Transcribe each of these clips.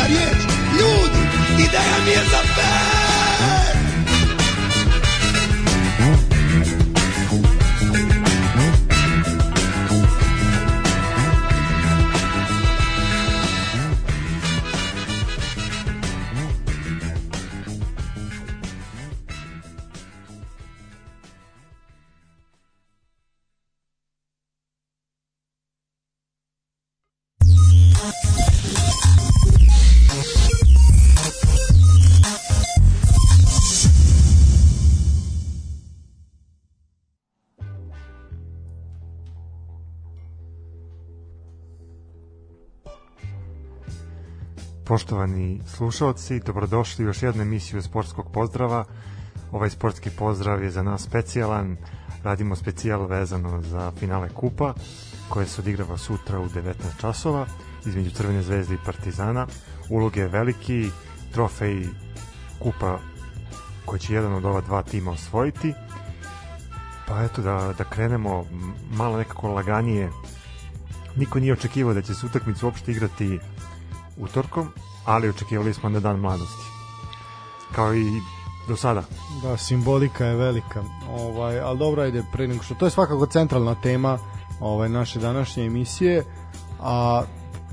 vjerujte mi na riječ, ljudi, ideja mi Poštovani slušalci, dobrodošli u još jednu emisiju sportskog pozdrava. Ovaj sportski pozdrav je za nas specijalan. Radimo specijal vezano za finale kupa koje se odigrava sutra u 19 časova između Crvene zvezde i Partizana. Ulog je veliki, trofej kupa koji će jedan od ova dva tima osvojiti. Pa eto da, da krenemo malo nekako laganije. Niko nije očekivao da će se utakmicu uopšte igrati utorkom, ali očekivali smo na dan mladosti. Kao i do sada. Da, simbolika je velika. Ovaj, ali dobro, ajde, pre nego što... To je svakako centralna tema ovaj, naše današnje emisije, a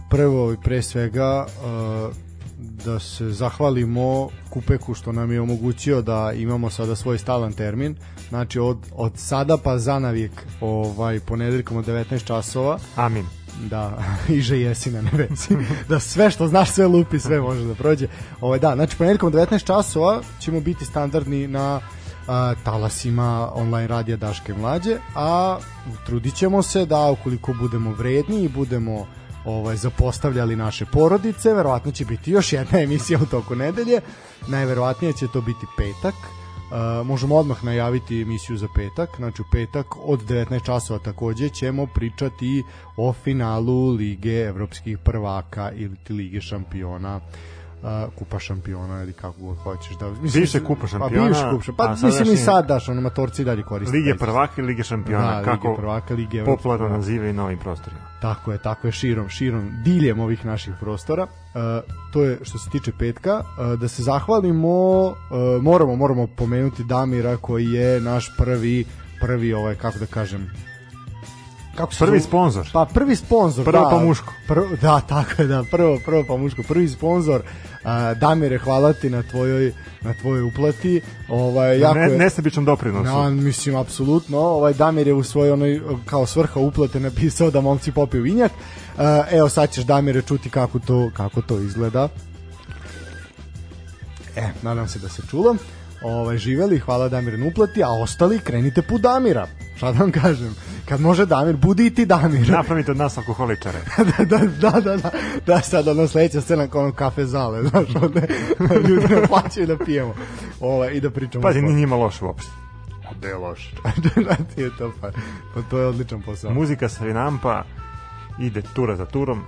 prvo i pre svega uh, da se zahvalimo Kupeku što nam je omogućio da imamo sada svoj stalan termin. Znači od, od sada pa zanavijek ovaj, ponedeljkom od 19 časova Amin. Da iže jesi na nebesi da sve što znaš sve lupi sve može da prođe. Ovaj da znači ponedeljkom 19 časova ćemo biti standardni na a, talasima online radija Daške mlađe a trudit ćemo se da ukoliko budemo vredni i budemo ovaj zapostavljali naše porodice verovatno će biti još jedna emisija u toku nedelje. Najverovatnije će to biti petak Uh, možemo odmah najaviti emisiju za petak, znači u petak od 19 časova takođe ćemo pričati o finalu Lige evropskih prvaka ili Lige šampiona. uh, kupa šampiona ili kako god hoćeš da mislim Bivše kupa šampiona, pa bivše kupa šampiona, a pa mislim i sad daš ono matorci dalje koriste Lige prvaka i Lige šampiona, Da, Lige kako prvaka, Lige popularno prvaka. nazivaju na ovim prostorima. Tako je, tako je, širom, širom, diljem ovih naših prostora. E, to je što se tiče petka. E, da se zahvalimo, e, moramo, moramo pomenuti Damira koji je naš prvi, prvi ovaj, kako da kažem, kako se Prvi zove? sponsor. Pa prvi sponsor, Prvo da. pa muško. Prvo, da, tako je, da, prvo, prvo pa muško. Prvi sponsor. A, Damire, hvala ti na tvojoj, na tvojoj uplati. Ovaj, jako Ne, je, nesebičnom doprinosu. No, mislim, apsolutno. Ovaj Damir je u svojoj onoj, kao svrha uplate napisao da momci popiju vinjak. Uh, evo sad ćeš Damire čuti kako to, kako to izgleda. E, nadam se da se čulo. Ovaj, živeli, hvala Damir na uplati, a ostali krenite put Damira. Šta da vam kažem? Kad može Damir, budi i ti Damir. Napravite od nas alkoholičare. da, da, da, da, da, da, sad ono sledeća scena kao ono kafe zale, znaš, ovde ljudi ne plaćaju da pijemo ovaj, i da pričamo. Pazi, nije njima loš uopšte. Da je loš. da ti je to pa, pa to je odličan posao. Muzika se nampa, ide tura za turom.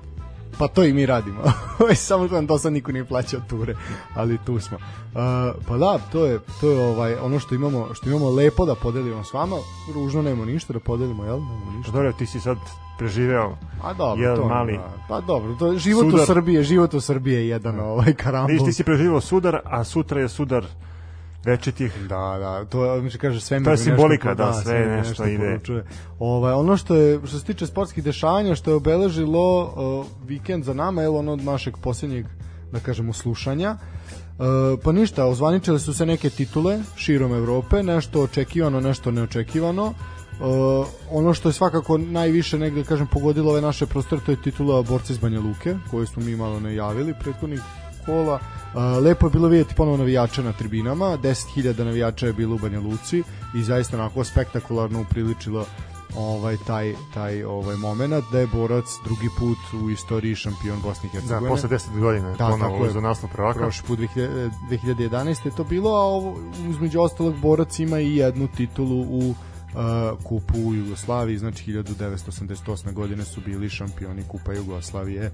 Pa to i mi radimo. Ovaj, Samo što nam do sad niko nije plaćao ture, ali tu smo. Uh, pa da, to je to je ovaj ono što imamo što imamo lepo da podelimo s vama. Ružno nemamo ništa da podelimo, jel? Nemamo ništa. Dobro, ti si sad preživeo A dobro, jedan to mali... Da, pa dobro, to je život u Sudar. Srbiji, život u Srbiji je jedan ovaj karambol. Viš, ti si preživeo sudar, a sutra je sudar večitih. Da, da, to mi kaže sve To je simbolika, da, sve nešto ide. Ovaj ono što je što se tiče sportskih dešavanja što je obeležilo uh, vikend za nama, je ono od našeg posljednjeg da kažemo slušanja. Uh, pa ništa, ozvaničile su se neke titule širom Evrope, nešto očekivano, nešto neočekivano. Uh, ono što je svakako najviše negde kažem pogodilo ove naše prostore to je titula borca iz Banja Luke koju smo mi malo najavili prethodnih kola uh, lepo je bilo vidjeti ponovo navijača na tribinama 10.000 navijača je bilo u Banja Luci i zaista onako spektakularno upriličilo ovaj taj taj ovaj momenat da je borac drugi put u istoriji šampion Bosne i Da, Hercegovine posle 10 godina Da, da, ponovo tako je. za naslov prvaka. prošli put 2000, 2011 je to bilo, a ovo, uzmeđu ostalog borac ima i jednu titulu u kupu u Jugoslaviji, znači 1988. godine su bili šampioni kupa Jugoslavije.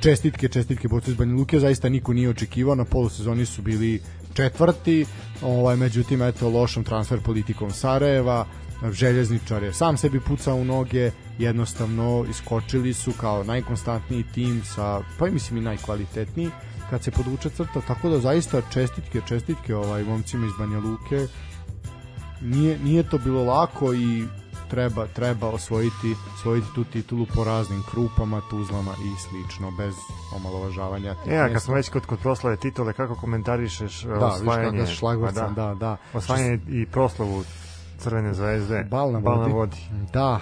Čestitke, čestitke borcu iz Banja Luke, zaista niko nije očekivao, na polusezoni su bili četvrti, ovaj, međutim, eto, lošom transfer politikom Sarajeva, željezničar je sam sebi pucao u noge, jednostavno iskočili su kao najkonstantniji tim sa, pa i mislim i najkvalitetniji kad se podvuče crta, tako da zaista čestitke, čestitke ovaj momcima iz Banja Luke nije, nije to bilo lako i treba treba osvojiti osvojiti tu titulu po raznim krupama, tuzlama i slično bez omalovažavanja. E, a kad smo već kod, kod proslave titule, kako komentarišeš da, viš osvajanje? kako šlagvorca, Pa da, da. Osvajanje i proslavu Crvene zvezde. Bal na Bal na vodi. vodi. Da,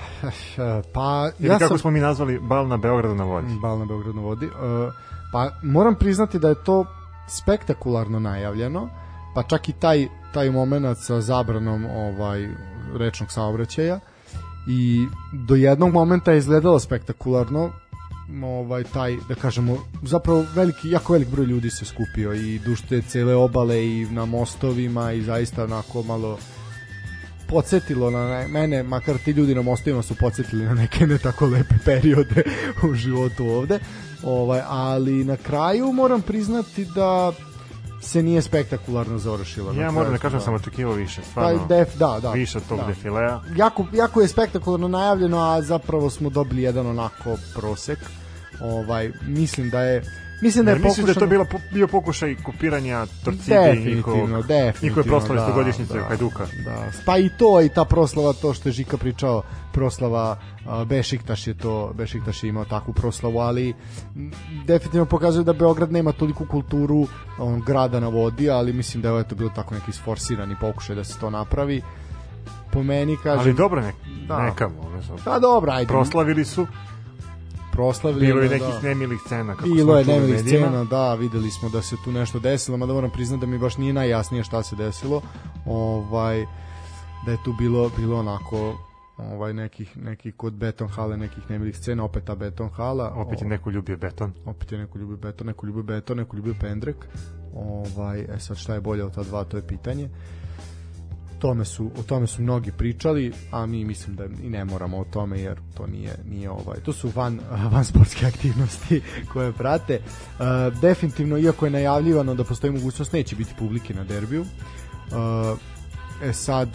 pa Ili ja kako sam smo mi nazvali Bal na Beogradu na vodi. Bal na Beogradu na vodi. Uh, pa moram priznati da je to spektakularno najavljeno, pa čak i taj taj momenat sa zabranom ovaj rečnog saobraćaja i do jednog momenta je izgledalo spektakularno ovaj taj da kažemo zapravo veliki jako velik broj ljudi se skupio i duž te cele obale i na mostovima i zaista onako malo podsjetilo na ne- mene, makar ti ljudi na mostovima su podsjetili na neke ne tako lepe periode u životu ovde. Ovaj, ali na kraju moram priznati da se nije spektakularno završilo. na Ja moram da kažem sam očekivao više, Pa, stvarno. def, da, da. više tog da. defilea. Jako, jako je spektakularno najavljeno, a zapravo smo dobili jedan onako prosek. Ovaj, mislim da je Mislim da je Ne, misliš da je to bilo, po- bio pokušaj kopiranja Torcide i Definitivno, definitivno. njihove proslave da, stogodišnjice da, Hajduka. Da, pa i to i ta proslava to što je Žika pričao, proslava Bešiktaš je to, Bešiktaš je imao takvu proslavu, ali definitivno pokazuje da Beograd nema toliku kulturu on, grada na vodi, ali mislim da je to bilo tako neki sforsirani pokušaj da se to napravi. Po meni kažem, Ali dobro, ne, Da. neka, su. Pa dobro, ajde. Proslavili su, proslavili. bilo je da, nekih nemilih scena. Kako Bilo je nemilih scena, da, videli smo da se tu nešto desilo, mada moram priznati da mi baš nije najjasnije šta se desilo. Ovaj da je tu bilo bilo onako ovaj nekih nekih kod beton hale nekih nemilih scena opet ta beton hala Opet je neko ljubio beton. opet je neko ljubi beton neko ljubi beton neko ljubi pendrek Ovaj, e sad šta je bolje od ta dva, to je pitanje. Tome su, o tome su mnogi pričali, a mi mislim da i ne moramo o tome jer to nije, nije ovaj, to su van, van sportske aktivnosti koje prate. E, definitivno, iako je najavljivano da postoji mogućnost, neće biti publike na derbiju. E, e sad,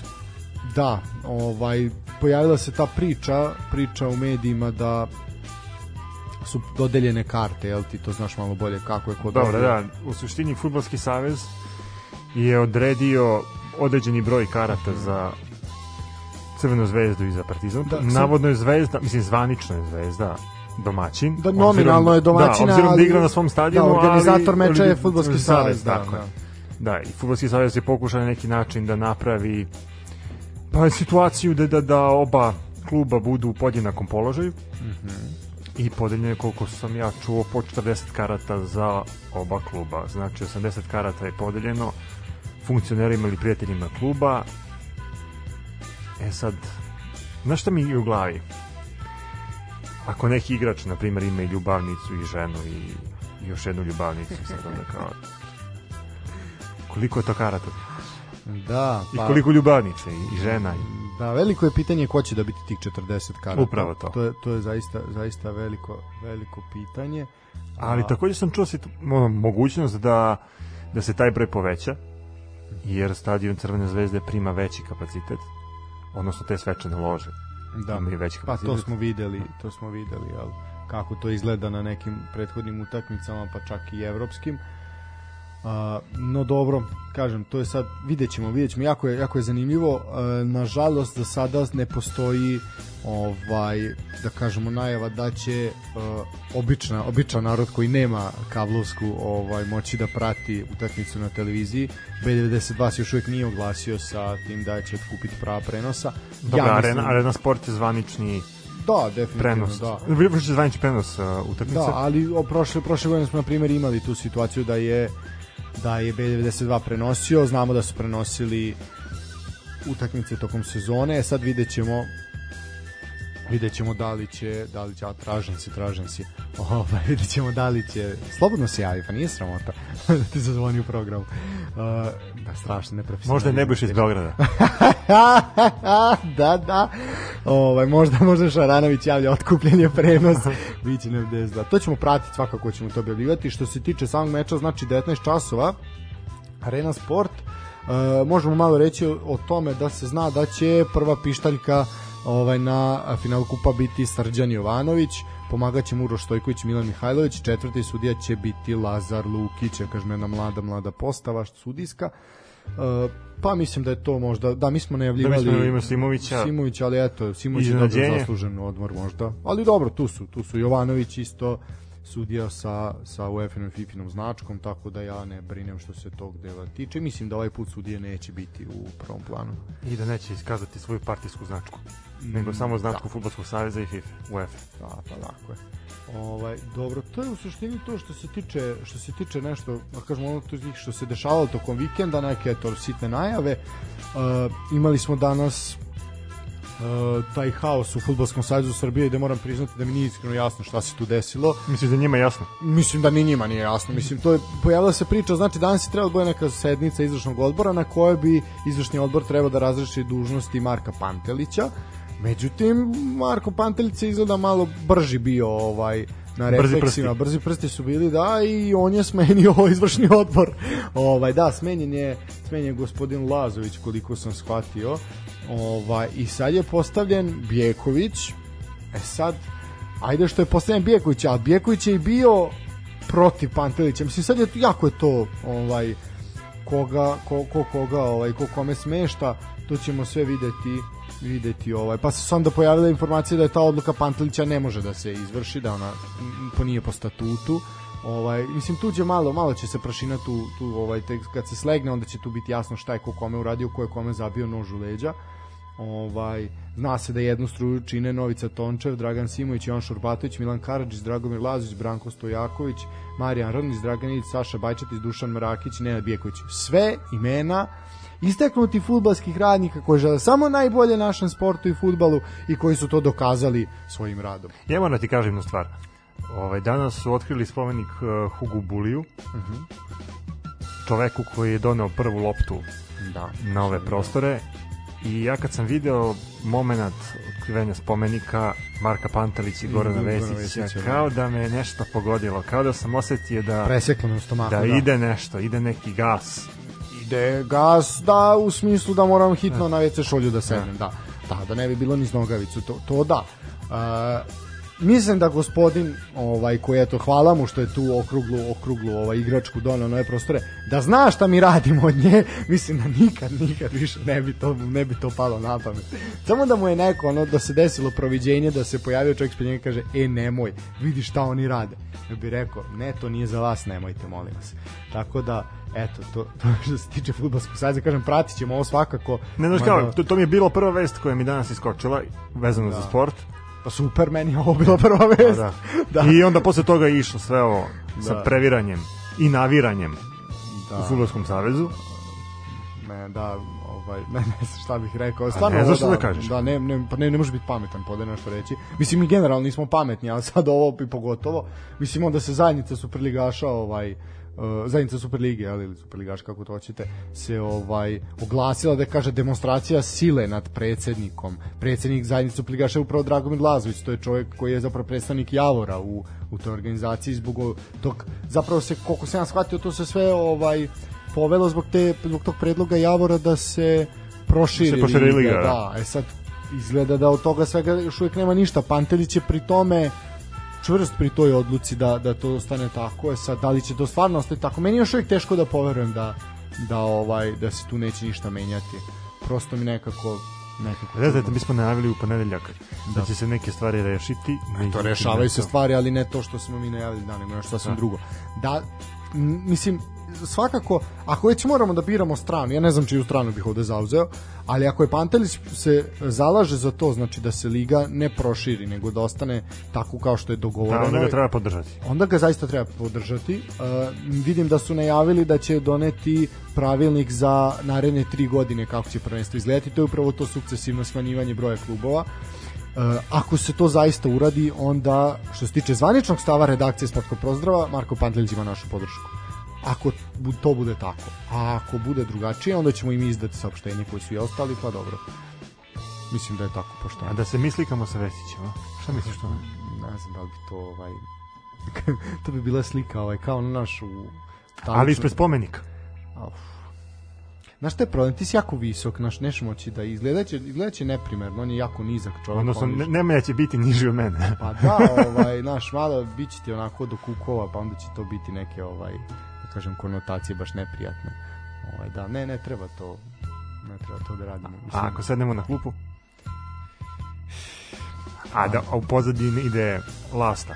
da, ovaj, pojavila se ta priča, priča u medijima da su dodeljene karte, jel ti to znaš malo bolje kako je kod Dobro, da, u suštini Futbolski savez je odredio određeni broj karata za Crvenu zvezdu i za Partizan. Da, Da, Navodno je zvezda, mislim zvanično je zvezda domaćin. Da, nominalno je domaćina, da, obzirom da ali- igra na svom stadionu, Da, organizator ali, meča je Fudbalski savez, da, tako da. Da, i Futbolski savez je pokušao na neki način da napravi pa situaciju da, da, da oba kluba budu u podjednakom položaju i podeljeno je koliko sam ja čuo po 40 karata za oba kluba znači 80 karata je podeljeno funkcionerima ili prijateljima kluba e sad znaš šta mi je u glavi ako neki igrač na primjer ima i ljubavnicu i ženu i i još jednu ljubavnicu sad onda kao koliko je to karata Da, i pa, koliko ljubavnice i, i žena i da, veliko je pitanje ko će dobiti tih 40 karata. Upravo to. To je, to je zaista, zaista veliko, veliko pitanje. Ali A- takođe sam čuo ono, mogućnost da, da se taj broj poveća, jer stadion Crvene zvezde prima veći kapacitet, odnosno te svečane lože. Da. imaju veći Pa kapacitet. to smo videli, to smo videli, jel, kako to izgleda na nekim prethodnim utakmicama, pa čak i evropskim. A, no dobro, kažem, to je sad, vidjet ćemo, vidjet ćemo, jako je, jako je zanimljivo. E, nažalost, za sada ne postoji ovaj, da kažemo, najava da će e, obična, običan narod koji nema kablovsku ovaj, moći da prati utakmicu na televiziji. B92 se još uvijek nije oglasio sa tim da će kupiti prava prenosa. Dobra, Ja arena, mislim- arena Sport je zvanični Da, definitivno, prenos. da. Da. zvanični prenos uh, utakmice. Da, ali o prošle prošle godine smo na primjer imali tu situaciju da je da je B92 prenosio, znamo da su prenosili utakmice tokom sezone, e sad vidjet ćemo vidjet ćemo da li će da li će, a tražen si, tražen si ovaj, vidjet ćemo da li će slobodno se javi, pa nije sramota da ti zazvoni u programu uh, da, strašno, neprofesionalno Možda je Nebojša iz Beograda. da, da. Ovaj, možda, možda Šaranović javlja otkupljenje prenos. Biće ne da. To ćemo pratiti, svakako ćemo to objavljivati. Što se tiče samog meča, znači 19 časova, Arena Sport. E, možemo malo reći o, o tome da se zna da će prva pištaljka ovaj na finalu kupa biti Srđan Jovanović, pomagaće će Uroš Stojković, Milan Mihajlović, četvrti sudija će biti Lazar Lukić, ja kažem jedna mlada, mlada postava sudijska. E, pa mislim da je to možda, da mi smo najavljivali Da, mi smo najavljivali Simovića. Simović, ali eto, Simović je dobro zaslužen odmor možda. Ali dobro, tu su, tu su Jovanović isto sudija sa, sa UEFA-nom i FIFA-nom značkom, tako da ja ne brinem što se tog dela tiče. Mislim da ovaj put sudije neće biti u prvom planu. I da neće iskazati svoju partijsku značku. nego samo značku Futbolskog saveza i FIFA, UEFA. Da, pa tako je. Ovaj, dobro, to je u suštini to što se tiče što se tiče nešto, da kažemo ono to što se dešavalo tokom vikenda, neke eto sitne najave. Uh, imali smo danas uh, taj haos u Fudbalskom savezu Srbije gde moram priznati da mi nije iskreno jasno šta se tu desilo. Mislim da njima jasno. Mislim da ni njima nije jasno. Mislim, to je, pojavila se priča, znači danas je trebala da bude neka sednica izvršnog odbora na kojoj bi izvršni odbor trebao da razreši dužnosti Marka Pantelića. Međutim, Marko Pantelić je izgleda malo brži bio ovaj na Brzi prsti. brzi prsti su bili da i on je smenio ovaj izvršni odbor. Ovaj da, smenjen je smenjen je gospodin Lazović koliko sam shvatio. Ovaj i sad je postavljen Bjeković. E sad ajde što je postavljen Bjeković, a Bjeković je i bio protiv Pantelića. Mislim sad je jako je to ovaj koga ko, ko koga ovaj ko kome smešta, to ćemo sve videti videti ovaj. Pa se onda pojavila informacija da je ta odluka Pantelića ne može da se izvrši da ona po nije po statutu. Ovaj mislim tu će malo malo će se prašina tu tu ovaj tek kad se slegne onda će tu biti jasno šta je ko kome uradio ko je kome zabio nož u leđa. Ovaj zna se da jednu struju čine Novica Tončev, Dragan Simović, Jovan Šurbatović, Milan Karadžić, Dragomir Lazović, Branko Stojaković, Marijan Rnić, Dragan Ilić, Saša Bajčetić, Dušan Mrakić, Nenad Bijeković. Sve imena istaknuti futbalskih radnika koji žele samo najbolje našem sportu i futbalu i koji su to dokazali svojim radom. Ja moram da ti kažem jednu stvar. Ovaj, danas su otkrili spomenik uh, Hugu Buliju. čoveku koji je doneo prvu loptu Da. na ove prostore i ja kad sam video moment otkrivenja spomenika Marka Pantelića i Gorana Gorana Vesića, da. kao da me nešto pogodilo, kao da sam osetio da, Preseklo u stomaku. da ide nešto, ide neki gas. Ide gas, da, u smislu da moram hitno na WC šolju da sednem, da. Da, da ne bi bilo ni nogavicu, to, to da. Uh, mislim da gospodin ovaj koji eto hvala mu što je tu okruglu okruglu ovaj igračku doneo na ove prostore da zna šta mi radimo od nje mislim da nikad nikad više ne bi to ne bi to palo na pamet. Samo da mu je neko ono da se desilo proviđenje da se pojavio čovjek ispred njega kaže e nemoj vidi šta oni rade. Ja bih rekao ne to nije za vas nemojte molim vas. Tako da eto to to što se tiče fudbalskog saveza. Kažem pratit ćemo ovo svakako Ne znaš kao, to, to mi je bila prva vest koja mi danas iskočila, vezano za sport. Pa super meni je ovo bila prva vest Da. da. I onda posle toga je išlo sve ovo sa Da. previranjem i naviranjem Da. u Fudbalskom savezu. Ne, da, ovaj, ne, ne znam šta bih rekao. Stvarno, ne znaš ovo šta da kažeš? Da, ne, ne, pa ne, ne može biti pametan, pode nešto reći. Mislim, mi generalno nismo pametni, ali sad ovo i pogotovo. Mislim, onda se zajednica superligaša, ovaj, uh, zajednica Superlige, ali ili Superligaš kako to hoćete, se ovaj oglasila da kaže demonstracija sile nad predsednikom. Predsednik zajednice Superligaša je upravo Dragomir Lazović, to je čovjek koji je zapravo predstavnik Javora u, u toj organizaciji zbog tog, zapravo se, koliko sam ja shvatio, to se sve ovaj povelo zbog, te, zbog tog predloga Javora da se proširi, Da se proširi liga, da. da, e sad izgleda da od toga svega još uvijek nema ništa. Pantelić je pri tome čvrst pri toj odluci da, da to ostane tako. E sad, da li će to stvarno ostati tako? Meni je još uvijek teško da poverujem da, da, ovaj, da se tu neće ništa menjati. Prosto mi nekako nekako Znate, mi smo najavili u ponedeljak da, će se neke stvari rešiti. to međutim, rešavaju se stvari, ali ne to što smo mi najavili da, nego nešto sasvim Da. drugo. Da, mislim, svakako, ako već moramo da biramo stranu, ja ne znam čiju stranu bih ovde zauzeo, ali ako je Pantelić se zalaže za to, znači da se liga ne proširi, nego da ostane tako kao što je Da, dogovoreno, onda ga treba podržati. onda ga zaista treba podržati. Uh, vidim da su najavili da će doneti pravilnik za naredne tri godine kako će prvenstvo izgledati. To je upravo to sukcesivno smanjivanje broja klubova. Uh, ako se to zaista uradi, onda što se tiče zvaničnog stava redakcije Sportskog pozdrava, Marko Pantelić ima našu podršku. Ako to bude tako. A ako bude drugačije, onda ćemo i mi izdati saopštenje koji su i ostali, pa dobro. Mislim da je tako pošteno. A da se mi slikamo sa Vesićem? Šta misliš to? ne znam da li bi to ovaj to bi bila slika ovaj kao na našu Ali ispred spomenika. Auf. Znaš šta je problem? Ti si jako visok, naš neš moći da izgledaće, izgledaće neprimerno, on je jako nizak čovjek. Odnosno, on je- ne, Nemanja će biti niži od mene. Pa da, ovaj, naš malo bit će ti onako do kukova, pa onda će to biti neke, ovaj, da kažem, konotacije baš neprijatne. Ovaj, da, ne, ne treba to, ne treba to da radimo. A ako sednemo na klupu? A da a u pozadini ide lasta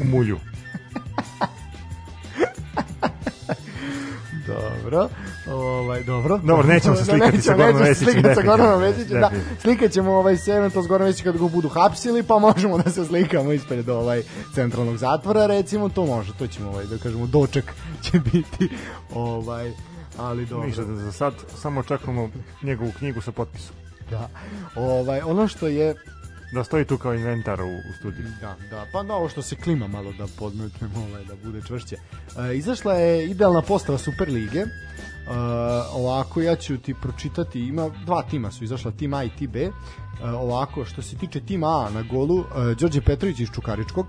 u mulju. Dobro, ovaj, dobro. Dobro, nećemo se slikati sa Goranom nećemo se Vesićem, slikati sa Goranom. Vesićem, da. Definitivno. Slikat ćemo ovaj, se eventualno s Goranom Vesićem kad ga budu hapsili, pa možemo da se slikamo ispred ovaj centralnog zatvora, recimo, to može, to ćemo, ovaj, da kažemo, doček će biti, ovaj, ali dobro. Ništa, da za sad samo čekamo njegovu knjigu sa potpisom. Da. Ovaj, ono što je Da stoji tu kao inventar u, u studiju. Da, da, pa da, ovo što se klima malo da podmetnemo, ovaj, da bude čvršće. E, izašla je idealna postava Superlige. E, ovako, ja ću ti pročitati, ima dva tima su izašla, tim A i tim B. E, ovako, što se tiče tima A na golu, e, Đorđe Petrović iz Čukaričkog,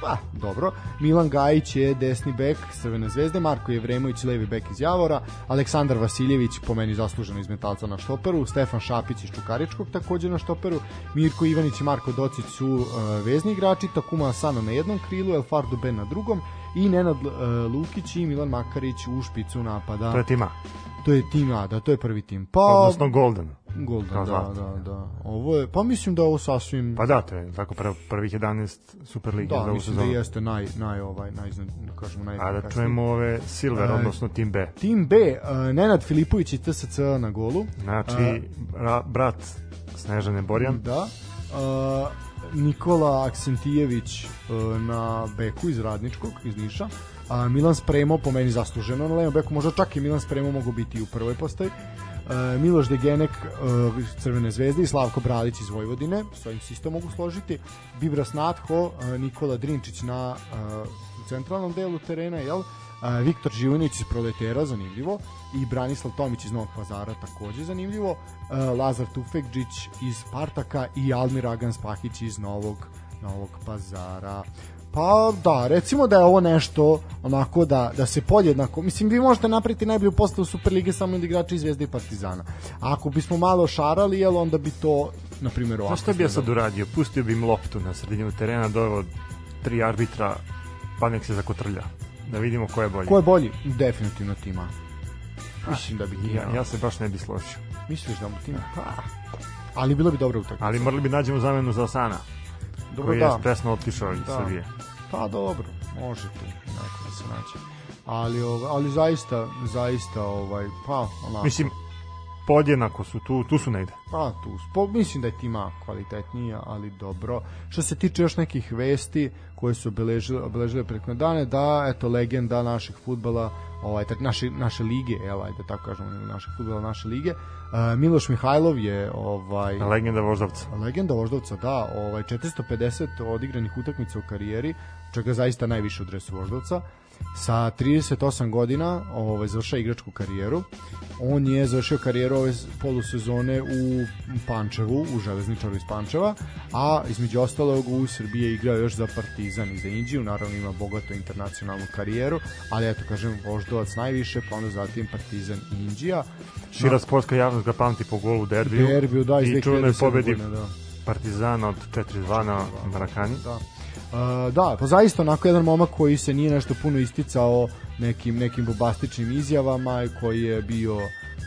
pa, dobro. Milan Gajić je desni bek Crvene zvezde, Marko Jevremović levi bek iz Javora, Aleksandar Vasiljević po meni zasluženo iz Metalca na štoperu, Stefan Šapić iz Čukaričkog takođe na štoperu, Mirko Ivanić i Marko Docić su uh, vezni igrači, Takuma Asano na jednom krilu, El Ben na drugom i Nenad uh, Lukić i Milan Makarić u špicu napada. To je tima. to je tim A, da, to je prvi tim. Pa, Odnosno Golden. Golden, da, zlato. da, da. Ovo je, pa mislim da je ovo sasvim Pa da, to je tako prv, prvih 11 Superlige za Da, ovu mislim da sezonu. jeste naj, naj, ovaj, naj, da kažemo, naj, A da čujemo ove Silver, E, odnosno Team B. Tim B, uh, Nenad Filipović i TSC na golu. Znači, bra, brat Snežane Borjan. Da. Uh, Nikola Aksentijević uh, na beku iz Radničkog, iz Niša. A Milan Spremo po meni zasluženo na levom beku, možda čak i Milan Spremo mogu biti u prvoj postavi. Uh, Miloš Degenek iz Crvene zvezde i Slavko Bralić iz Vojvodine, s ovim se isto mogu složiti. Bibras Natho, uh, Nikola Drinčić na centralnom delu terena, jel? Viktor Živojnić iz Proletera, zanimljivo, i Branislav Tomić iz Novog pazara, takođe zanimljivo, Lazar Tufekđić iz Spartaka i Almir Agan Spahić iz Novog, Novog pazara. Pa da, recimo da je ovo nešto onako da, da se podjednako, mislim vi možete napraviti najbolju postavu Superlige samo od igrača iz Zvezde i Partizana. A ako bismo malo šarali, jel onda bi to, na primjer, ovako. Šta bi ja sad uradio? Pustio bi im loptu na sredinu terena, doveo tri arbitra, pa nek se zakotrlja. Da vidimo ko je bolji. Ko je bolji? Definitivno tima. Mislim da bi tima. Ja, ja se baš ne bi složio. Misliš da mu tima? Pa. Ali bilo bi dobro utakmica. Ali morali bi nađemo zamenu za Asana, Dobro koji da. je presno otišao iz Da. Srbije. Pa dobro, može tu neko da se nađe. Ali, ali zaista, zaista, ovaj, pa, onako. Mislim, podjednako su tu, tu su negde. Pa tu, spo, mislim da je tima kvalitetnija, ali dobro. Što se tiče još nekih vesti koje su obeležile, obeležile prethodne dane, da, eto, legenda naših futbala, ovaj, tak, naše, naše lige, evo, ajde tako kažemo, naših futbala, naše lige, uh, Miloš Mihajlov je, ovaj, Legenda voždovca. legenda Voždovca, da, ovaj 450 odigranih utakmica u karijeri, čega zaista najviše u dresu Voždovca. Sa 38 godina ovaj, završava igračku karijeru. On je završio karijeru ove polusezone u Pančevu, u Železničaru iz Pančeva, a između ostalog u Srbiji je igrao još za Partizan i za Indiju, naravno ima bogato internacionalnu karijeru, ali eto kažem Voždovac najviše, pa onda zatim Partizan i Indija. Šira sportska javnost ga pamti po golu u derbiju. Derbiju, da, iz I čuvnoj 2007 pobedi da. Partizana od 4-2 na Marakani. Da. Uh, da, pa zaista onako jedan momak koji se nije nešto puno isticao nekim nekim bombastičnim izjavama i koji je bio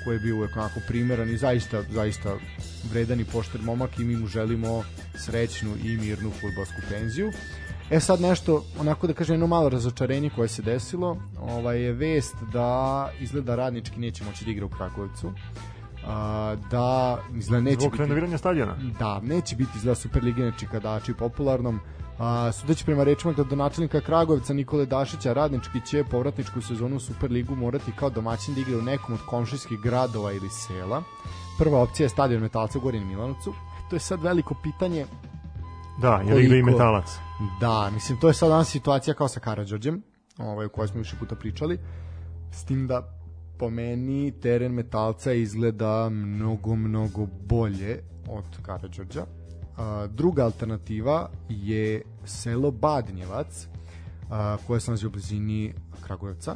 koji je bio uvek onako primeran i zaista zaista vredan i pošten momak i mi mu želimo srećnu i mirnu fudbalsku penziju. E sad nešto, onako da kažem, jedno malo razočarenje koje se desilo, ovaj je vest da izgleda radnički neće moći da igra u Kragujevcu. A, da izgleda neće Zbog biti renoviranja stadiona. da, neće biti izgleda Superlige čikadači popularnom. A, sudeći prema rečima gradonačelnika Kragujevca Nikole Dašića, radnički će povratničku sezonu u Superligu morati kao domaćin da igra u nekom od komšijskih gradova ili sela. Prva opcija je stadion Metalca u Gorin Milanovcu. To je sad veliko pitanje. Da, jer igra i metalac. Da, mislim, to je sad danas situacija kao sa Karadžorđem, ovaj, o kojoj smo više puta pričali. S tim da po meni teren Metalca izgleda mnogo, mnogo bolje od Karadžorđa. Druga alternativa je selo Badnjevac, a, koje se nalazi u blizini Kragujevca.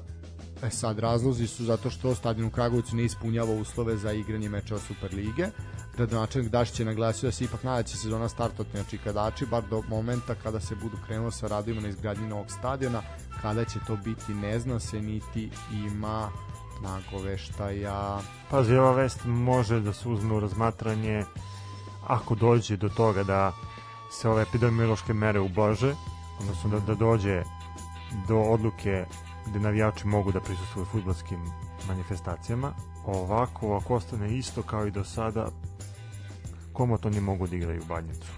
E sad, razlozi su zato što stadion u Kragujevcu ne ispunjava uslove za igranje mečeva Superlige. Gradonačelnik Dašić je naglasio da se ipak nada da sezona startati na čikadači, bar do momenta kada se budu krenulo sa radovima na izgradnji novog stadiona. Kada će to biti, ne zna se, niti ima nagoveštaja. Pazi, ova vest može da se uzme u razmatranje ako dođe do toga da se ove epidemiološke mere ublaže, odnosno da, da dođe do odluke gde navijači mogu da prisustuju futbolskim manifestacijama. Ovako, ako ostane isto kao i do sada, komotoni mogu da igraju u Banjicu.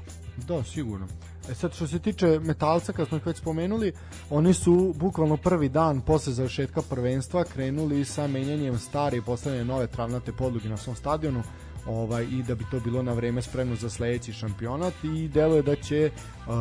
Da, sigurno. E sad što se tiče metalca, kad smo ih već spomenuli, oni su bukvalno prvi dan posle završetka prvenstva krenuli sa menjanjem stare i postavljanje nove travnate podloge na svom stadionu ovaj, i da bi to bilo na vreme spremno za sledeći šampionat i deluje da će uh,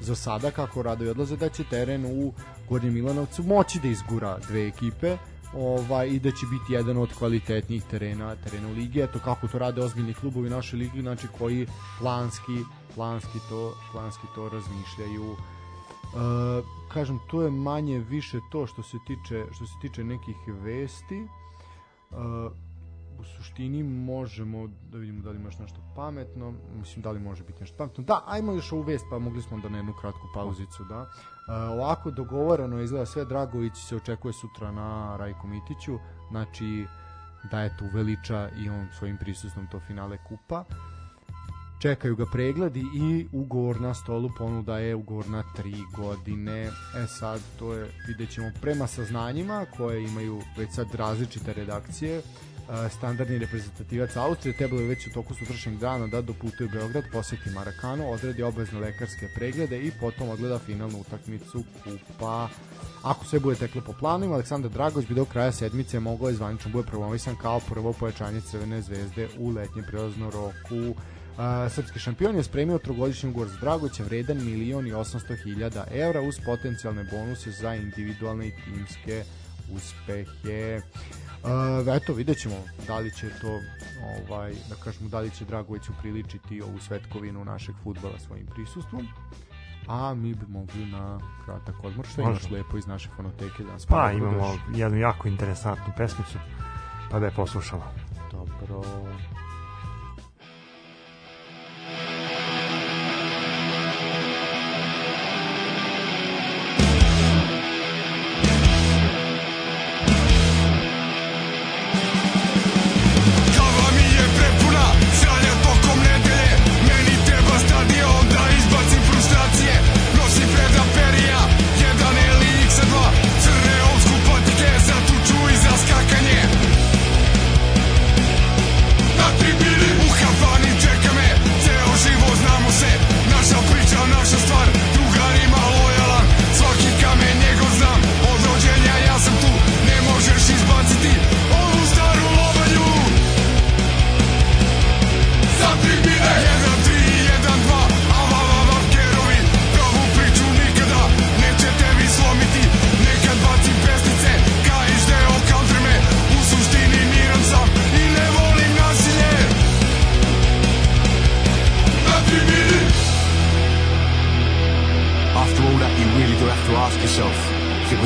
za sada, kako radovi odlaze, da će teren u Gornjem Milanovcu moći da izgura dve ekipe ovaj, i da će biti jedan od kvalitetnijih terena terena u ligi, eto kako to rade ozbiljni klubovi naše ligi, znači koji planski planski to planski to razmišljaju. E, kažem to je manje više to što se tiče što se tiče nekih vesti. E, u suštini možemo da vidimo da li ima još nešto pametno, mislim da li može biti nešto pametno. Da, ajmo još ovu vest, pa mogli smo da na jednu kratku pauzicu, da. E, ovako dogovoreno je, izgleda sve Dragović se očekuje sutra na Rajku Mitiću, znači da je tu veliča i on svojim prisustvom to finale kupa čekaju ga pregledi i ugovor na stolu ponuda je ugovor na tri godine e sad to je vidjet ćemo prema saznanjima koje imaju već sad različite redakcije standardni reprezentativac Austrije trebalo je već u toku sutrašnjeg dana da doputuje u Beograd, poseti Marakanu, odredi obavezne lekarske preglede i potom odgleda finalnu utakmicu kupa. Ako sve bude teklo po planovima, Aleksandar Dragović bi do kraja sedmice mogao i zvanično bude promovisan kao prvo pojačanje Crvene zvezde u letnjem prelaznom roku. Srpski šampion je spremio trogodišnji ugovor s Dragovića vredan milion i 800 hiljada evra uz potencijalne bonuse za individualne i timske uspehe. Uh, eto, vidjet ćemo da li će to, ovaj, da kažemo, da li će Dragović upriličiti ovu svetkovinu našeg futbala svojim prisustvom. A mi bi mogli na kratak odmor, što imaš lepo iz naše fonoteke da nas Pa malo imamo jednu jako interesantnu pesmicu, pa da je poslušamo. Dobro.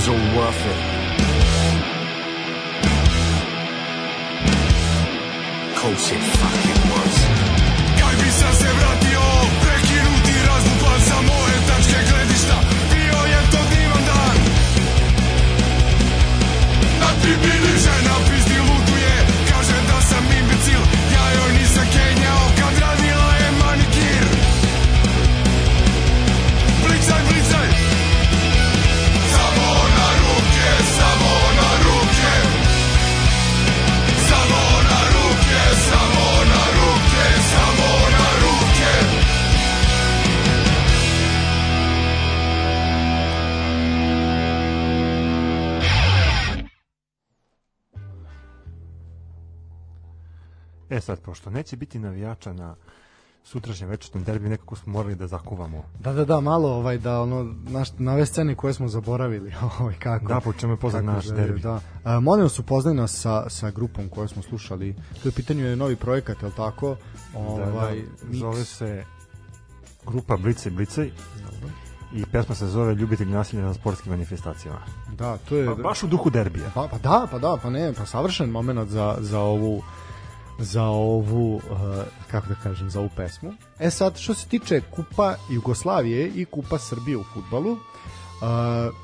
Was all worth it. Course it fucking was. Kaj bi E sad, pošto neće biti navijača na sutrašnjem večetnom derbiju, nekako smo morali da zakuvamo. Da, da, da, malo ovaj, da, ono, naš, na ove scene koje smo zaboravili, ovaj, kako. Da, po čemu je poznat naš izgledaju, derbi. Da. A, molim vas, upoznaj nas sa, sa grupom koju smo slušali. To je u pitanju je novi projekat, je li tako? Ovaj, da, mix. zove se grupa Blice Blicej i pesma se zove Ljubitelj nasilja na sportskim manifestacijama. Da, to je... Pa, baš u duhu derbija. Pa, pa da, pa da, pa ne, pa savršen moment za, za ovu za ovu, uh, kako da kažem, za ovu pesmu. E sad, što se tiče Kupa Jugoslavije i Kupa Srbije u futbalu, uh,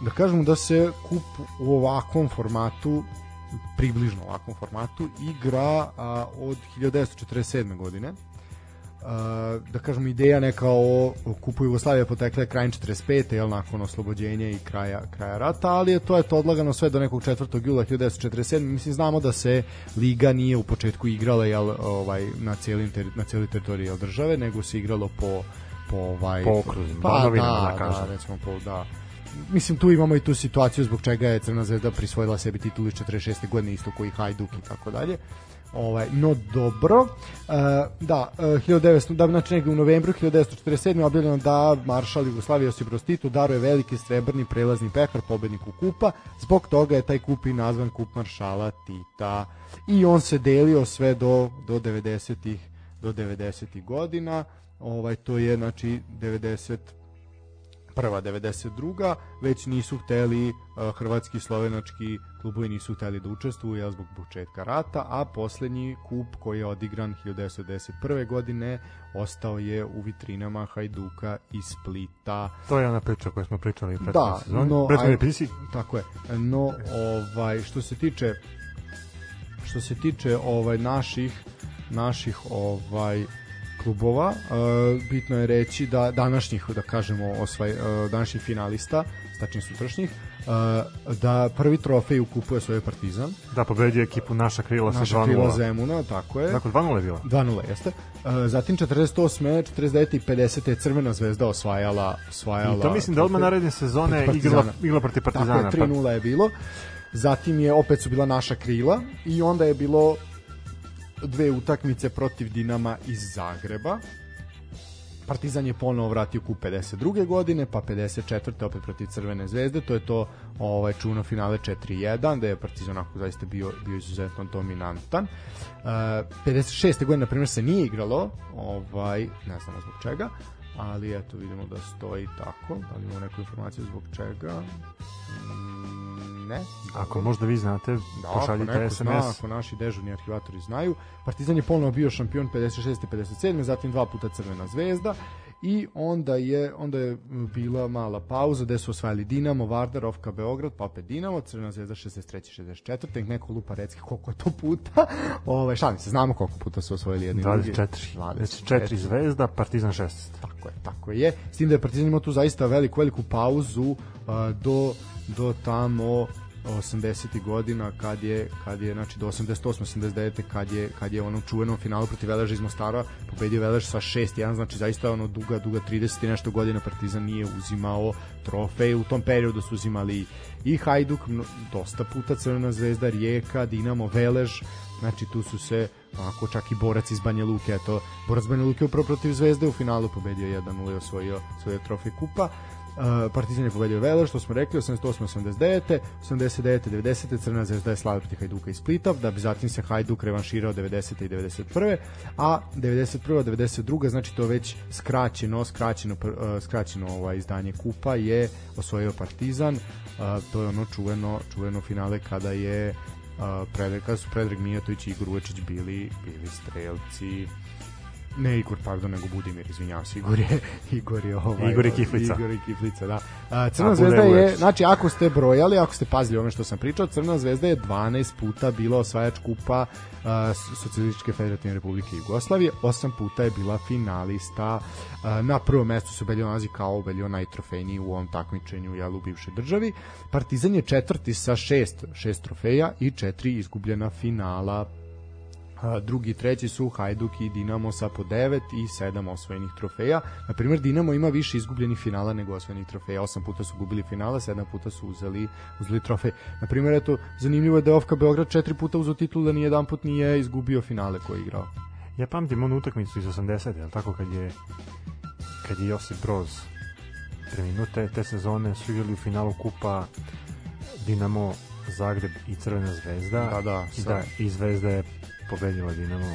da kažemo da se kup u ovakvom formatu približno ovakvom formatu igra a, od 1947. godine Uh, da kažem ideja neka o, kupu Jugoslavije potekla je krajem 45. jel nakon oslobođenja i kraja kraja rata, ali je to je to odlagano sve do nekog 4. jula 1947. Mislim znamo da se liga nije u početku igrala jel ovaj na cijelim teri, na cijeloj teritoriji jel, države, nego se igralo po po ovaj Po okruzima, pa da, da da, recimo po da Mislim tu imamo i tu situaciju zbog čega je Crna zvezda prisvojila sebi titulu iz 46. godine isto koji Hajduk i tako dalje. Ovaj, no dobro. Uh, da, uh, 1900, da, znači negdje u novembru 1947. je objavljeno da maršal Jugoslavije Josip Broz Tito daruje veliki srebrni prelazni pehar pobedniku kupa. Zbog toga je taj kup i nazvan kup maršala Tita. I on se delio sve do, do 90-ih do 90-ih godina. Ovaj, to je znači 90 prva 92. već nisu hteli uh, hrvatski i slovenački klubovi nisu hteli da učestvuju jel, zbog početka rata, a poslednji kup koji je odigran 1991. godine ostao je u vitrinama Hajduka iz Splita. To je ona priča koju smo pričali u Da, sezoni. no, aj- epiziji. Tako je. No, ovaj što se tiče što se tiče ovaj naših naših ovaj klubova, uh, bitno je reći da današnjih da kažemo osvaj uh, današnjih finalista, tačnije sutrašnjih, uh, da prvi trofej ukupuje svoje Partizan, Da, pobedio ekipu naša krila sa naša krila 2-0. Zemuna, tako je. Dakle, 2-0 je bila. 2-0 jeste. Uh, zatim 48. 49. i 50. je Crvena zvezda osvajala osvajala I to mislim da odmah trofej. naredne sezone Protiv igrala, Partizana. igrala protiv Tako Partizana. pa- je, 3-0 je bilo. Zatim je opet su bila naša krila i onda je bilo dve utakmice protiv Dinama iz Zagreba. Partizan je ponovo vratio kup 52. godine, pa 54. opet protiv Crvene zvezde, to je to ovaj čuno finale 4-1, da je Partizan onako zaista bio, bio izuzetno dominantan. Uh, 56. godine, na primjer, se nije igralo, ovaj, ne znamo zbog čega, ali eto vidimo da stoji tako, da li imamo neku informaciju zbog čega, Mm, ne. Ako možda vi znate, Da, ako pošaljite zna, SMS. ako naši dežurni arhivatori znaju. Partizan je ponovo bio šampion 56. i 57. zatim dva puta Crvena zvezda i onda je onda je bila mala pauza gde su osvajali Dinamo, Vardar, Ofka Beograd, pa opet Dinamo, Crvena zvezda 63. 64. Nek neko lupa recki koliko je to puta. Ovaj šalim se, znamo koliko puta su osvojili jedni i drugi. 24. 24. Znači 4 zvezda, Partizan 16. Tako je, tako je. S tim da je Partizan imao tu zaista veliku, veliku pauzu a, do, do tamo 80. godina kad je kad je znači do 88 89 kad je kad je ono čuvenom finalu protiv Veleža iz Mostara pobedio Velež sa 6-1 znači zaista ono duga duga 30 i nešto godina Partizan nije uzimao trofej u tom periodu su uzimali i Hajduk dosta puta Crvena zvezda Rijeka Dinamo Velež znači tu su se onako čak i borac iz Banja Luke eto borac Banja Luke upravo protiv Zvezde u finalu pobedio 1-0 i osvojio svoj trofej kupa Partizan je pobedio Velež, što smo rekli, 88 89 89 90 Crna zvezda je slavila protiv Hajduka iz Splita, da bi zatim se Hajduk revanširao 90 i 91 a 91 92 znači to već skraćeno skraćeno skraćeno ovaj izdanje kupa je osvojio Partizan. To je ono čuveno čuveno finale kada je kada su Predrag Mijatović i Igor Uvečić bili, bili strelci ne Igor, pardon, nego Budimir, izvinjavam se, Igor je, Igor je, ovaj, Igor je Kiflica. Igor je Kiflica, da. A, Crna A, zvezda je, Uvečić. znači ako ste brojali, ako ste pazili ome što sam pričao, Crna zvezda je 12 puta bila osvajač kupa a, Socijalističke federativne republike Jugoslavije, 8 puta je bila finalista. A, na prvom mestu se Beljo nalazi kao Beljo najtrofejniji u ovom takmičenju jel, u bivšoj državi. Partizan je četvrti sa šest, šest trofeja i četiri izgubljena finala drugi i treći su Hajduk i Dinamo sa po 9 i 7 osvojenih trofeja. Na primjer, Dinamo ima više izgubljenih finala nego osvojenih trofeja. Osam puta su gubili finala, sedam puta su uzeli, uzeli trofej. Na primjer, eto, zanimljivo je da je Ofka Beograd četiri puta uzeo titul, da ni jedan put nije izgubio finale koje je igrao. Ja pamtim onu utakmicu iz 80. Je tako kad je kad je Josip Broz preminuo te, te sezone su igrali u finalu kupa Dinamo Zagreb i Crvena zvezda Da, da, i, sa- da, i Zvezda je pobedila Dinamo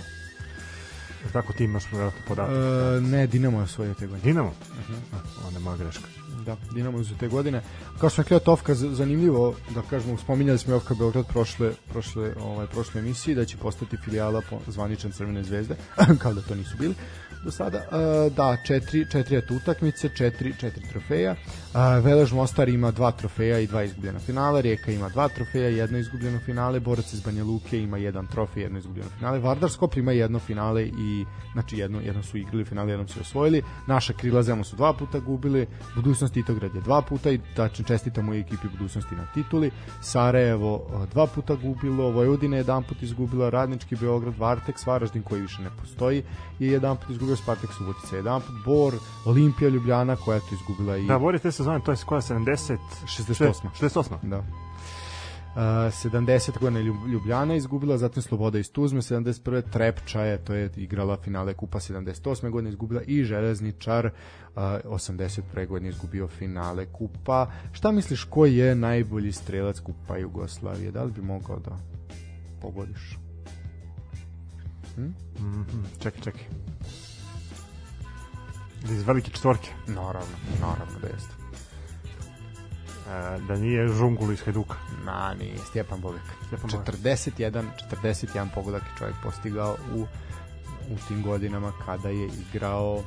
Je tako ti imaš vjerojatno podatak E, ne, Dinamo je osvojio te godine. Dinamo? Mhm. A, onda je moja greška Da, Dinamo su te godine. Kao što sam rekao, Tovka z- zanimljivo, da kažemo, spominjali smo i Ofka Beograd prošle, prošle, ovaj, prošle emisiji, da će postati filijala po zvaničan Crvene zvezde, kao da to nisu bili do sada. E, da, četiri, četiri eto utakmice, četiri, četiri trofeja. E, Velež Mostar ima dva trofeja i dva izgubljena finala, Rijeka ima dva trofeja, jedno izgubljeno finale, Borac iz Banja Luke ima jedan trofej, jedno izgubljeno finale, Vardar Skopje ima jedno finale i znači jedno, jedno su igrali finale, jednom su osvojili. Naša krila Zemun su dva puta gubili, Budućnost Titograd je dva puta i tačno čestitamo i ekipi Budućnosti na tituli. Sarajevo dva puta gubilo, Vojvodina je jedan put izgubila, Radnički Beograd, Varteks, Varaždin koji više ne postoji je jedan put izgubio Spartak Subotica, jedan put Bor, Olimpija Ljubljana koja je to izgubila i Da, Bori te sezone, to je koja 70 68. 68 Da. Uh, 70 godina je Ljub- Ljubljana izgubila, zatim Sloboda iz Tuzme, 71. Trepča je, to je igrala finale kupa 78. godine izgubila i Železničar uh, 81. godine izgubio finale kupa. Šta misliš ko je najbolji strelac kupa Jugoslavije? Da li bi mogao da pogodiš? Mhm, Čekaj, čekaj iz velike četvorke Naravno, naravno da jeste. Da nije Žungul iz Hajduka Na, nije, Stjepan Bobek. Stjepan Bobek. 41, 41 pogodak je čovjek postigao u, u tim godinama kada je igrao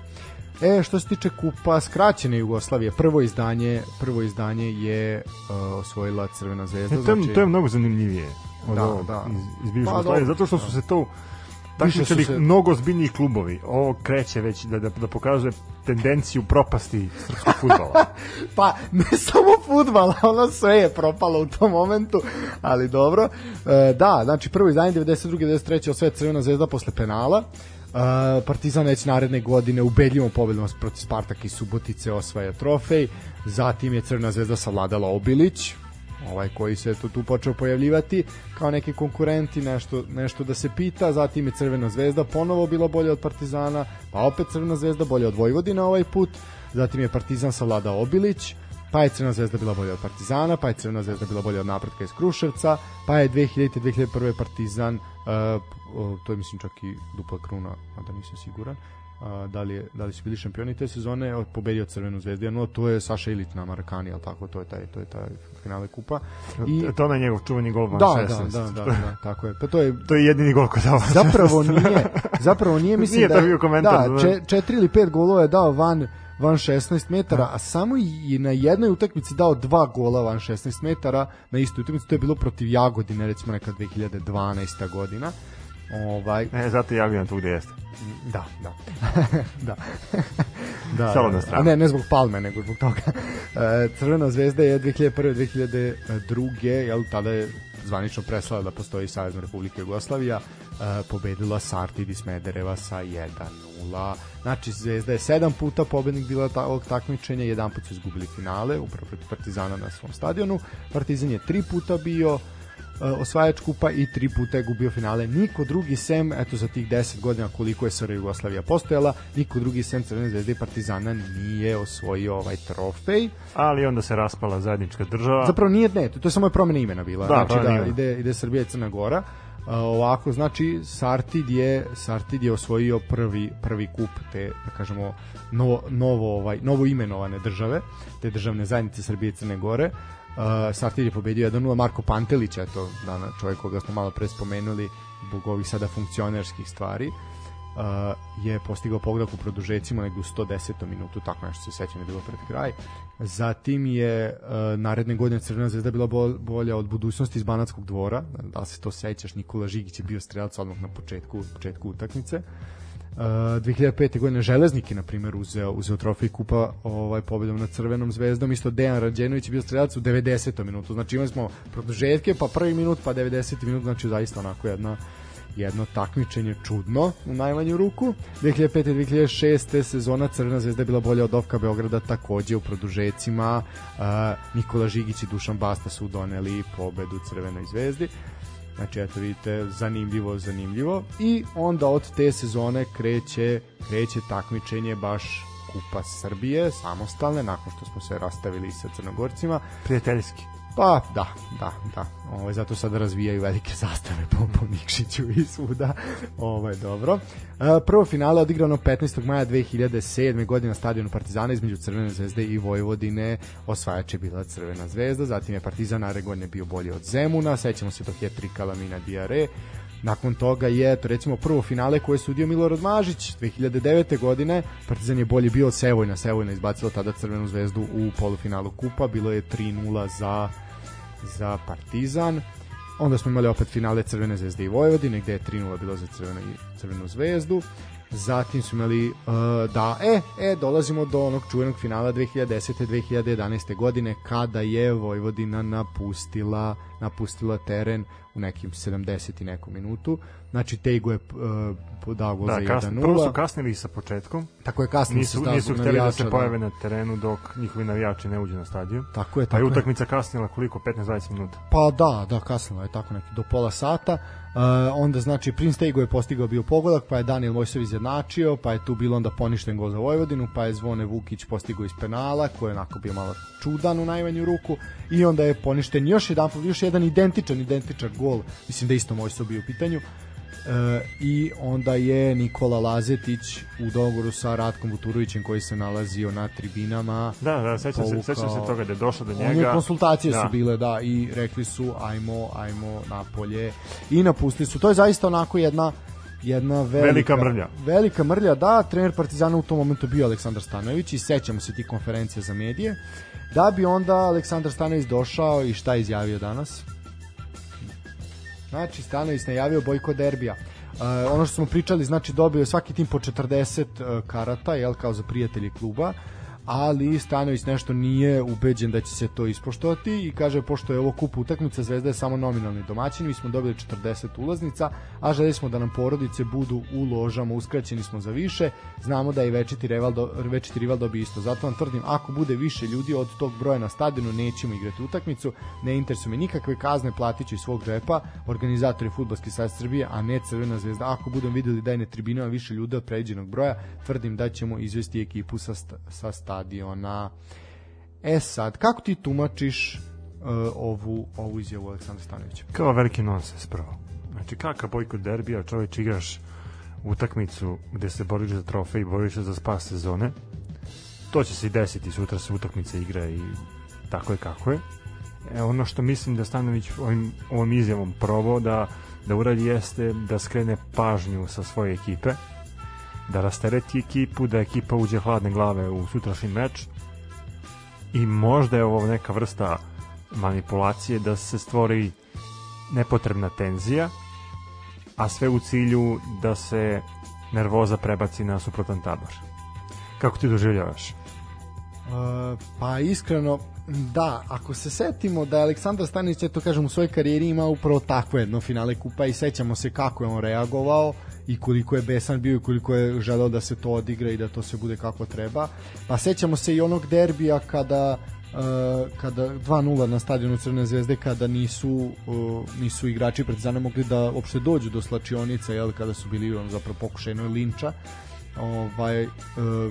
E, što se tiče kupa skraćene Jugoslavije, prvo izdanje, prvo izdanje je uh, osvojila Crvena zvezda. E, to, je, to je mnogo zanimljivije od Da, ovog da. iz, iz bivše Pa, Jugoslavije, zato što su da. se to takmičili su se- mnogo zbiljniji klubovi. Ovo kreće već da, da, da pokazuje tendenciju propasti srpskog futbola. Pa, ne samo futbal, ono sve je propalo u tom momentu, ali dobro. E, da, znači prvo izdanje 92. 93. osvaja Crvena zvezda posle penala. E, Partizan već naredne godine ubedljivom pobedom protiv Spartaka i Subotice osvaja trofej. Zatim je Crvena zvezda savladala Obilić, ovaj koji se tu, tu počeo pojavljivati kao neki konkurenti, nešto, nešto da se pita, zatim je Crvena zvezda ponovo bila bolja od Partizana, pa opet Crvena zvezda bolja od Vojvodina ovaj put, zatim je Partizan savladao Obilić, pa je Crvena zvezda bila bolja od Partizana, pa je Crvena zvezda bila bolja od Napretka iz Kruševca, pa je 2000. 2001. Partizan, uh, to je mislim čak i dupla kruna, a da nisam siguran, uh, da li, je, da li su bili šampioni te sezone, pobedio Crvenu zvezdu 1 to je Saša Ilić na Marakani, al tako, to je taj, to je taj finale kupa. I, to je njegov čuveni gol Da, 16. da, da, da, da, tako je. Pa to je To je jedini gol koji dao zapravo 16. nije, zapravo nije mislim Nije da to bio komentar, da, da. če, četiri ili pet golova je dao van van 16 metara, a samo i na jednoj utakmici dao dva gola van 16 metara na istu utakmicu, to je bilo protiv Jagodine, recimo neka 2012. godina. Ovaj, E, zato ja vidim tu gde jeste. da, da. da. da, Samo da, na stranu. A ne, ne zbog Palme, nego zbog toga. E, Crvena zvezda je 2001. 2002. Jel, tada je zvanično preslala da postoji Savezna Republika Jugoslavija, e, pobedila Sartid iz Smedereva sa 1-0. Znači, Zvezda je sedam puta pobednik bila ta, ovog takmičenja, jedan put su izgubili finale, upravo protiv Partizana na svom stadionu. Partizan je tri puta bio osvajač kupa i tri puta je gubio finale. Niko drugi sem, eto za tih 10 godina koliko je SR Jugoslavija postojala, niko drugi sem Crvene zvezde i Partizana nije osvojio ovaj trofej. Ali onda se raspala zajednička država. Zapravo nije, ne, to je samo je promena imena bila. Da, znači da, ide, ide Srbija i Crna Gora. A, ovako, znači Sartid je Sartid je osvojio prvi prvi kup te da kažemo novo novo ovaj novo imenovane države, te državne zajednice Srbije i Crne Gore. Uh, Sartid je pobedio 1-0 Marko Pantelić, eto dana čovjek koga smo malo pre spomenuli zbog ovih sada funkcionerskih stvari uh, je postigao pogodak u produžecima negde u 110. minutu, tako nešto se sećam je bilo pred kraj. Zatim je uh, naredne godine Crvena zvezda bila bol, bolja od budućnosti iz Banatskog dvora, da se to sećaš, Nikola Žigić je bio strelac odmah na početku, početku utakmice. Uh, 2005. godine Železnik je na primjer uzeo uzeo trofej kupa ovaj pobedom nad Crvenom zvezdom isto Dejan Rađenović je bio strelac u 90. minutu znači imali smo produžetke pa prvi minut pa 90. minut znači zaista onako jedna jedno takmičenje čudno u najmanju ruku 2005. 2006. sezona Crvena zvezda je bila bolja od Ofka Beograda takođe u produžecima uh, Nikola Žigić i Dušan Basta su doneli pobedu Crvenoj zvezdi Znači, eto vidite, zanimljivo, zanimljivo. I onda od te sezone kreće, kreće takmičenje baš Kupa Srbije, samostalne, nakon što smo se rastavili sa Crnogorcima. Prijateljski. Pa, da, da, da. Ovaj zato sada razvijaju velike zastave po, po Nikšiću i svuda. Ovaj dobro. E, prvo finale odigrano 15. maja 2007. godine na stadionu Partizana između Crvene zvezde i Vojvodine. Osvajač je bila Crvena zvezda, zatim je Partizan godine bio bolji od Zemuna, sećamo se tog hetrika Lamina Diare. Nakon toga je, to recimo, prvo finale koje je sudio Milorad Mažić 2009. godine. Partizan je bolji bio od Sevojna. Sevojna izbacila tada Crvenu zvezdu u polufinalu kupa. Bilo je 3-0 za, za Partizan. Onda smo imali opet finale Crvene zvezde i Vojvodine, gde je 3-0 bilo za Crvenu, Crvenu zvezdu. Zatim smo imali, uh, da, e, e, dolazimo do onog čuvenog finala 2010. 2011. godine, kada je Vojvodina napustila, napustila teren u nekim 70 i neku minutu. Znači, Tejgo je uh, dao gol Da, za kasn, prvo su 1-0. kasnili sa početkom. Tako je kasnije Nisu, se stao nisu hteli da se pojave na terenu dok njihovi navijači ne uđu na stadion. Tako je, Pa je tako je. utakmica kasnila koliko? 15-20 minuta. Pa da, da, kasnilo je tako neki do pola sata. Uh, onda znači Prince Tejgo je postigao bio pogodak, pa je Daniel Mojsov izjednačio, pa je tu bilo onda poništen gol za Vojvodinu, pa je Zvone Vukić postigao iz penala, koji je onako bio malo čudan u najmanju ruku i onda je poništen još jedan još jedan identičan identičan gol, mislim da isto Mojsov bio u pitanju. E, i onda je Nikola Lazetić u dogovoru sa Ratkom Vuturovićem koji se nalazio na tribinama Da, da, sećam se, sećam se toga da je došlo do One njega. konsultacije Da. su bile, da, i rekli su ajmo, ajmo napolje i napustili su. To je zaista onako jedna jedna velika, Velika mrlja. Velika mrlja, da, trener Partizana u tom momentu bio Aleksandar Stanojević i sećamo se tih konferencija za medije. Da bi onda Aleksandar Stanojević došao i šta je izjavio danas? Znači, Stanović najavio bojkot derbija. Uh, ono što smo pričali, znači dobio je svaki tim po 40 uh, karata, jel, kao za prijatelji kluba, ali Stanović nešto nije ubeđen da će se to ispoštovati i kaže pošto je ovo kup utakmica Zvezda je samo nominalni domaćin, mi smo dobili 40 ulaznica, a želi smo da nam porodice budu u ložama, uskraćeni smo za više, znamo da i večiti rival, do, večiti rival dobi isto. Zato vam tvrdim, ako bude više ljudi od tog broja na stadionu, nećemo igrati utakmicu, ne interesuju me nikakve kazne, platit ću iz svog džepa, organizatori Futbolski savez Srbije, a ne Crvena zvezda. Ako budem videli da je na tribinama više ljudi od pređenog broja, tvrdim da ćemo izvesti ekipu sa, sa. E sad, kako ti tumačiš uh, ovu, ovu izjavu Aleksandra Stanovića? Kao veliki nonsens prvo. Znači, kakav bojkot derbija, čoveč igraš utakmicu gde se boriš za trofej boriš za spas sezone. To će se i desiti, sutra se utakmica igra i tako je kako je. E, ono što mislim da Stanović ovim, ovom izjavom probao da, da uradi jeste da skrene pažnju sa svoje ekipe, da rastereti ekipu, da ekipa uđe hladne glave u sutrašnji meč i možda je ovo neka vrsta manipulacije da se stvori nepotrebna tenzija, a sve u cilju da se nervoza prebaci na suprotan tabor. Kako ti doživljavaš? Uh, pa iskreno da, ako se setimo da je Aleksandar Stanić, eto kažem, u svojoj karijeri ima upravo takvo jedno finale kupa i sećamo se kako je on reagovao i koliko je besan bio i koliko je želeo da se to odigra i da to se bude kako treba. Pa sećamo se i onog derbija kada Uh, kada 2-0 na stadionu Crne zvezde kada nisu uh, nisu igrači Partizana mogli da uopšte dođu do slačionice jel kada su bili on zapravo pokušajno linča. Ovaj, uh,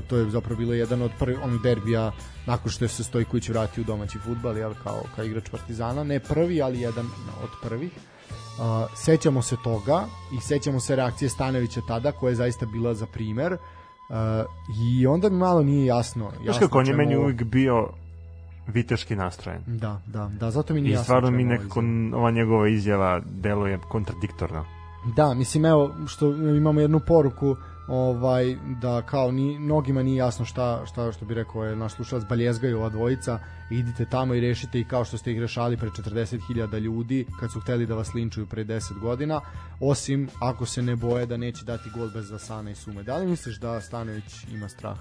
to je zapravo bilo jedan od prvih onih derbija nakon što je se Stojković vratio u domaći futbal jel, kao, kao igrač Partizana. Ne prvi ali jedan od prvih Uh, sećamo se toga i sećamo se reakcije Stanovića tada koja je zaista bila za primer uh, i onda mi malo nije jasno, jasno Znaš kako on je meni uvijek bio viteški nastrojen. Da, da, da, zato mi nije I jasno. stvarno mi nekako ova njegova izjava deluje kontradiktorno. Da, mislim evo što imamo jednu poruku ovaj da kao ni mnogima nije jasno šta šta što bi rekao je naš slušalac baljezgaju ova dvojica idite tamo i rešite i kao što ste ih rešali pre 40.000 ljudi kad su hteli da vas linčuju pre 10 godina osim ako se ne boje da neće dati gol bez zasana i sume da li misliš da Stanović ima strah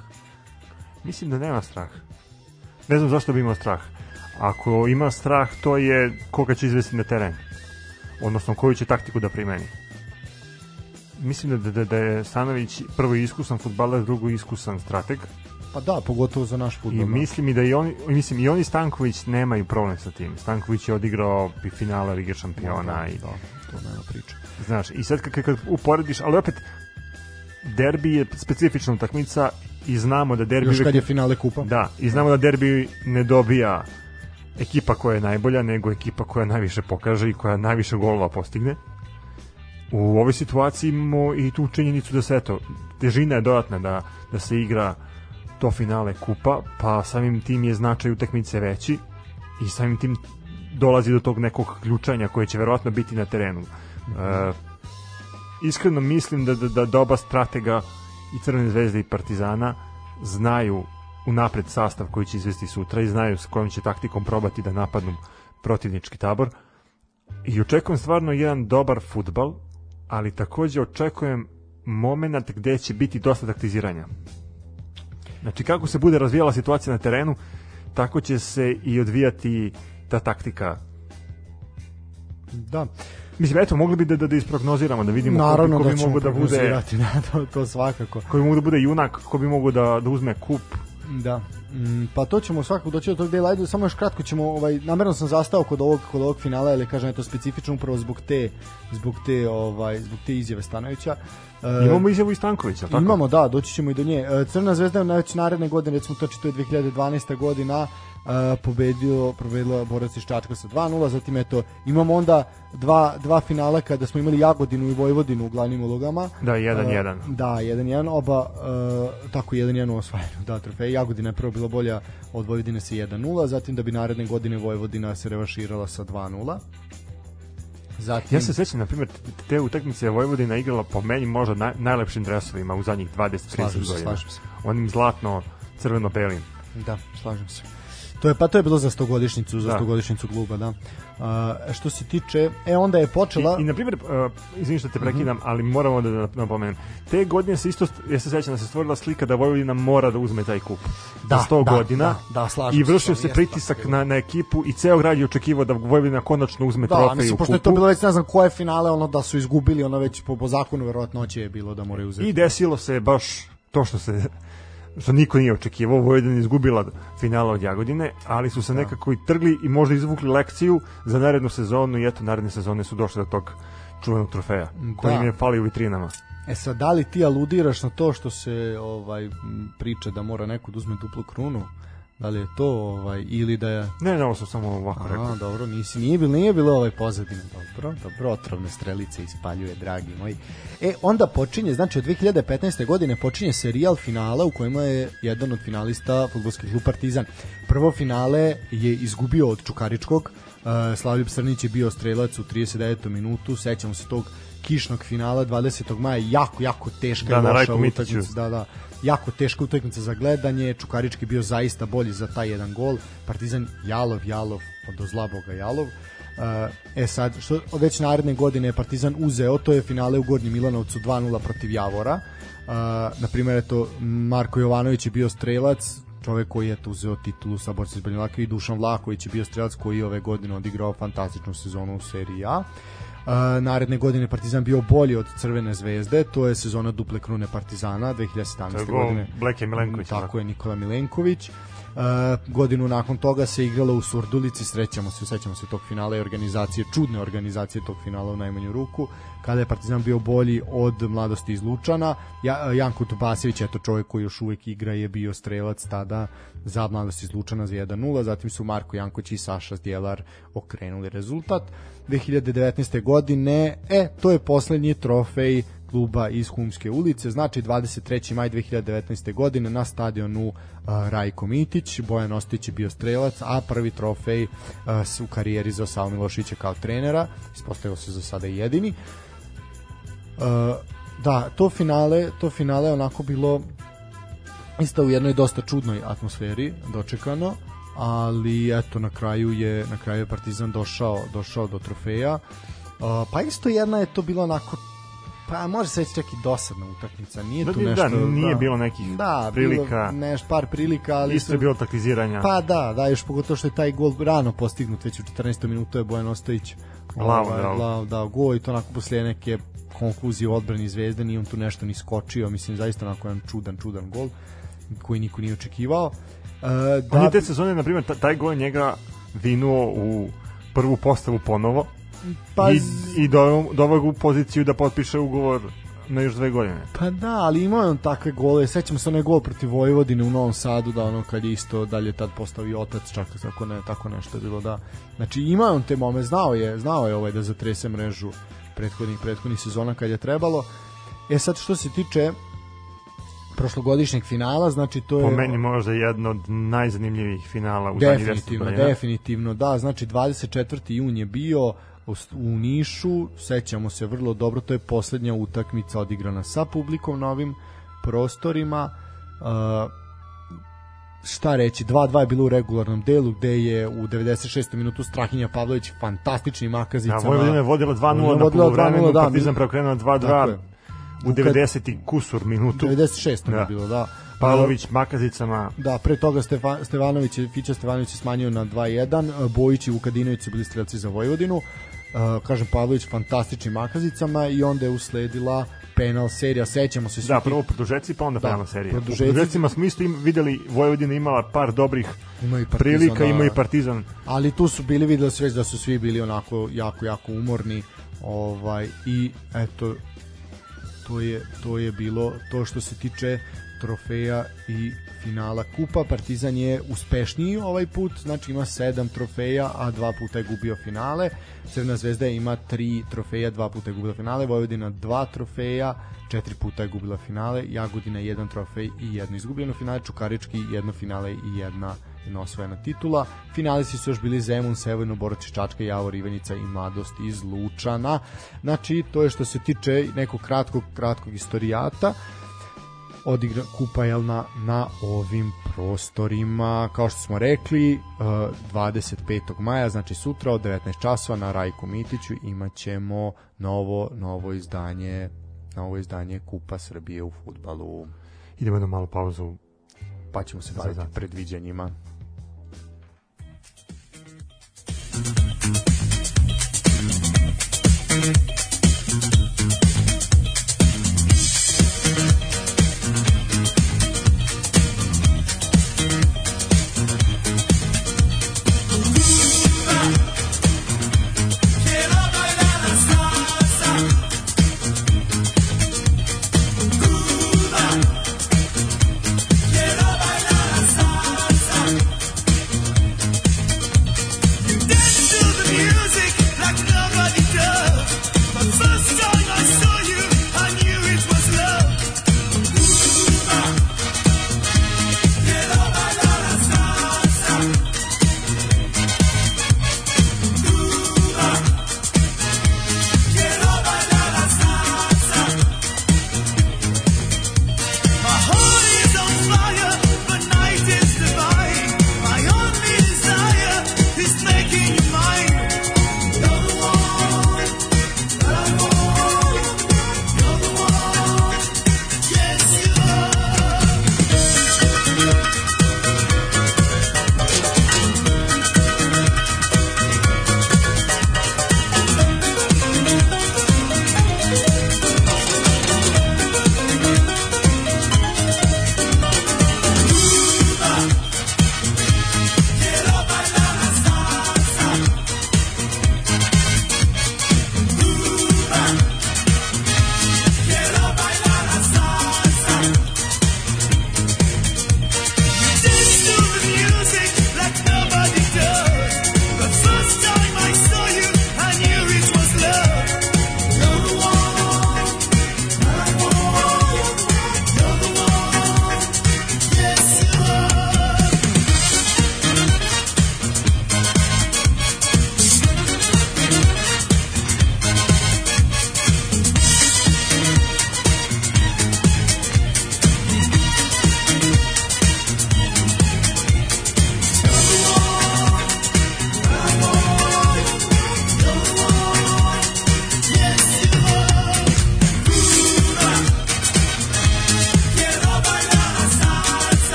Mislim da nema strah. Ne znam zašto bi imao strah. Ako ima strah, to je koga će izvesti na teren. Odnosno, koju će taktiku da primeni. Mislim da, da, da je Stanović prvo iskusan futbaler, drugo iskusan strateg. pa da pogotovo za naš fudbal I da. mislim i da i oni, mislim i oni Stanković nemaju problem sa tim. Stanković je odigrao i finale Lige šampiona da, i da, to nema priče Znaš, i sad kad, kad uporediš, ali opet derbi je specifična utakmica i znamo da derbi još kad je finale kupa Da, i znamo da derbi ne dobija ekipa koja je najbolja, nego ekipa koja najviše pokaže i koja najviše golova postigne. U ovoj situaciji imamo i tu činjenicu da se eto, težina je dodatna da, da se igra to finale kupa, pa samim tim je značaj utakmice veći i samim tim dolazi do tog nekog ključanja koje će verovatno biti na terenu. E, iskreno mislim da, da, da doba stratega i Crvene zvezde i Partizana znaju unapred sastav koji će izvesti sutra i znaju s kojom će taktikom probati da napadnu protivnički tabor i očekujem stvarno jedan dobar futbal ali takođe očekujem moment gde će biti dosta taktiziranja. Znači kako se bude razvijala situacija na terenu tako će se i odvijati ta taktika. Da. Mislim eto mogli bi da, da, da isprognoziramo da vidimo naravno ko, bi- ko da bi ćemo mogu da bude prognozirati, da, to, to svakako. Ko bi mogu da bude junak ko bi mogu da, da uzme kup Da. Mm, pa to ćemo svakako doći do tog dela. Ajde, samo još kratko ćemo, ovaj, namerno sam zastao kod ovog, kod ovog finala, jer kažem, je to specifično upravo zbog te, zbog te, ovaj, zbog te izjave Stanovića. E, imamo izjavu i Stankovića tako? Imamo, da, doći ćemo i do nje. E, Crna zvezda je već naredne godine, recimo to to je 2012. godina, e, pobedio, pobedila borac iz Čačka sa 2-0, zatim eto, imamo onda dva, dva finala kada smo imali Jagodinu i Vojvodinu u glavnim ulogama. Da, 1-1. E, Da, 1-1, oba e, tako 1-1 u osvajanju da, trofeja. Jagodina je prvo bila bolja od Vojvodine sa 1-0, zatim da bi naredne godine Vojvodina se revaširala sa 2-0. Zatim, Ja se sećam, na primjer, te- utakmice Vojvodina igrala po meni možda naj, najlepšim dresovima u zadnjih 20-30 slažem se, godina. slažem se. Onim zlatno crveno-belim. Da, slažem se. To je pa to je bilo za stogodišnjicu, za Da. stogodišnjicu kluba, da. A, što se tiče, e onda je počela I, i na primjer, uh, izvini što te prekidam, Mhm. ali moramo da napomenem. Te godine se isto, ja se sećam da se stvorila slika da Vojvodina mora da uzme taj kup. Da, za 100 da, godina. da, da, slažem I se, vršio se jeste pritisak bilo. na, na ekipu i ceo grad je očekivao da Vojvodina konačno uzme Da, trofej mislim, u pošto je to kupu. bilo već ne znam koje finale, ono da su izgubili, ono već po, po zakonu verovatnoće je bilo da moraju uzeti. I desilo se baš to što se što niko nije očekivao, Vojvodina je izgubila finala od Jagodine, ali su se nekako i trgli i možda izvukli lekciju za narednu sezonu i eto, naredne sezone su došle do tog čuvenog trofeja, koji Da. im je fali u vitrinama. E sad, da li ti aludiraš na to što se ovaj priča da mora neko da uzme duplu krunu? Da li je to ovaj ili da je Ne, ne, ovo sam samo ovako rekao. A, dobro, nisi, nije bilo, nije bilo ovaj pozadine. Dobro, dobro, otrovne strelice ispaljuje, dragi moji. E, onda počinje, znači od 2015. godine počinje serijal finala u kojima je jedan od finalista futbolski klub Partizan. Prvo finale je izgubio od Čukaričkog, uh, Slavljub Srnić je bio strelac u 39. minutu, sećamo se tog kišnog finala 20. maja, jako, jako teška Da, na loša utakmica, da, da, jako teška utakmica za gledanje, Čukarički bio zaista bolji za taj jedan gol, Partizan Jalov, Jalov, od zla boga Jalov, Uh, e sad, što već naredne godine je Partizan uzeo, to je finale u Gornjem Milanovcu 2-0 protiv Javora. Uh, na primjer, eto, Marko Jovanović je bio strelac, čovek koji je eto, uzeo titulu sa borcem iz Banja Luka i Dušan Vlaković je bio strelac koji je ove godine odigrao fantastičnu sezonu u seriji A. Naredne godine Partizan bio bolji od Crvene zvezde, to je sezona duple krune Partizana 2017. To je gol godine. Bleke Milenkovića, Tako tako. je Nikola Milenković. Uh, godinu nakon toga se igralo u Surdulici, srećamo se, sećamo se tog finala i organizacije, čudne organizacije tog finala u najmanju ruku, kada je Partizan bio bolji od mladosti iz Lučana. Ja, Janko Tubasević, eto čovjek koji još uvek igra, je bio strelac tada za mladost iz Lučana za 1-0, zatim su Marko Janković i Saša Zdjelar okrenuli rezultat. 2019. godine, e, to je poslednji trofej kluba iz Humske ulice, znači 23. maj 2019. godine na stadionu Rajko Mitić, Bojan Ostić je bio strelac, a prvi trofej u karijeri za Savo Milošića kao trenera, ispostavio se za sada jedini. Da, to finale, to finale onako bilo isto u jednoj dosta čudnoj atmosferi dočekano, ali eto na kraju je na kraju je Partizan došao došao do trofeja. Uh, pa isto jedna je to bilo onako pa može se reći čak i dosadna utakmica. Nije Da, tu da, nešto... nije bilo nekih da, prilika. Bilo, neš, par prilika, ali... Isto je bilo taktiziranja. Pa da, da, još pogotovo što je taj gol rano postignut, već u 14. minutu je Bojan Ostojić Glavom ovaj, dao. glav, dao gol i to onako posle neke konkluzije odbrani zvezde, nije on tu nešto ni skočio, mislim zaista onako jedan čudan, čudan gol koji niko nije očekivao. E, On da, je te sezone, na primjer, ta- taj gol njega vinuo u prvu postavu ponovo pa, i, i doveo, ga u poziciju da potpiše ugovor na još dve godine. Pa da, ali imao je on takve gole. Sećam se onaj gol protiv Vojvodine u Novom Sadu, da ono kad je isto dalje tad postavio otac, čak tako ne, tako nešto je bilo da. Znači imao je on te mome, znao je, znao je ovaj da zatrese mrežu prethodnih prethodnih sezona kad je trebalo. E sad što se tiče prošlogodišnjeg finala, znači to je Po meni možda jedno od najzanimljivijih finala u zadnjih 10 Definitivno, definitivno, da, znači 24. jun je bio u, Nišu, sećamo se vrlo dobro, to je poslednja utakmica odigrana sa publikom na ovim prostorima. Uh, šta reći, 2-2 je bilo u regularnom delu gde je u 96. minutu Strahinja Pavlović fantastičnim Da, makazicama. Vojvodina je vodila 2-0 Vojvodina je na 2:0, da, Partizan preokrenuo Tako 2-2 je. u 90. kusur minutu. 96. Da. je bilo, da. Pavlović makazicama Da, pre toga Stefa, Stevanović, je- Fića Stevanović je smanjio na 2-1, Bojić i Vukadinović su bili strelci za Vojvodinu, kažem Pavlović fantastičnim makazicama i onda je usledila penal serija, sećamo se Da, prvo produžeci, pa onda Da, penalna serija. U produžeci- produžecima smo isto im, videli Vojvodina imala par dobrih Ima i Partizan, prilika, da. ima i Partizan. ali tu su bili videli se već da su svi bili onako jako jako umorni ovaj i eto to je to je bilo to što se tiče trofeja i finala kupa Partizan je uspešniji ovaj put znači ima sedam trofeja a dva puta je gubio finale Crvena zvezda ima tri trofeja dva puta je gubila finale Vojvodina dva trofeja četiri puta je gubila finale Jagodina jedan trofej i jedno izgubljeno finale Čukarički jedno finale i jedna jedna osvojena titula. Finalisti su još bili Zemun, Sevojno, Boroć, Čačka, Javor, Ivenica i Mladost iz Lučana. Znači, to je što se tiče nekog kratkog, kratkog istorijata. Odigra kupa jel, na, na ovim prostorima kao što smo rekli uh, 25. maja znači sutra od 19 časova na Rajku Mitiću imaćemo novo novo izdanje novo izdanje Kupa Srbije u futbalu Idemo na malu pauzu. pa ćemo se baviti predviđanjima Dance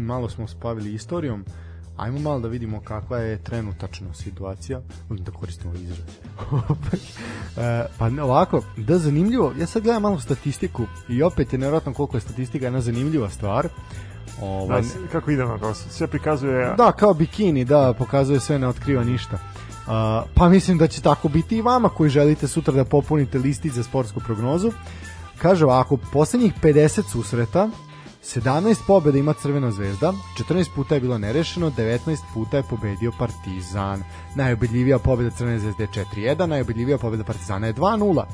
malo smo spavili istorijom ajmo malo da vidimo kakva je trenutačno situacija. Volim da koristimo ovaj izraz. E, pa ne, ovako da zanimljivo. Ja sad gledam malo statistiku i opet je nevjerojatno koliko je statistika jedna zanimljiva stvar. Ovaj, Da, kako idemo, kao sve prikazuje... Da, kao bikini, da, pokazuje sve, ne otkriva ništa. Uh, pa mislim da će tako biti i vama koji želite sutra da popunite listić za sportsku prognozu. Kaže ovako, poslednjih 50 susreta, 17 pobjeda ima Crvena zvezda, 14 puta je bilo nerešeno, 19 puta je pobedio Partizan. Najobidljivija pobjeda Crvene zvezde je 4-1, najobidljivija pobjeda Partizana je 2-0. Uh,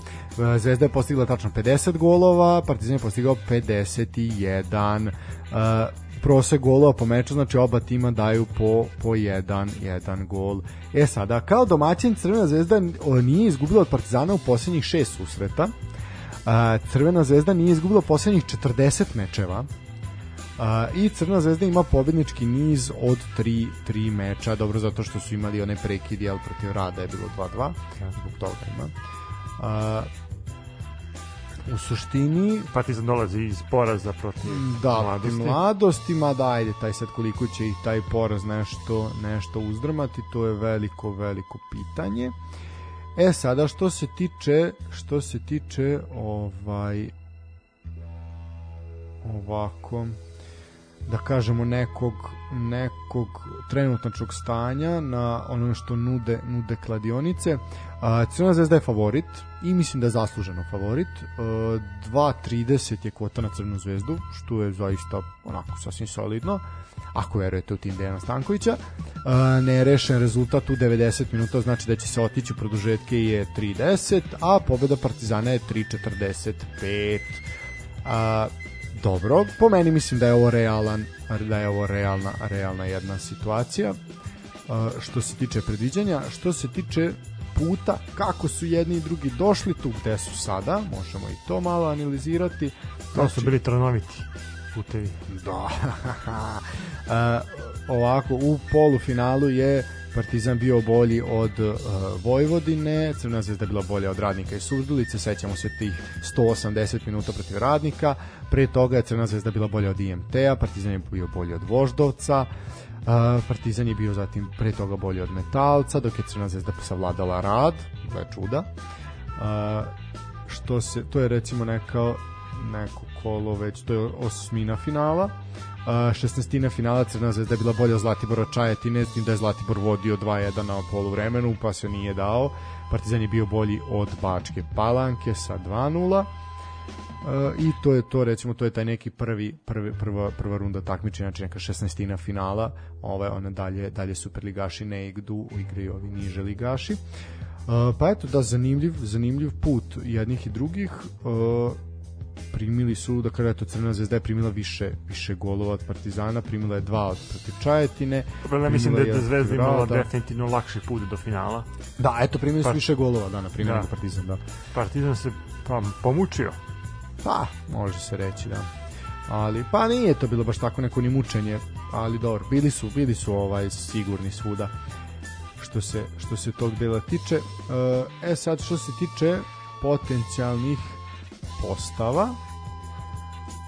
Zvezda je postigla tačno 50 golova, Partizan je postigao 51. Uh, prosek golova po meču, znači oba tima daju po, po jedan, jedan gol. E sada, kao domaćin Crvena zvezda o, nije izgubila od Partizana u posljednjih šest susreta. A, Crvena zvezda nije izgubila posljednjih 40 mečeva. A, I Crvena zvezda ima pobednički niz od 3, 3 meča, dobro zato što su imali one prekid, jel, protiv Rada je bilo 2-2, zbog toga ima. A, u suštini Partizan dolazi iz poraza protiv da, mladosti. mladosti, mada ajde, taj sad koliko će ih taj poraz nešto, nešto uzdrmati, to je veliko, veliko pitanje. E sada što se tiče što se tiče ovaj ovako da kažemo nekog nekog trenutnačnog stanja na ono što nude nude kladionice. A, Crvena zvezda je favorit i mislim da je zasluženo favorit. E, 2.30 je kvota na Crvenu zvezdu, što je zaista onako sasvim solidno ako verujete u tim Dejana Stankovića. E, nerešen rezultat u 90 minuta znači da će se otići u produžetke je 3.10, a pobeda Partizana je 3.45. A, dobro, po meni mislim da je ovo realan da je ovo realna realna jedna situacija. A, što se tiče predviđanja, što se tiče puta kako su jedni i drugi došli tu gde su sada, možemo i to malo analizirati. To su bili trnoviti putevi. Da. e, ovako, u polufinalu je Partizan bio bolji od uh, Vojvodine, Crvena zvezda bila bolja od Radnika i Surdulice, sećamo se tih 180 minuta protiv Radnika, pre toga je Crvena zvezda bila bolja od IMT-a, Partizan je bio bolji od Voždovca, uh, Partizan je bio zatim pre toga bolji od Metalca, dok je Crvena zvezda savladala Rad, gle čuda. Uh, što se, to je recimo neka neko kolo već, to je osmina finala. Uh, 16. finala Crna zvezda je bila bolja od Zlatibora Čajetine, s tim da je Zlatibor vodio 2-1 na poluvremenu, pa se nije dao. Partizan je bio bolji od Bačke Palanke sa 2-0. Uh, i to je to recimo to je taj neki prvi prvi prva prva runda takmičenja znači neka 16 finala ove one dalje dalje superligaši ne igraju ovi niže ligaši uh, pa eto da zanimljiv zanimljiv put jednih i drugih uh, primili su, da kada eto Crvena zvezda je primila više više golova od Partizana, primila je dva od protiv Čajetine. Dobro, ja mislim da je od Zvezda imala Grada. definitivno lakši put do finala. Da, eto primili su Pa- više golova, da, na primjer, Da. Partizan, da. Partizan se pa, pomučio. Pa, može se reći, da. Ali, pa nije to bilo baš tako neko ni mučenje, ali dobro, bili su, bili su ovaj sigurni svuda što se, što se tog dela tiče. E sad, što se tiče potencijalnih postava,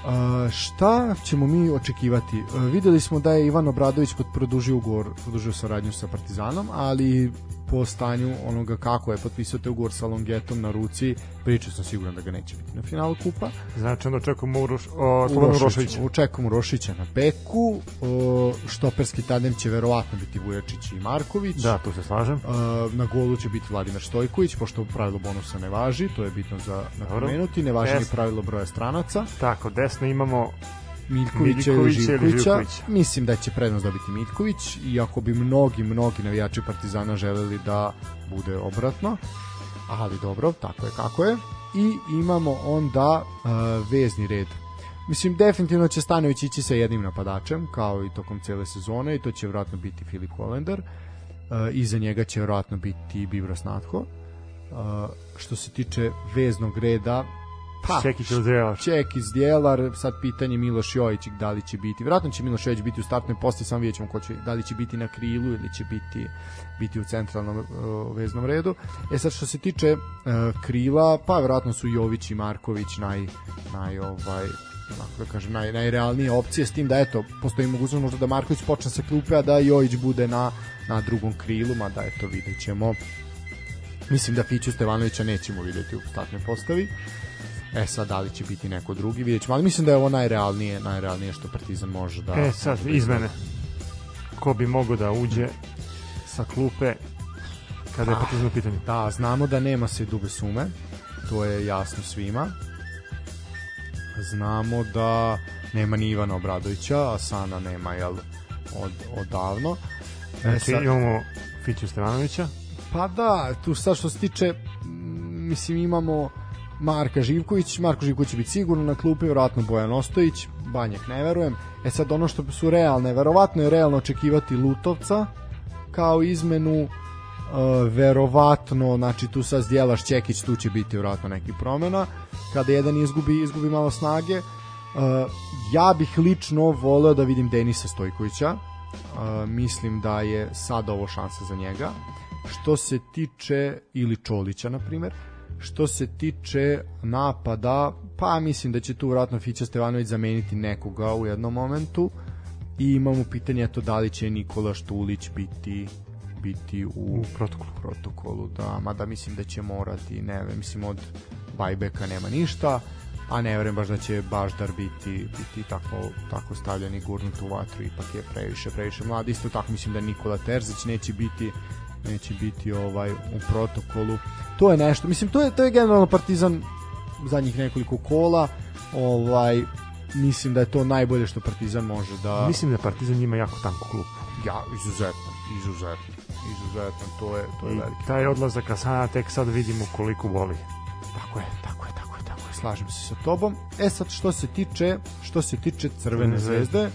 Uh, šta ćemo mi očekivati? Uh, videli smo da je Ivan Obradović pod produžio ugovor, produžio saradnju sa Partizanom, ali po stanju onoga kako je potpisao te ugovor sa Longetom na ruci, pričao sam siguran da ga neće biti na finalu kupa. Znači, onda očekujemo Uroš, o, Uroševića. Očekujemo Urošića na beku, o, štoperski tandem će verovatno biti Vujačić i Marković. Da, tu se slažem. Uh, na golu će biti Vladimir Stojković, pošto pravilo bonusa ne važi, to je bitno za napomenuti, ne važi ni pravilo broja stranaca. Tako, desno imamo Miljkovića ili Živkovića. Mislim da će prednost dobiti Miljković, iako bi mnogi, mnogi navijači Partizana želeli da bude obratno. Ali dobro, tako je kako je. I imamo onda uh, vezni red. Mislim, definitivno će Stanović ići sa jednim napadačem, kao i tokom cele sezone, i to će vjerojatno biti Filip Hollander. Uh, iza njega će vjerojatno biti Bibro Snatko. Uh, što se tiče veznog reda, pa, Čekić ili Zrelaš. Ček iz Djelar, sad pitanje Miloš Jojić da li će biti, vjerojatno će Miloš Jojić biti u startnoj posti, samo vidjet ćemo ko će, da li će biti na krilu ili će biti biti u centralnom uh, veznom redu. E sad što se tiče uh, krila, pa vjerojatno su Jović i Marković naj, naj ovaj, da kažem, naj, najrealnije opcije s tim da eto, postoji mogućnost možda da Marković počne sa klupe, a da Jojić bude na, na drugom krilu, mada eto vidjet ćemo. Mislim da Fiću Stevanovića nećemo videti u startnoj postavi. E sad, da li će biti neko drugi, vidjet ćemo. Ali mislim da je ovo najrealnije, najrealnije što Partizan može da... E, sad, izmene. Ko bi mogao da uđe sa klupe kada je Ah. Partizan u pitanju? Da, znamo da nema se dube sume, to je jasno svima. Znamo da nema ni Ivana Obradovića, a Sana nema, jel, od, odavno. E, Znači, sad- imamo Fiću Stevanovića, Pa da, tu sad što se tiče, mislim imamo Marka Živković, Marko Živković će biti sigurno na klupi, vjerojatno Bojan Ostojić, Banjak ne verujem. E sad ono što su realne, verovatno je realno očekivati Lutovca kao izmenu, uh, verovatno, znači tu sad zdjelaš Čekić, tu će biti vjerojatno neki promena. Kada jedan izgubi, izgubi malo snage, Uh, ja bih lično voleo da vidim Denisa Stojkovića. Uh, mislim da je sad ovo šansa za njega. Što se tiče ili Čolića, na primer, Što se tiče napada, pa mislim da će tu vratno Fića Stevanović zameniti nekoga u jednom momentu i imamo pitanje eto da li će Nikola Štulić biti biti u, U protokolu. protokolu, da, mada mislim da će morati, ne, mislim od bajbeka nema ništa, a ne verujem baš da će Baždar biti, biti tako, tako stavljen i gurnut u vatru, ipak je previše, previše mlad. Isto tako mislim da Nikola Terzić neće biti neće biti ovaj u protokolu. To je nešto, mislim to je to je generalno Partizan zadnjih nekoliko kola, ovaj mislim da je to najbolje što Partizan može da Mislim da Partizan ima jako tanku klupu. ja izuzetno, izuzetno, izuzetno, to je to je I veliki taj odlazak Asana tek sad vidimo koliko boli. Tako je, tako je, tako je, tako je. Slažem se sa tobom. E sad što se tiče, što se tiče Crvene Crvene zvezde,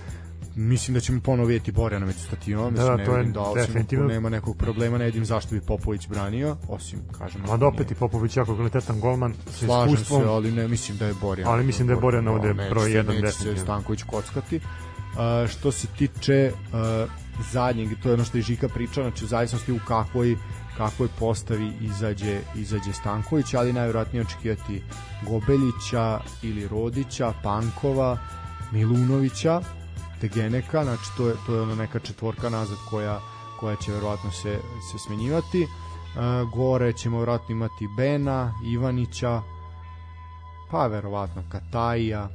mislim da ćemo ponovo vidjeti Borjana među stativama, mislim da, to je da definitivno. nema nekog problema, ne vidim zašto bi Popović branio, osim kažem. Mada opet i Popović jako kvalitetan golman sa Slažem iskustvom. se, ali ne mislim da je Borjan. Ali mislim da je Borjan ovde neće broj se- jedan neće se definitivno. Stanković kockati. Uh, što se tiče uh, zadnjeg, to je ono što je Žika pričao, znači u zavisnosti u kakvoj kakvoj postavi izađe izađe Stanković, ali najverovatnije očekivati Gobeljića ili Rodića, Pankova, Milunovića, Tegeneka, znači to je, to je ono neka četvorka nazad koja, koja će verovatno se, se smenjivati. Uh, gore ćemo verovatno imati Bena, Ivanića, pa verovatno Kataija.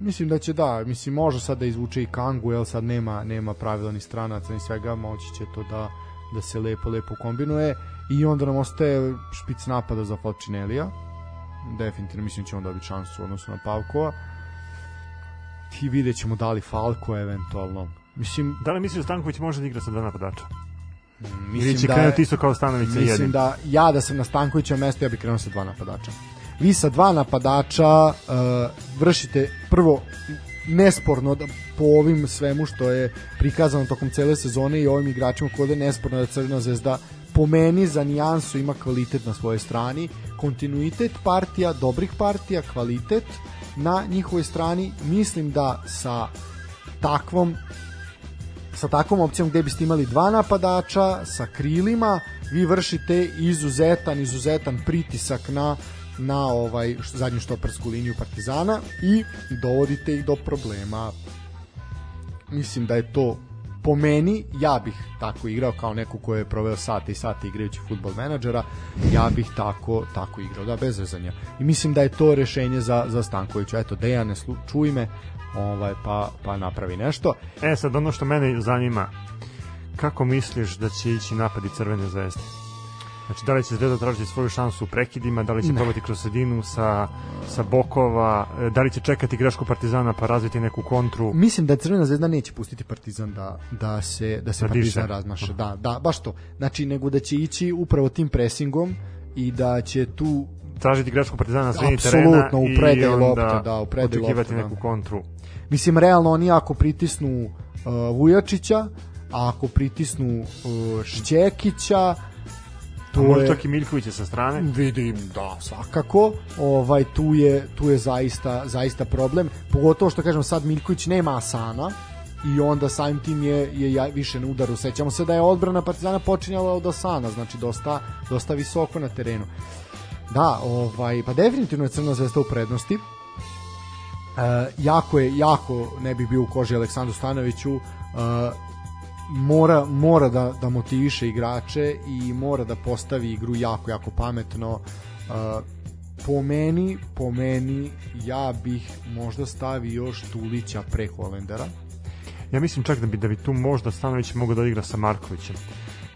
Mislim da će da, mislim može sad da izvuče i Kangu, jel sad nema nema pravila ni stranaca ni svega, moći će to da da se lepo lepo kombinuje i onda nam ostaje špic napada za Falcinelija. Definitivno mislim da će on dobiti šansu u odnosu na Pavkova. I vidjet ćemo da li Falko eventualno. Mislim, Da li misliš da Stanković može da igra sa dva napadača? Mislim će da krenuti isto kao Stanović sa Mislim da ja da sam na Stankovićevom mestu ja bih krenuo sa dva napadača. Vi sa dva napadača uh, vršite prvo nesporno da po ovim svemu što je prikazano tokom cele sezone i ovim igračima kod je nesporno da Crvena zvezda po meni za nijansu ima kvalitet na svojoj strani, kontinuitet partija, dobrih partija, kvalitet na njihovoj strani. Mislim da sa takvom sa takvom opcijom gde biste imali dva napadača sa krilima, vi vršite izuzetan, izuzetan pritisak na na ovaj zadnju štopersku liniju Partizana i dovodite ih do problema. Mislim da je to po meni, ja bih tako igrao kao neko ko je proveo sate i sate igrajući futbol menadžera, ja bih tako tako igrao, da bez vezanja. I mislim da je to rešenje za za Stankovića. Eto, Dejane, slu- čuj me, ovaj pa pa napravi nešto. E sad ono što mene zanima, kako misliš da će ići napadi Crvene zvezde? Znači, da li će Zvezda tražiti svoju šansu u prekidima, da li će probati kroz sredinu sa, sa bokova, e, da li će čekati grešku Partizana pa razviti neku kontru? Mislim da Crvena zvezda neće pustiti Partizan da da se da se Da Partizan diše. razmaše. Da, da, baš to. Znači nego da će ići upravo tim presingom i da će tu Tražiti grešku Partizana na sredini terena u i onda lopte, da, u očekivati lopte, da. neku kontru. mislim realno oni ako pritisnu uh, Vujačića, a ako pritisnu uh, Šćekića, Može je čak i Miljkovića sa strane. vidim da svakako. Ovaj tu je tu je zaista zaista problem. Pogotovo što kažem sad Miljković nema Asana i onda samim tim je, je ja- više na udaru. Sećamo se da je odbrana Partizana počinjala od Asana znači dosta, dosta visoko na terenu. Da ovaj pa definitivno je Crna zvezda u prednosti. E, jako je jako ne bi bio u koži Aleksandru Stanoviću. E, mora, mora da, da motiviše igrače i mora da postavi igru jako, jako pametno. Uh, po meni, po meni, ja bih možda stavio još Tulića pre Holendera. Ja mislim čak da bi da bi tu možda Stanović mogao da igra sa Markovićem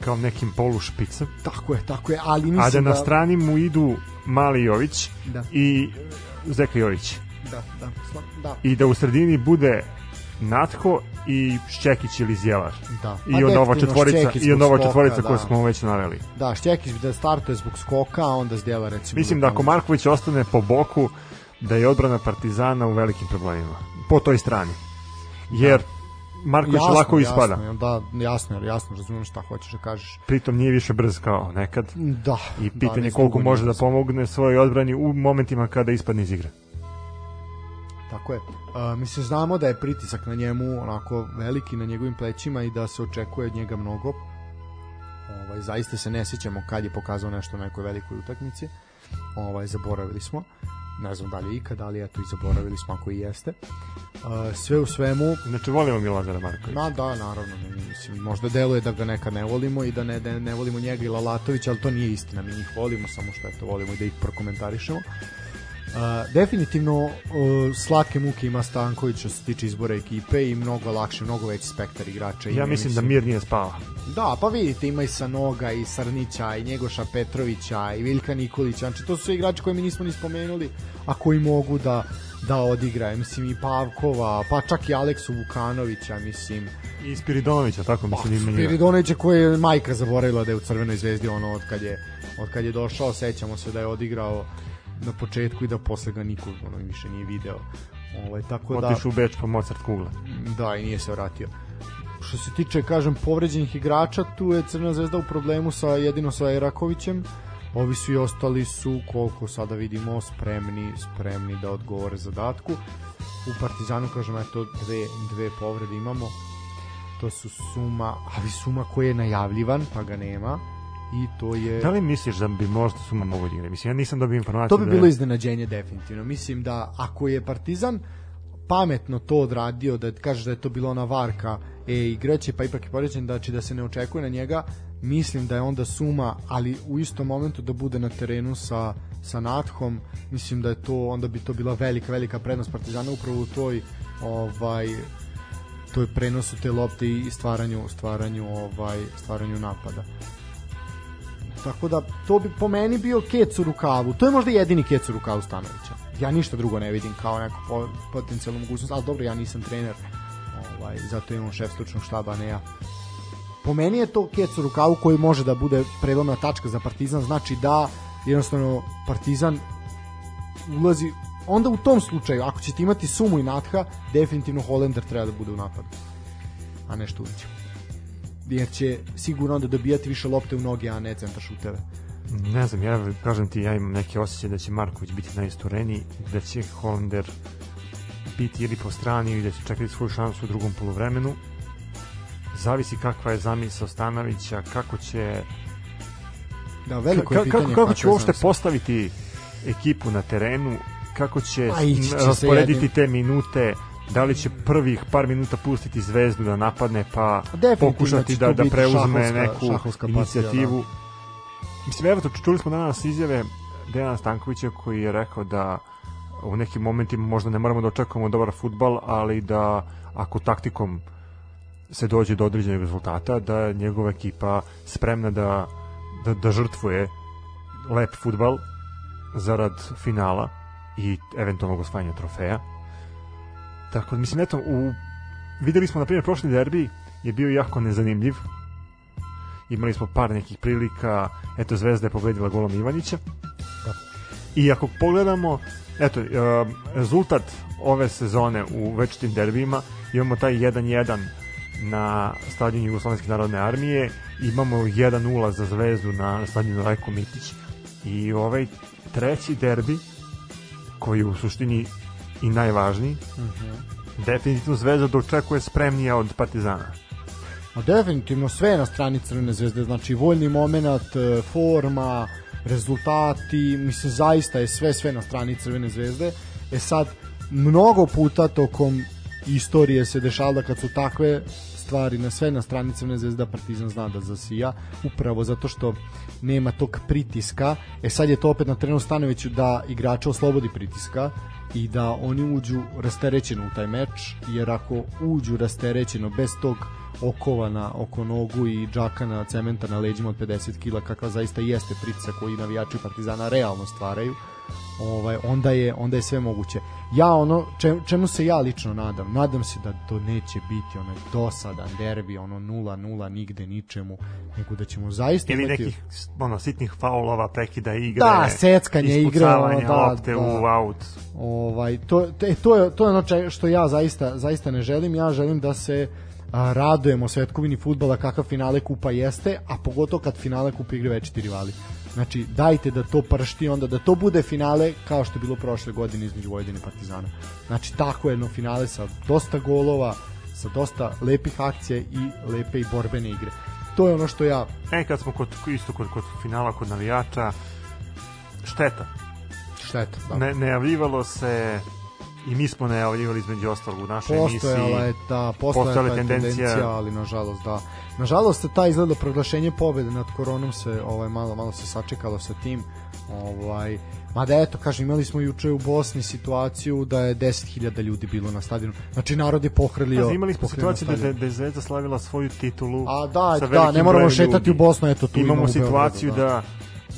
kao nekim polu špicem, Tako je, tako je, ali mislim a da na da... strani mu idu Mali Jović Da. i Zeka Jović. Da, da, da, I da u sredini bude Natho i Šćekić ili Zjelar. da. I onda ova četvorica i onda ova skoka, četvorica da. koju smo već naveli. Da, Šćekić da startuje zbog skoka, a onda zdjela recimo... Mislim da ako Marković ostane po boku, da je odbrana Partizana u velikim problemima. Po toj strani. Jer Marković lako ispada. Jasno, da, jasno, jasno, razumijem šta hoćeš da kažeš. Pritom nije više brz kao nekad. Da. I pitanje da, koliko može da pomogne svojoj odbrani u momentima kada ispadne iz igre. Tako je. Uh, mislim, znamo da je pritisak na njemu onako veliki na njegovim plećima i da se očekuje od njega mnogo. Ovaj, zaista se ne sjećamo kad je pokazao nešto na nekoj velikoj utakmici. ovaj, zaboravili smo ne znam da li je ikad, ali eto i zaboravili smo ako i jeste. Uh, sve u svemu, Znači, volimo mi Lazara Markovića. Ma da, naravno, ne, mislim, možda deluje da ga nekad ne volimo i da ne, ne, ne volimo njega i Lalatovića, ali to nije istina, mi njih volimo, samo što eto volimo i da ih prokomentarišemo. Uh, definitivno uh, slatke muke ima Stanković što se tiče izbora ekipe i mnogo lakše, mnogo veći spektar igrača. Ja mislim da Mir nije spava. Da, pa vidite, ima i Sanoga, i Sarnića, i Njegoša Petrovića, i Viljka Nikolića, znači to su sve igrači koje mi nismo ni spomenuli, a koji mogu da da odigraju, mislim i Pavkova, pa čak i Aleksu Vukanovića, mislim, I Spiridonovića, tako mislim ima njega. Spiridonovića koji je majka zaboravila da je u Crvenoj zvezdi ono od kad je, od kad je došao, sećamo se da je odigrao na početku i da posle ga niko ono, više nije video. Ovaj, tako da, Otišu u Beč po Mozart kugle. da, i nije se vratio. Što se tiče, kažem, povređenih igrača, tu je Crvena zvezda u problemu sa jedino sa Erakovićem. Ovi svi ostali su, koliko sada vidimo, spremni, spremni da odgovore zadatku. U Partizanu, kažem, eto, dve, dve povrede imamo. To su Suma, ali Suma koji je najavljivan, pa ga nema. I to je... Da li misliš da bi možda Suma mogo da igra? Mislim, ja nisam dobio informaciju To bi da bilo je... iznenađenje definitivno. Mislim da ako je Partizan pametno to odradio, da kaže da je to bila ona varka, e, igraće, pa ipak je poređen, da će da se ne očekuje na njega, mislim da je onda suma, ali u istom momentu da bude na terenu sa, sa Nathom, mislim da je to, onda bi to bila velika, velika prednost Partizana upravo u toj ovaj toj prenosu te lopte i stvaranju stvaranju ovaj stvaranju napada. Tako da to bi po meni bio kec u rukavu. To je možda jedini kec u rukavu Stanovića. Ja ništa drugo ne vidim kao neku po, potencijalnu mogućnost, ali dobro, ja nisam trener. Ovaj, zato imam šef stručnog štaba, ne ja. Po meni je to kec u rukavu koji može da bude prelomna tačka za Partizan, znači da jednostavno Partizan ulazi onda u tom slučaju, ako ćete imati Sumu i Natha, definitivno Holender treba da bude u napadu, a ne Šturić. Jer će sigurno onda dobijati više lopte u noge, a ne centar šuteve. Ne znam, ja kažem ti, ja imam neke osjećaje da će Marković biti najistureniji, da će Hollander biti ili po strani ili da će čekati svoju šansu u drugom polovremenu. Zavisi kakva je zamisao Stanovića, kako će Da, veliko je pitanje kako, kako će uopšte postaviti ekipu na terenu, kako će A ići će rasporediti te minute, da li će prvih par minuta pustiti zvezdu da napadne pa pokušati da, da preuzme šahovska- neku šahovska inicijativu. Mislim, evo to, čuli smo danas izjave Dejana Stankovića koji je rekao da u nekim momentima možda ne moramo da očekujemo dobar futbal, ali da ako taktikom se dođe do određenog rezultata, da je njegova ekipa spremna da, da, da žrtvuje lep futbal zarad finala i eventualnog osvajanja trofeja. Tako da, mislim, eto, u, videli smo, na primjer, prošli derbi je bio jako nezanimljiv. Imali smo par nekih prilika, eto, Zvezda je pobedila golom Ivanića. Da. I ako pogledamo, eto, e, rezultat ove sezone u večitim derbijima, imamo taj 1-1 na stadionu Jugoslovenske narodne armije, imamo 1-0 za Zvezdu na stadionu Rajko Mitić. I ovaj treći derbi, koji u suštini i najvažniji, definitivno Zvezda dočekuje spremnija od Partizana. Ma definitivno sve na strani Crvene zvezde, znači voljni moment, e, forma, rezultati, mislim zaista je sve sve na strani Crvene zvezde. E sad, mnogo puta tokom istorije se dešava da kad su takve stvari na sve na strani Crvene zvezde da Partizan zna da zasija, upravo zato što nema tog pritiska. E sad je to opet na trenu Stanoviću da igrača oslobodi pritiska i da oni uđu rasterećeno u taj meč, jer ako uđu rasterećeno bez tog okova na oko nogu i džaka na cementa na leđima od 50 kila kakva zaista jeste pritisak koji navijači Partizana realno stvaraju ovaj onda je onda je sve moguće ja ono čemu, čemu se ja lično nadam nadam se da to neće biti onaj dosadan derbi ono 0-0 nigde ničemu nego da ćemo zaista Ili imati nekih ono, sitnih faulova, prekida igre, Da, seckanje igre, ono, da, lopte da. u out. ovaj to te, to je to je ono če- što ja zaista zaista ne želim ja želim da se a, radujemo svetkovini fudbala kakav finale kupa jeste a pogotovo kad finale kupa igre večiti rivali znači dajte da to pršti onda da to bude finale kao što je bilo prošle godine između Vojvodine i Partizana znači tako jedno finale sa dosta golova sa dosta lepih akcija i lepe i borbene igre to je ono što ja E, kad smo kod, isto kod, kod finala, kod navijača, šteta. Šteta. Da. Ne, najavljivalo se i mi smo najavljivali između ostalog u našoj Postojala emisiji. je ta, postojala postojala je tendencija- tendencija, ali nažalost da. Nažalost ta izgleda proglašenje pobede nad koronom se ovaj malo malo se sačekalo sa tim. Ovaj Mada eto, kažem, imali smo juče u Bosni situaciju da je 10.000 ljudi bilo na stadionu. Znači, narod je pohrlio. Pazi, imali smo situaciju da, da, da je Zvezda slavila svoju titulu A da, sa da, ne moramo šetati ljudi. u Bosnu, eto tu imamo imamo situaciju Beogradu,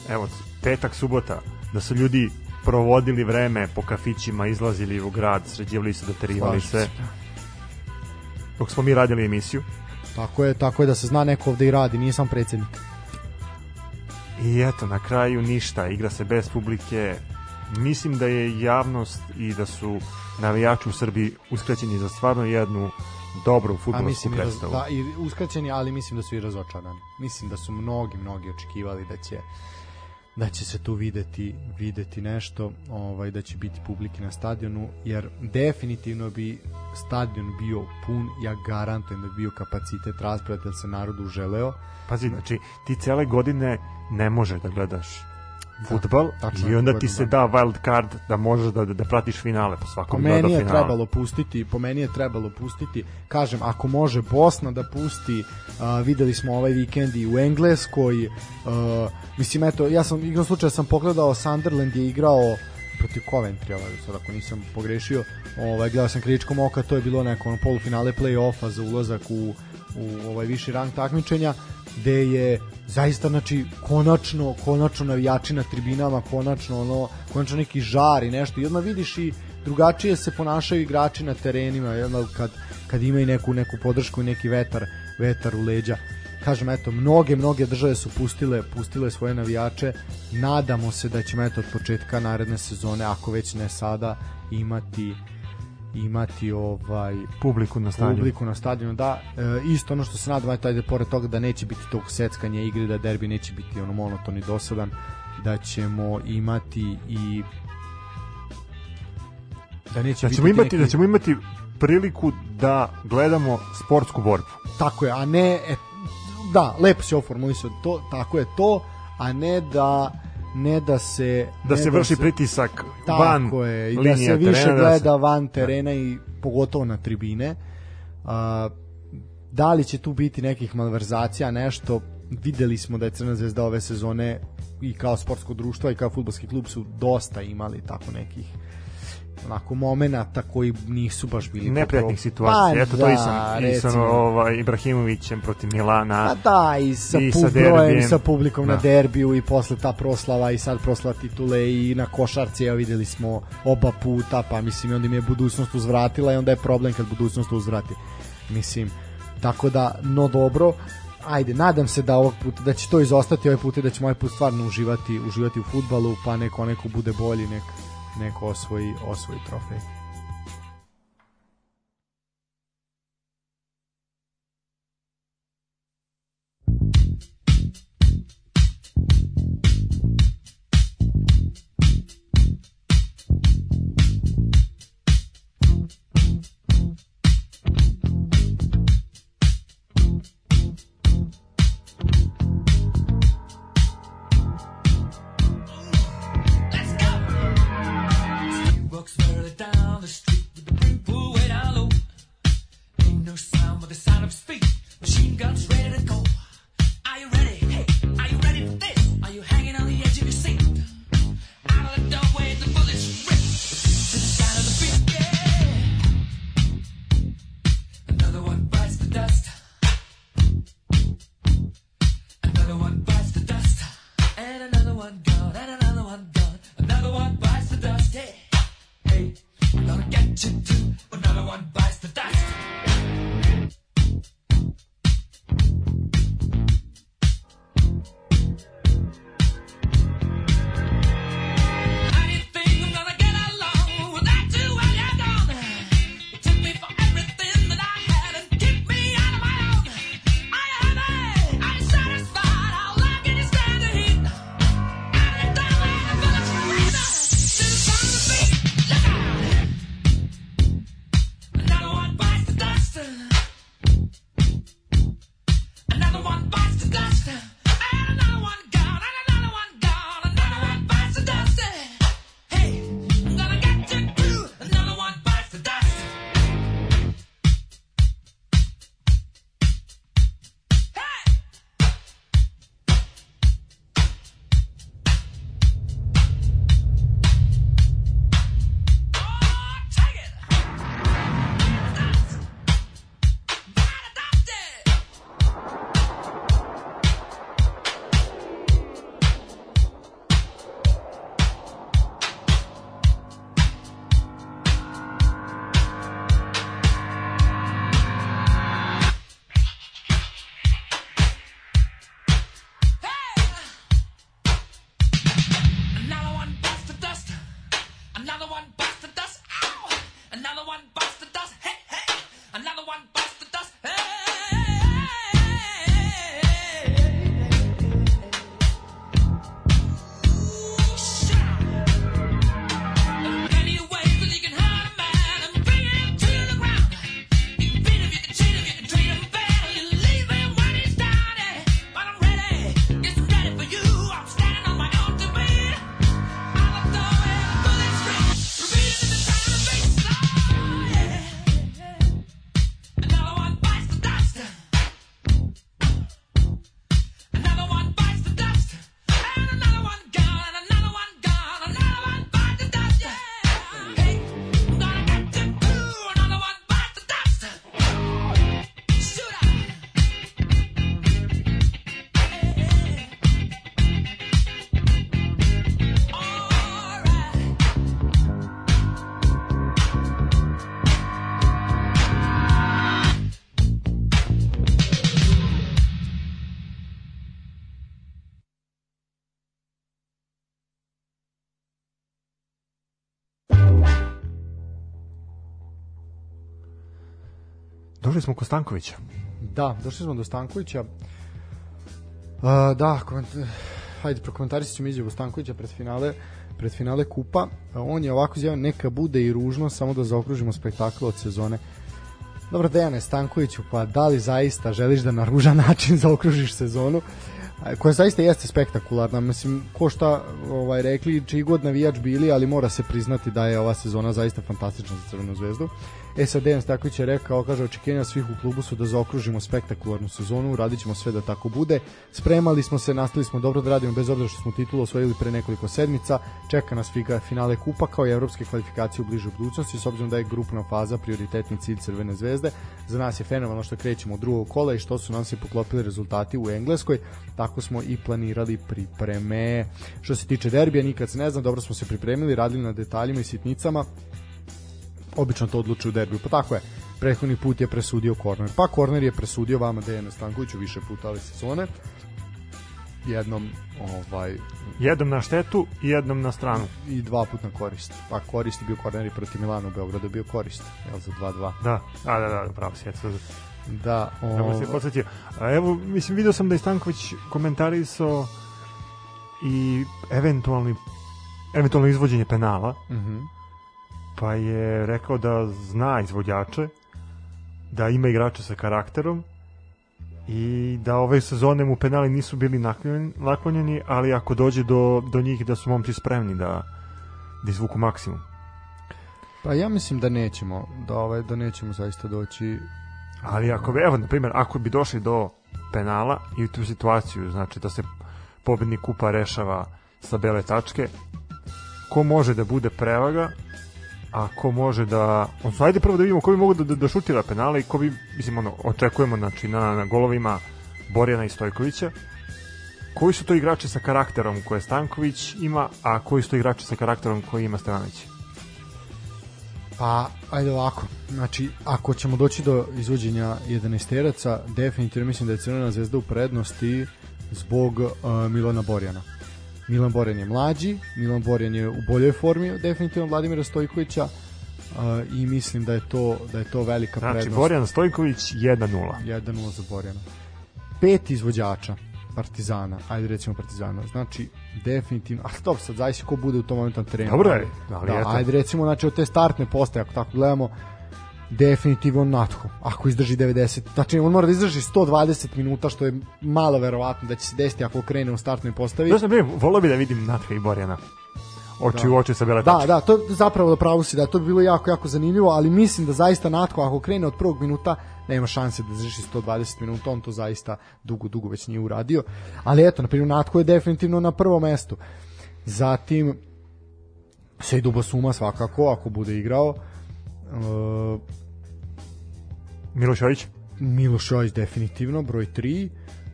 da. evo, petak, subota, da su ljudi provodili vreme po kafićima, izlazili u grad, sređivali se, doterivali se, Dok smo mi radili emisiju. Tako je, tako je da se zna neko ovde i radi, nije sam predsednik. I eto, na kraju ništa, igra se bez publike. Mislim da je javnost i da su navijači u Srbiji uskraćeni za stvarno jednu dobru A futbolsku predstavu. da, i uskraćeni, ali mislim da su i razočarani. Mislim da su mnogi, mnogi očekivali da će da će se tu videti videti nešto, ovaj da će biti publike na stadionu jer definitivno bi stadion bio pun, ja garantujem da bi bio kapacitet rasprave da se narodu želeo. Pazi, znači, ti cele godine ne možeš da gledaš futbal tačno i onda ti se da. da wild card da možeš da, da, da pratiš finale po Po svakom meni gleda je trebalo pustiti, po meni je trebalo pustiti, kažem, ako može Bosna da pusti, uh, videli smo ovaj vikend i u Engleskoj, uh, mislim, eto, ja sam, igrom slučaja sam pogledao, Sunderland je igrao protiv Coventry, ovaj, sad ako nisam pogrešio, ovaj, gledao sam kritičkom oka, to je bilo neko ono, polufinale play-offa za ulazak u, u ovaj viši rang takmičenja, gde je zaista znači konačno konačno navijači na tribinama konačno ono konačno neki žar i nešto. I odmah vidiš i drugačije se ponašaju igrači na terenima jedno kad kad imaju neku neku podršku i neki vetar vetar u leđa. Kažem eto mnoge mnoge države su pustile pustile svoje navijače. Nadamo se da ćemo eto od početka naredne sezone ako već ne sada imati imati ovaj Publiku na stadionu. publiku na stadionu da e, isto ono što se nadam ajde ajde pored toga da neće biti tog seckanja igre da derbi neće biti ono monoton i dosadan da ćemo imati i da neće Da ćemo biti imati, neki- da ćemo imati priliku da gledamo sportsku borbu. tako je a ne e, da lepo si ovo formulisao to tako je to a ne da ne da se Da se vrši pritisak van Tako je, i da se više terena, da se- gleda van terena i pogotovo na tribine. A, da li će tu biti nekih malverzacija, nešto, videli smo da je Crna zvezda ove sezone i kao sportsko društvo i kao futbolski klub su dosta imali tako nekih onako momenata koji nisu baš bili neprijatnih situacija. Pa Eto to i sa, da, i sa recimo. ovaj, Ibrahimovićem protiv Milana. Pa da, i sa, I sa brojem, derbijem. i sa publikom Da. na derbiju i posle ta proslava i sad proslava titule i na košarci, evo videli smo oba puta, pa mislim i onda im je budućnost uzvratila i onda je problem kad budućnost uzvrati. Mislim, tako da, no dobro, ajde, nadam se da ovog puta, da će to izostati ovaj put i da ćemo ovaj put stvarno uživati, uživati u futbalu, pa neko, neko bude bolji, nek, neko osvoji, osvoji trofej. Došli smo kod Stankovića. Da, došli smo do Stankovića. Uh, da, koment... hajde, prokomentarisat ćemo izjavu Stankovića pred finale pred finale kupa. On je ovako izjavio, neka bude i ružno, samo da zaokružimo spektakl od sezone. Dobro, Dejane Stankoviću, pa da li zaista želiš da na ružan način zaokružiš sezonu? Koja zaista jeste spektakularna, mislim, ko šta ovaj, rekli, čiji god navijač bili, ali mora se priznati da je ova sezona zaista fantastična za Crvenu zvezdu. E sad Dejan Staković je rekao, kaže, očekivanja svih u klubu su da zaokružimo spektakularnu sezonu, radit ćemo sve da tako bude. Spremali smo se, nastavili smo dobro da radimo bez obzira što smo titulu osvojili pre nekoliko sedmica. Čeka nas figa finale kupa kao i evropske kvalifikacije u bližoj budućnosti, s obzirom da je grupna faza prioritetni cilj Crvene zvezde. Za nas je fenomenalno što krećemo od drugog kola i što su nam se poklopili rezultati u Engleskoj, tako smo i planirali pripreme. Što se tiče derbija, nikad se ne znam, dobro smo se pripremili, radili na detaljima i sitnicama, obično to odlučuje u derbiju. Pa tako je. Prethodni put je presudio korner. Pa korner je presudio vama Dejanu Stankoviću više puta ove sezone. Jednom ovaj Jednom na štetu i jednom na stranu. i dva put na korist. Pa korist je bio korner i protiv Milana u Beogradu bio korist. Jel za 2-2. Da, da, da, da, pravo si, eto, Da, Kako se ovaj, podsjetio. A evo, mislim, video sam da je Stanković komentarisao i eventualni eventualno izvođenje penala, mhm. Pa je rekao da zna izvođače, da ima igrače sa karakterom i da ove sezone mu penali nisu bili naklonjeni, naklonjeni ali ako dođe do, do njih da su momci spremni da, da izvuku maksimum. Pa ja mislim da nećemo, da ovaj da nećemo zaista doći Ali ako bi, evo, na primjer, ako bi došli do penala i u tu situaciju, znači da se pobednik kupa rešava sa bele tačke, ko može da bude prevaga, a ko može da... Odnosno, ajde prvo da vidimo ko bi mogu da, da, da šutira penale i ko bi, mislim, ono, očekujemo, znači, na, na golovima Borjana i Stojkovića. Koji su to igrači sa karakterom koje Stanković ima, a koji su to igrači sa karakterom koji ima Stevanović? Pa, ajde ovako. Znači, ako ćemo doći do izvođenja 11 definitivno mislim da je Crvena zvezda u prednosti zbog uh, Milana Borjana. Milan Borjan je mlađi, Milan Borjan je u boljoj formi definitivno Vladimira Stojkovića uh, i mislim da je to da je to velika Znači, prednost. Borjan Stojković 1-0. 1-0 za Borjana. Pet izvođača Partizana, ajde recimo Partizana, znači definitivno, a dobro sad zavisi ko bude u tom momentu na terenu. Dobro je, ali, ali da, eto. ajde recimo znači od te startne postaje, ako tako gledamo, definitivno Natho, ako izdrži 90, znači on mora da izdrži 120 minuta, što je malo verovatno da će se desiti ako krene u startnoj postavi. Znaš, na primjer, volio bi da vidim Natka i Borjana. Oči Da. u oči sa bele Da, tačke. da, to zapravo da pravo si da to bi bilo jako jako zanimljivo, ali mislim da zaista Natko ako krene od prvog minuta nema šanse da izdrži 120 minuta, on to zaista dugo dugo već nije uradio. Ali eto, na primjer Natko je definitivno na prvom mestu. Zatim Sejdu Suma svakako ako bude igrao. Uh, Miloš Jović. Miloš Jović definitivno, broj 3.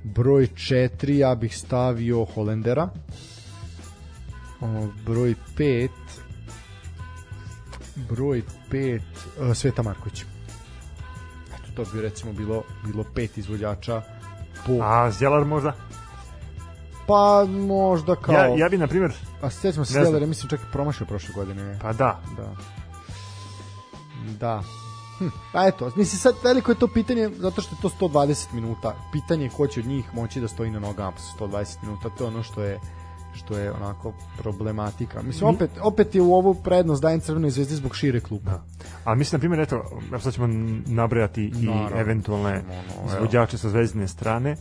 Broj 4 ja bih stavio Holendera. O, broj 5 broj 5 uh, Sveta Marković. Eto, to bi recimo bilo, bilo pet izvođača po... A Zjelar možda? Pa možda kao... Ja, ja bi, na primjer, A sjećamo se. Stelera, mislim čak i promašio prošle godine. pa da, Da. Da. Hm, pa eto, mislim sad veliko je to pitanje zato što je to 120 minuta. Pitanje je ko će od njih moći da stoji na nogama posle 120 minuta. To je ono što je što je onako problematika. Mislim, opet, opet je u ovu prednost dajem Crvenoj zvezdi zbog šire kluba. Da. a mislim, na primjer, eto, sad ćemo nabrojati i Naravno. eventualne izvođače sa zvezdine strane.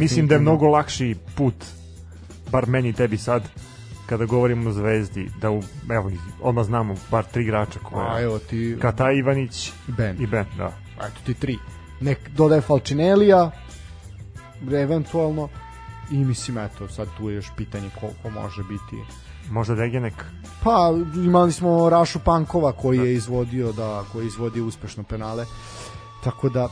Mislim da je mnogo lakši put, bar meni tebi sad, kada govorimo o zvezdi, da u, evo, odmah znamo bar tri igrača A koja... evo ti Kata Ivanić Ben. i Ben, da. Eto ti tri. Nek dodaje Falcinelija, eventualno, i mislim, eto, sad tu je još pitanje ko, ko može biti Možda Degenek. Pa imali smo Rašu Pankova koji je izvodio da koji je izvodio uspešno penale. Tako da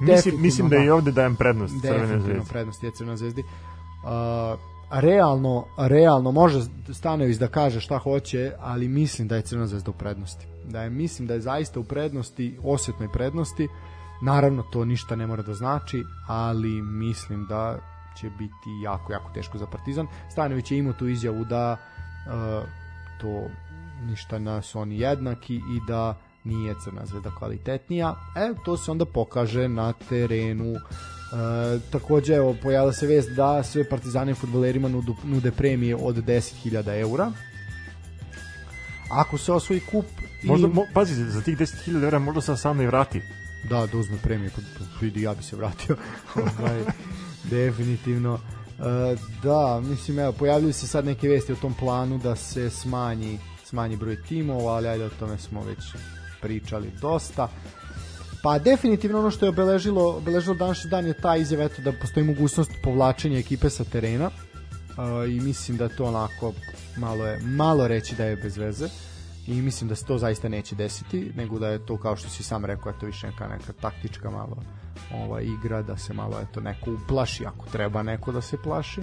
Mislim, mislim da i ovde dajem prednost Crvene definitivno zvezde. prednost je Crvena zvezdi. Uh, realno, realno može Stanović da kaže šta hoće, ali mislim da je Crvena zvezda u prednosti. Da je mislim da je zaista u prednosti, osjetnoj prednosti. Naravno to ništa ne mora da znači, ali mislim da će biti jako jako teško za Partizan. Stanović je imao tu izjavu da uh, to ništa nas oni jednaki i da nije Crna zvezda kvalitetnija. E, to se onda pokaže na terenu. E, takođe, evo, pojavila se vest da sve partizani futbolerima nudu, nude premije od 10.000 eura. Ako se osvoji kup i... Možda, mo, pazi, za tih 10.000 evra možda se sam i vrati. Da, da uzme premije, pa pa vidi, ja bi se vratio. ovaj, definitivno. E, da, mislim, evo, pojavljuju se sad neke vesti o tom planu da se smanji, smanji broj timova, ali ajde o tome smo već pričali dosta. Pa definitivno ono što je obeležilo, obeležilo današnji dan je ta izjava eto, da postoji mogućnost povlačenja ekipe sa terena. Uh, i mislim da to onako malo je malo reći da je bez veze. I mislim da se to zaista neće desiti nego da je to kao što si sam rekao eto više neka neka taktička malo ova igra da se malo eto neko uplaši ako treba neko da se plaši.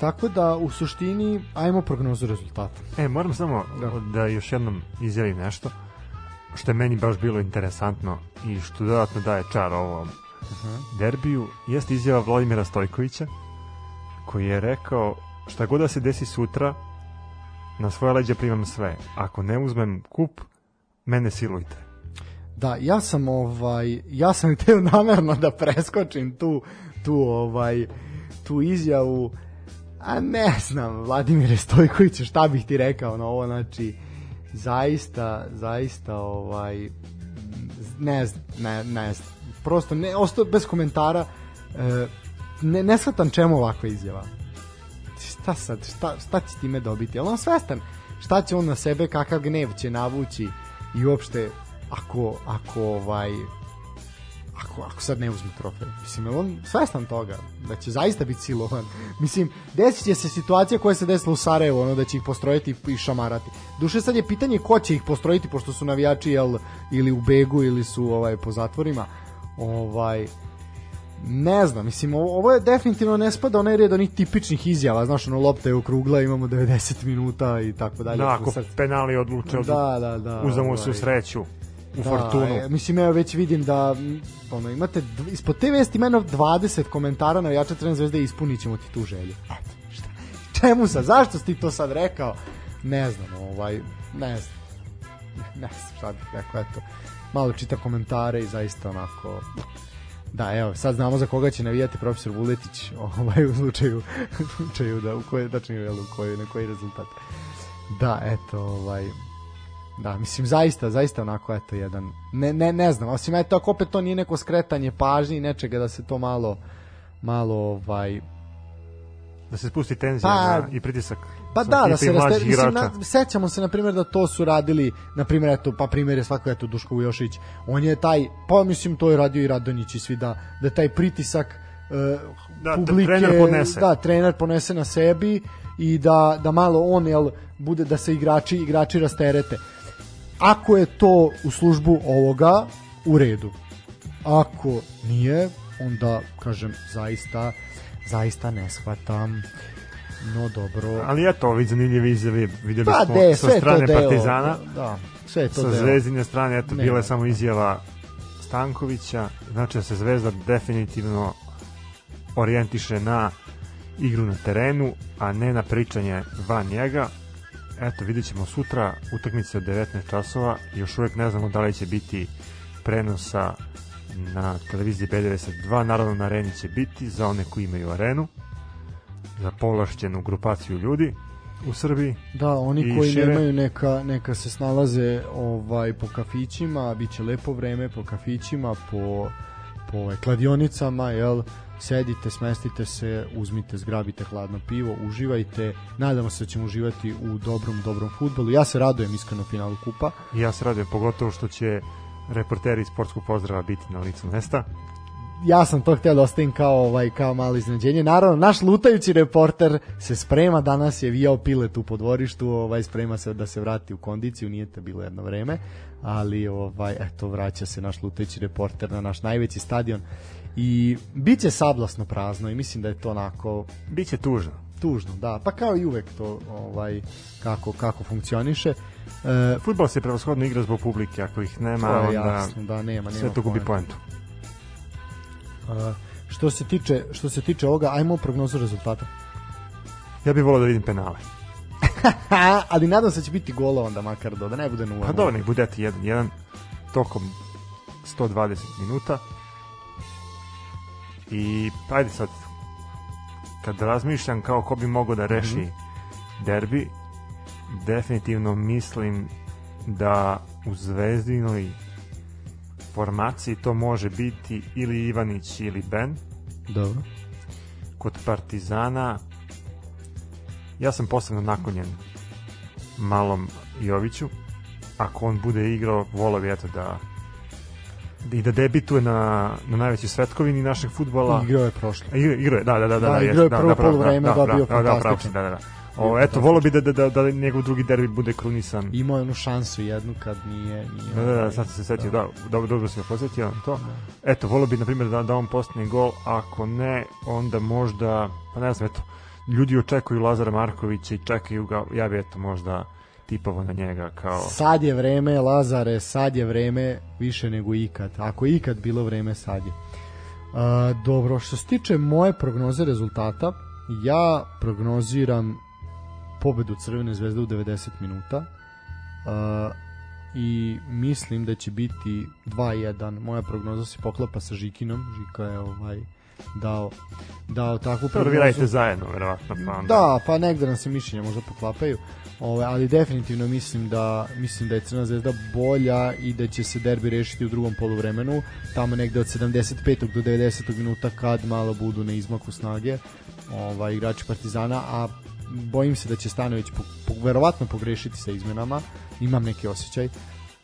Tako da u suštini ajmo prognozu rezultata. E, moram samo Da. da, još jednom izjavim nešto što je meni baš bilo interesantno i što dodatno daje čar ovom derbiju, jeste izjava Vladimira Stojkovića koji je rekao šta god da se desi sutra na svoje leđe primam sve. Ako ne uzmem kup, mene silujte. Da, ja sam ovaj ja sam hteo namerno da preskočim tu tu ovaj tu izjavu a ne znam Vladimire Stojkoviću šta bih ti rekao na ovo znači zaista zaista ovaj ne znam ne, ne znam prosto ne ostao bez komentara e, ne, ne shvatam čemu ovakva izjava šta sad, šta, šta će time dobiti? Ali on svestan šta će on na sebe, kakav gnev će navući i uopšte ako, ako ovaj ako, ako sad ne uzme trofej. Mislim, je on svestan toga da će zaista biti silovan. Mislim, desit će se situacija koja se desila u Sarajevu, ono da će ih postrojiti i šamarati. Duše sad je pitanje ko će ih postrojiti, pošto su navijači jel, ili u begu ili su ovaj po zatvorima. Ovaj, ne znam, mislim, ovo, ovo je definitivno ne spada onaj red onih tipičnih izjava, znaš, ono, lopta je okrugla, imamo 90 minuta i tako dalje. Da, ako Sad- penali odluče, Da, da, da. uzamo se u ovaj. sreću, u fortunu. E, mislim, evo već vidim da ono, imate, ispod te vesti ima jedno 20 komentara navijača Crvene zvezde i ispunit ćemo ti tu želju. Eto, šta? Čemu sad? Zašto si ti to sad rekao? Ne znam, ovaj, ne znam. Ne znam šta bih rekao, eto. Malo čita komentare i zaista onako... Da, evo, sad znamo za koga će navijati profesor Vuletić ovaj, u slučaju, u slučaju da, u koje, tačnije, u koji, na koji rezultat. Da, eto, ovaj, Da, mislim zaista, zaista onako eto jedan ne ne ne znam, osim eto ako opet to nije neko skretanje pažnje i nečega da se to malo malo ovaj Da se spusti tenzija Pa- i pritisak. Pa da, da se raste, mislim, na, sećamo se na primjer da to su radili, na primjer eto, pa primjer je svako eto Duško Vujošić, on je taj, pa mislim to je radio i Radonjić i svi da, da taj pritisak uh, Da, publike, trener podnese. da, trener ponese na sebi i da, da malo on jel, bude da se igrači igrači rasterete. Ako je to u službu ovoga, u redu. Ako nije, onda kažem zaista zaista ne shvatam. No dobro. Ali eto, ovi zanimljivi izjave vidjeli Pa smo de, sa strane deo. Partizana. Da, sve to sa deo. zvezdine strane, eto, Ne, bila je samo izjava Stankovića, znači da se Zvezda definitivno orijentiše na igru na terenu, a ne na pričanje van njega. Eto, vidjet ćemo sutra utakmice od 19 časova, još uvek ne znamo da li će biti prenosa na televiziji B92, naravno na areni će biti za one koji imaju arenu, za povlašćenu grupaciju ljudi u Srbiji. Da, oni koji šire. nemaju neka, neka se snalaze ovaj po kafićima, bit će lepo vreme po kafićima, po, po ovaj, kladionicama, jel? Sedite, smestite se, uzmite, zgrabite hladno pivo, uživajte. Nadamo se da ćemo uživati u dobrom, dobrom futbolu. Ja se radujem iskreno finalu kupa. Ja se radujem pogotovo što će reporteri sportskog pozdrava biti na licu mesta. ja sam to htio da ostavim kao, ovaj, kao malo iznenađenje. Naravno, naš lutajući reporter se sprema, danas je vijao pilet u podvorištu, ovaj, sprema se da se vrati u kondiciju, nije to bilo jedno vreme, ali ovaj, eto, vraća se naš lutajući reporter na naš najveći stadion i bit će sablasno prazno i mislim da je to onako Biće tužno. tužno, da, pa kao i uvek to ovaj, kako, kako funkcioniše. E, Futbol se prevashodno igra zbog publike, ako ih nema, to je onda jasno, da, nema, nema sve to gubi poente. poentu. E, što se tiče što se tiče ovoga, ajmo prognozu rezultata. Ja bih volao da vidim penale. ali nadam se da će biti gola onda makar do, da ne bude nula. Pa dobro, nek bude eto 1-1 tokom 120 minuta. I ajde sad, kad razmišljam kao ko bi mogao da reši derbi, definitivno mislim da u Zvezdinoj formaciji to može biti ili Ivanić ili Ben. Dobro. Kod Partizana ja sam posebno naklonjen malom Joviću. Ako on bude igrao, volao bi eto da i da debituje na, na najvećoj svetkovini našeg futbola. Igrao je prošlo. Igra, igra je, da, da, da, da, Da, da, igrao je jest, prvo pravo, poluvreme, da, bio da, da, fantastičan. da, da, da. O, eto, volao bi da, da, da, da njegov drugi derbi bude krunisan. Imao je onu šansu jednu kad nije... nije Da, da, da, ovaj, sad sam se setio, da, dobro, dobro si me posjetio na to. Eto, volio bi, na primjer, da, da on postane gol, ako ne, onda možda, pa ne znam, eto, ljudi očekuju Lazara Markovića i čekaju ga, ja bi, eto, možda tipovo na njega kao... Sad je vreme, Lazare, sad je vreme više nego ikad. Ako je ikad bilo vreme, sad je. A, dobro, što se tiče moje prognoze rezultata, ja prognoziram pobedu Crvene zvezde u 90 minuta a, i mislim da će biti 2-1. Moja prognoza se poklapa sa Žikinom. Žika je ovaj dao, dao takvu Dobro, vi prognozu. radite zajedno, verovatno, pa onda... Da, pa negde nam se mišljenja možda poklapaju. Ove, ali definitivno mislim da mislim da je Crna zvezda bolja i da će se derbi rešiti u drugom poluvremenu, tamo negde od 75. do 90. minuta kad malo budu na izmaku snage ovaj, igrači Partizana, a bojim se da će Stanović po, po, verovatno pogrešiti sa izmenama, imam neki osjećaj.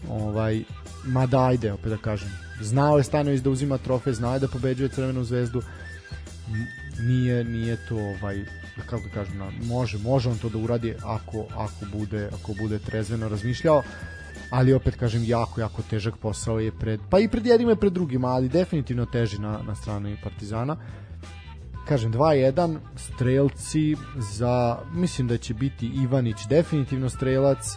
Ovaj, ma da ajde, opet da kažem. Znao je Stanović da uzima trofej, znao je da pobeđuje Crvenu zvezdu, nije nije to ovaj kako da kažem na- može može on to da uradi ako ako bude ako bude trezveno razmišljao ali opet kažem jako jako težak posao je pred pa i pred jednim i pred drugim ali definitivno teži na na strani Partizana kažem 2-1 strelci za mislim da će biti Ivanić definitivno strelac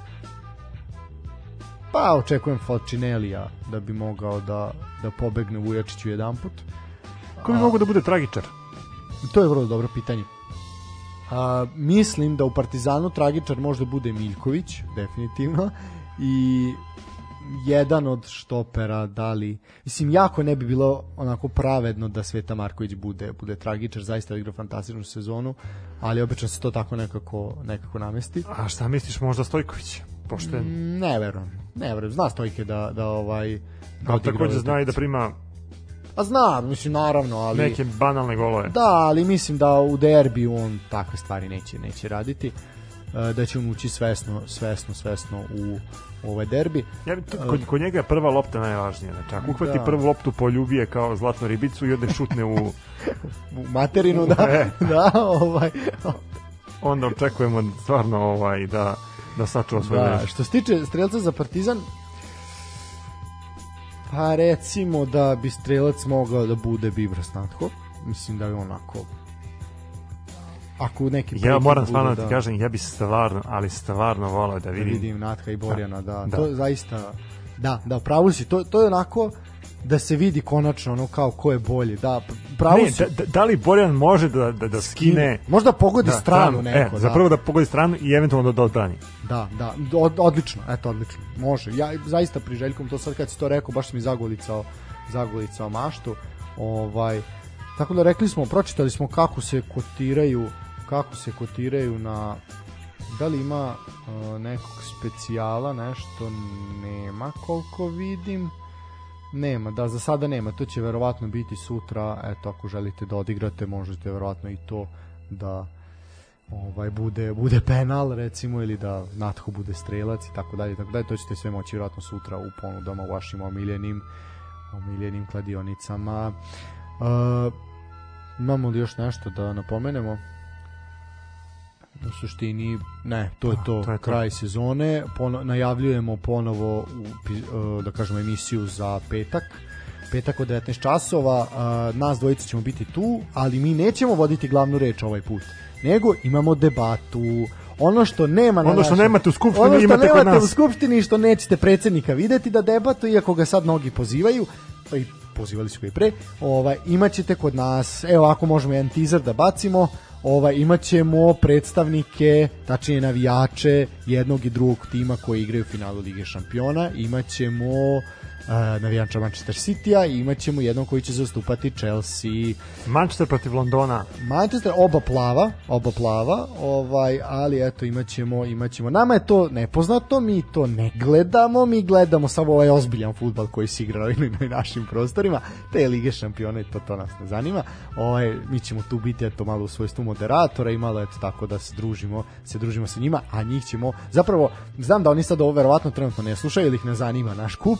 pa očekujem Falcinelija da bi mogao da da pobegne Vujačiću jedanput Ko bi mogu da bude tragičar? To je vrlo dobro pitanje. A, mislim da u Partizanu tragičar možda bude Miljković, definitivno, i jedan od štopera, da li... Mislim, jako ne bi bilo onako pravedno da Sveta Marković bude, bude tragičar, zaista je igrao fantastičnu sezonu, ali obično se to tako nekako, nekako namesti. A šta misliš možda Stojković? Pošten. Mm, Ne verujem, ne verujem. Zna Stojke da, da ovaj... da takođe zna i da prima A zna, mislim, naravno, ali... neke banalne golove. Da, ali mislim da u derbiju on takve stvari neće neće raditi. E, Da će on ući svesno, svesno, svesno u, u ovaj derbi. Ja bi tu, kod, kod njega je prva lopta najvažnija. Znači, ako uhvati Da. prvu loptu, poljubije kao zlatnu ribicu i ode šutne u... U materinu, da, E. da, ovaj, onda očekujemo stvarno ovaj, da, da sačuva svoje da, da, što se tiče strelca za Partizan, pa recimo da bi strelac mogao da bude Bibra Snatko. Mislim da je onako ako neki Ja moram stvarno da ti kažem, ja bi stvarno, ali stvarno volao da da vidim. vidim Natka i Borjana, da, Da. to je zaista da, da, pravo si, to, to je onako da se vidi konačno ono kao ko je bolji, da, pravo Ne, si, da, da, da li Borjan može da, da, da skine možda pogodi stranu neko, e, da. zapravo da pogodi stranu i eventualno da, da odbrani. Da, da, od, odlično, eto, odlično, može. Ja zaista priželjkom to sad kad si to rekao, baš si mi zagolicao, zagolicao maštu. Ovaj, tako da rekli smo, pročitali smo kako se kotiraju, kako se kotiraju na da li ima uh, nekog specijala, nešto nema koliko vidim. Nema, da, za sada nema, to će verovatno biti sutra, eto, ako želite da odigrate, možete verovatno i to da ovaj bude bude penal recimo ili da Natho bude strelac i tako dalje tako dalje. To ćete sve moći vjerojatno sutra u ponudama u vašim omiljenim omiljenim kladionicama. Uh, imamo li još nešto da napomenemo u suštini ne, to je to, to je to. kraj sezone. Pono, najavljujemo ponovo u, uh, da kažemo emisiju za petak. Petak od 19 časova uh, nas dvojica ćemo biti tu ali mi nećemo voditi glavnu reč ovaj put nego imamo debatu. Ono što nema na Ono što našem- nemate u Skupštini, ono što imate kod nemate nas. u skupštini što nećete predsednika videti da debatu iako ga sad mnogi pozivaju pa i pozivali su ga i pre ovaj imaćete kod nas. Evo ako možemo jedan teaser da bacimo ovaj imaćemo predstavnike, tačnije navijače jednog i drugog tima koji igraju u finalu Lige šampiona, imaćemo navijača Manchester City-a i imaćemo jednog koji će zastupati Chelsea Manchester protiv Londona. Manchester oba plava, oba plava, ovaj, ali eto imaćemo, imaćemo. Nama je to nepoznato, mi to ne gledamo, mi gledamo samo ovaj ozbiljan fudbal koji se igra na na našim prostorima, te lige šampiona i to to nas ne zanima. Ovaj mi ćemo tu biti eto malo u svojstvu moderatora i malo eto tako da se družimo, se družimo sa njima, a njih ćemo zapravo znam da oni sad ovo verovatno trenutno ne slušaju ili ih ne zanima naš kup,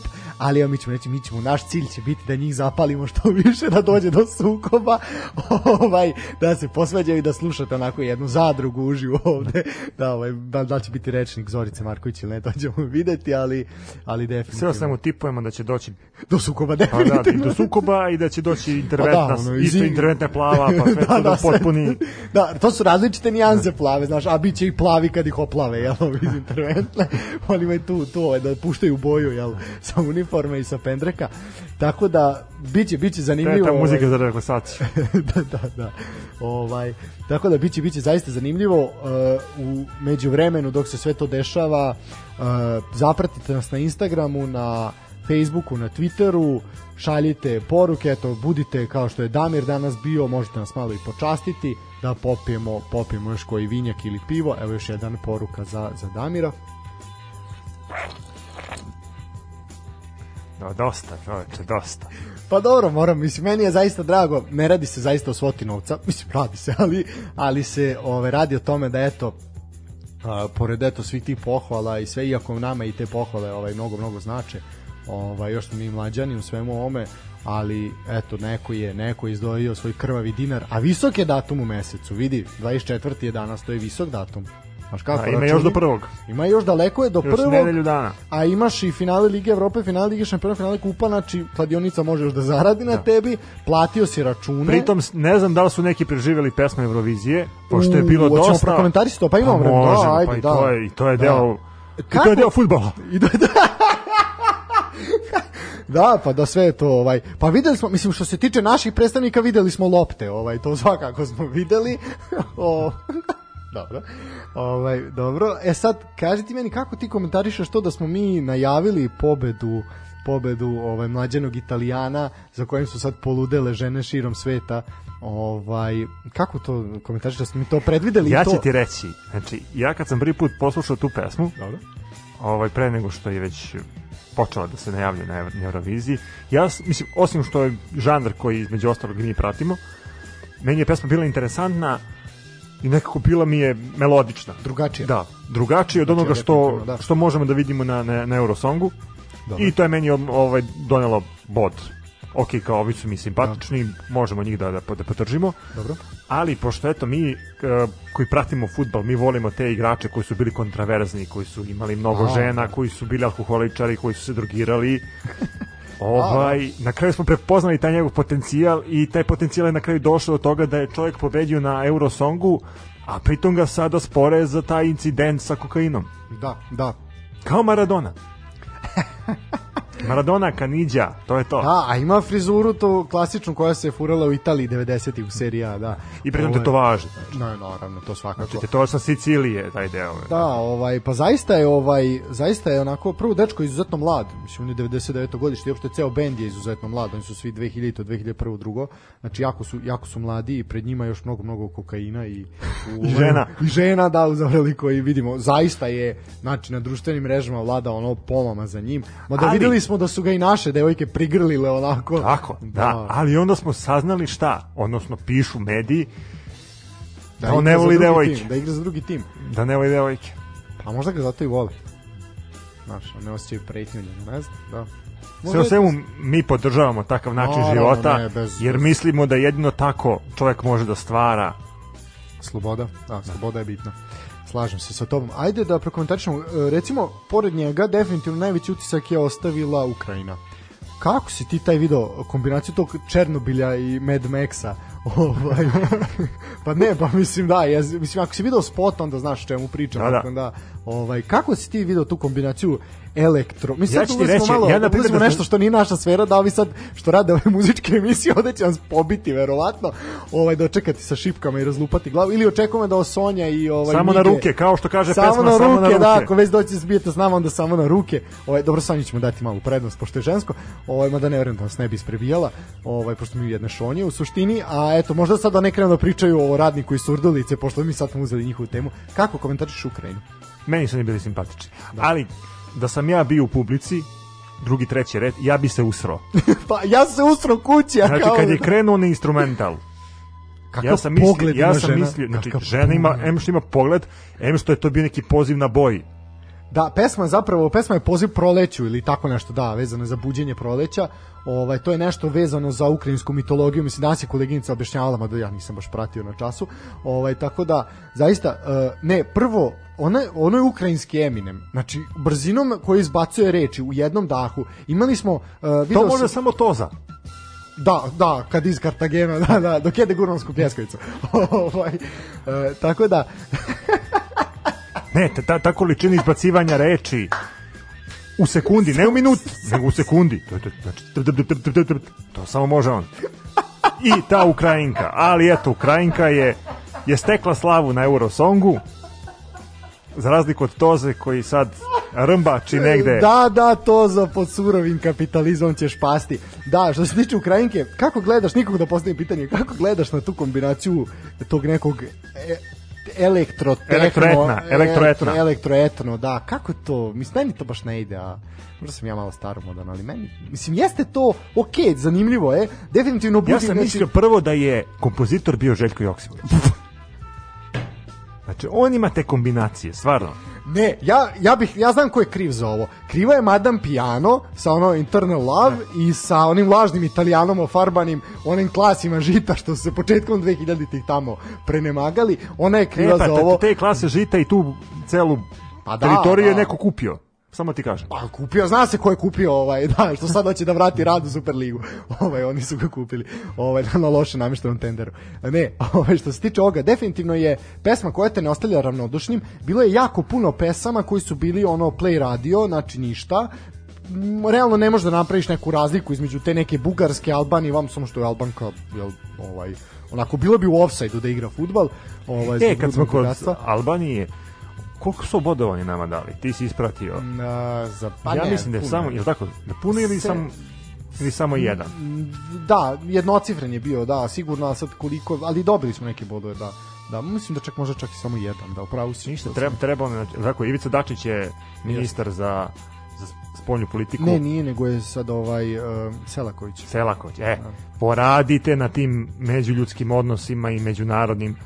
ali evo mi ćemo reći mi ćemo naš cilj će biti da njih zapalimo što više da dođe do sukoba, ovaj da se posvađaju i da slušate onako jednu zadrugu uživo ovde, da ovaj da, da će biti rečnik Zorice Marković ili ne, to ćemo videti, ali ali Sve definitivno svemu tipujemo da će doći do sukoba pa da, definitivno. do sukoba i da će doći interventna, Pa da, ono, isto interventna plava, pa sve to da, sve. potpuni. Da, to su različite nijanse plave, znaš, a bit će i plavi kad ih oplave, jel, iz interventne. Oni imaju tu, tu, ovaj, da puštaju boju, jel, sa uniforme i sa pendreka. Tako da, bit će, bit će To je zanimljivo. ta ovaj, muzika za relaksaciju. da, da, da. Ovaj, tako da biće biće zaista zanimljivo uh, u međuvremenu dok se sve to dešava uh, zapratite nas na Instagramu, na Facebooku, na Twitteru, šaljite poruke, eto, budite kao što je Damir danas bio, možete nas malo i počastiti, da popijemo, popijemo još koji vinjak ili pivo, evo još jedan poruka za, za Damira. No, dosta, čoveče, dosta. Pa dobro, moram, mislim, meni je zaista drago, ne radi se zaista o svoti novca, mislim, radi se, ali, ali se ove, radi o tome da, eto, a, pored eto svih tih pohvala i sve, iako nama i te pohvale ovaj, mnogo, mnogo znače, ovaj, još smo mi mlađani u svemu ovome, ali eto, neko je, neko je izdvojio svoj krvavi dinar, a visok je datum u mesecu, vidi, 24. je danas, to je visok datum. Znaš kako, A, ima računi? još do prvog. Ima još daleko je do Još prvog. nedelju dana. A imaš i finale Lige Evrope, finale Lige šampiona, finale kupa, znači kladionica može još da zaradi na tebi, platio si račune. Pritom, ne znam da li su neki preživjeli pesmu Eurovizije, pošto je U, bilo hoćemo dosta... prokomentarisati to? Pa imamo vremena, da, možemo, ajde, pa i da. to je, i to je Da. deo... I to Kako- je deo futbola. I da, da. da, pa da sve je to ovaj. Pa videli smo, mislim što se tiče naših predstavnika, videli smo lopte, ovaj, to svakako smo videli. o, dobro. Ovaj, dobro. E sad, kaži ti meni kako ti komentarišeš to da smo mi najavili pobedu pobedu ovaj mlađenog Italijana za kojim su sad poludele žene širom sveta. Ovaj kako to komentarišeš da smo mi to predvideli Ja to? ću ti reći, znači, ja kad sam prvi put poslušao tu pesmu, Dobro. ovaj, pre nego što je već počela da se najavlja na Euro- na Euroviziji, ja, mislim, osim što je žanr koji između ostalog mi pratimo, meni je pesma bila interesantna i nekako bila mi je melodična. Drugačije. Da, drugačije od onoga što, da. što možemo da vidimo na, na, na Eurosongu. Dobro. I to je meni ovaj, donelo bod. Ok, kao ovi su mi simpatični, možemo njih da, da, da potržimo. Dobro. Ali pošto eto mi e, koji pratimo futbal, mi volimo te igrače koji su bili kontraverzni, koji su imali mnogo A, žena, da. koji su bili alkoholičari, koji su se drogirali. ovaj, na kraju smo prepoznali taj njegov potencijal i taj potencijal je na kraju došao do toga da je čovjek pobedio na Eurosongu, a pritom ga sada spore za taj incident sa kokainom. Da, da. Kao Maradona. Maradona, Kanidja, to je to. Da, a ima frizuru to klasičnu koja se furala u Italiji 90-ih u seriji A, da. I pritom Ovo je- tetovaže. No, naravno, to svakako. Znači, tetovaž sa Sicilije, taj deo. Da, ovaj, pa zaista je ovaj, zaista je onako prvo dečko je izuzetno mlad. Mislim on je 99. godište i uopšte ceo bend je izuzetno mlad. Oni su svi 2000 2001 drugo. Znači jako su jako su mladi i pred njima još mnogo mnogo kokaina i u, I žena. I žena da u veliko i vidimo zaista je znači na društvenim mrežama vlada ono pomama za njim. Ma da Ali- videli smo da su ga i naše devojke prigrlile onako. Tako, da, ali onda smo saznali šta, odnosno pišu mediji, da, on igra ne voli devojke, tim, da igra za drugi tim. da ne voli devojke. Pa možda ga zato i vole. Znaš, ne osjećaju pretnju, ne znam, da. Sve u svemu mi podržavamo takav način Naravno, života, ne, bez- jer bez- mislimo da jedino tako čovjek može da stvara. Sloboda, da, sloboda je bitna. Slažem se sa tobom. Ajde da prokomentarišemo, e, recimo, pored njega, definitivno najveći utisak je ostavila Ukrajina. Kako si ti taj video, kombinaciju tog Černobilja i Mad Maxa? Ovaj, pa ne, pa mislim da, ja, mislim, ako si video spot, onda znaš čemu pričam. Da, da. Da, ovaj, kako si ti video tu kombinaciju elektro. Mi sad Ja ću reći, malo, ja, na primjer, da nešto što nije naša sfera, da ovi sad što rade ove muzičke emisije, ovde će nas pobiti verovatno, ovaj dočekati sa šipkama i razlupati glavu ili očekujemo da osonja i ovaj Samo na ruke, kao što kaže samo pesma, na samo ruke, na ruke. da, ako već doći zbijete s nama, onda samo na ruke. Ovaj dobro Sanji ćemo dati malu prednost pošto je žensko. Ovaj mada ne verujem da nas ne bi isprebijala. Ovaj pošto mi jedne šonje u suštini, a eto možda sad da ne krenu da pričaju o radniku iz Surdulice pošto mi sad smo uzeli njihovu temu. Kako komentarišeš Ukrajinu? Meni su oni bili simpatični. Ali, da sam ja bio u publici, drugi, treći red, ja bi se usro. pa ja se ustro kući, a Znači, kao... kad je krenuo na instrumental, Kakav ja sam mislio, pogled ja sam žena, mislio, znači, žena ima, em što ima pogled, em što je to bio neki poziv na boj. Da, pesma je zapravo, pesma je poziv proleću ili tako nešto, da, vezano za buđenje proleća. Ovaj to je nešto vezano za ukrajinsku mitologiju, mislim danas je koleginica objašnjavala, mada ja nisam baš pratio na času. Ovaj tako da zaista eh, ne, prvo ona, ono je ukrajinski Eminem. Znači, brzinom koji izbacuje reči u jednom dahu. Imali smo... Uh, To može samo Toza. Da, da, kad iz Kartagena, da, da, dok jede gurmansku pljeskavicu. ovaj, eh, tako da, Ne, ta, ta, količina izbacivanja reči u sekundi, ne u minuti, nego u sekundi. To, to, znači, tr, to samo može on. I ta Ukrajinka, ali eto, Ukrajinka je, je stekla slavu na Eurosongu, za razliku od Toze koji sad rmbači negde. Da, da, to za pod surovim kapitalizmom ćeš pasti. Da, što se tiče Ukrajinke, kako gledaš, nikog da postavim pitanje, kako gledaš na tu kombinaciju tog nekog e, elektro Elektroetna, elektroetna. elektroetno, da, kako to, mislim, meni to baš ne ide, a možda sam ja malo staromodan, ali meni, mislim, jeste to, ok, zanimljivo je, definitivno budi, Ja sam znači- mislio prvo da je kompozitor bio Željko Joksimović. Znači, on ima te kombinacije, stvarno. Ne, ja, ja bih ja znam ko je kriv za ovo. Kriva je Madame Piano sa ono Internal Love i sa onim lažnim italijanom ofarbanim onim klasima žita što su se početkom 2000-ih tamo prenemagali. Ona je kriva E, pa za te- ovo. te klase žita i tu celu Pa da, teritoriju je da. neko kupio. Samo ti kažem. Pa kupio, zna se ko je kupio ovaj, da, što sad hoće da vrati rad u Superligu. Ovaj, oni su ga kupili ovaj, na loše namještenom tenderu. Ne, ovaj, što se tiče ovoga, definitivno je pesma koja te ne ostavlja ravnodušnim. Bilo je jako puno pesama koji su bili ono play radio, znači ništa. Realno ne možeš da napraviš neku razliku između te neke bugarske Albanije, vam samo što je Albanka, jel, ovaj, onako, bilo bi u offside-u da igra futbal. Ovaj, E, kad smo kod. Albanije, koliko su bodova oni nama dali? Ti si ispratio. Na, za, pa ja ne, mislim da je puno samo, je tako? Da puno ili Se- samo ili samo jedan? Da, jednocifren je bio, da, sigurno, sad koliko, ali dobili smo neke bodove, da. Da, mislim da čak možda čak i samo jedan, da, upravo si. Ništa, treba, treba znači, tako, Ivica Dačić je ministar za, za spoljnu politiku. Ne, nije, nego je sad ovaj uh, Selaković. Selaković, e, poradite na tim međuljudskim odnosima i međunarodnim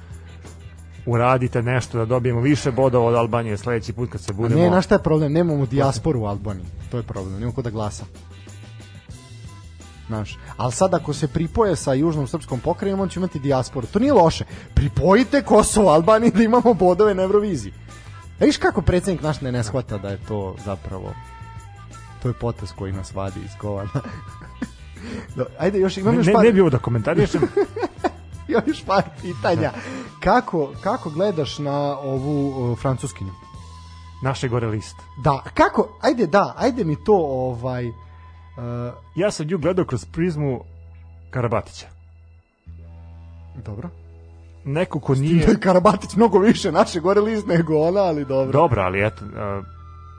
uradite nešto da dobijemo više bodova od Albanije sledeći put kad se A budemo ne, znaš šta je problem? Nemamo dijasporu u Albaniji. To je problem, nemamo ko da glasa. Znaš, ali sad ako se pripoje sa južnom srpskom pokrajinom, on će imati dijasporu. To nije loše. Pripojite Kosovo Albaniji da imamo bodove na Euroviziji. A viš kako predsjednik naš ne, ne shvata da je to zapravo to je potes koji nas vadi iz govana. Do, ajde, još imam ne, još ne, par, ne bi ovo da komentarišem još par pitanja. Kako, kako gledaš na ovu uh, francuskinju? naše gore list. Da, kako, ajde da, ajde mi to ovaj uh, Ja sam nju gledao kroz prizmu Karabatića. dobro. Neko ko Da nije... je Karabatić mnogo više naše gore list nego ona, ali dobro. Dobro, ali eto, uh,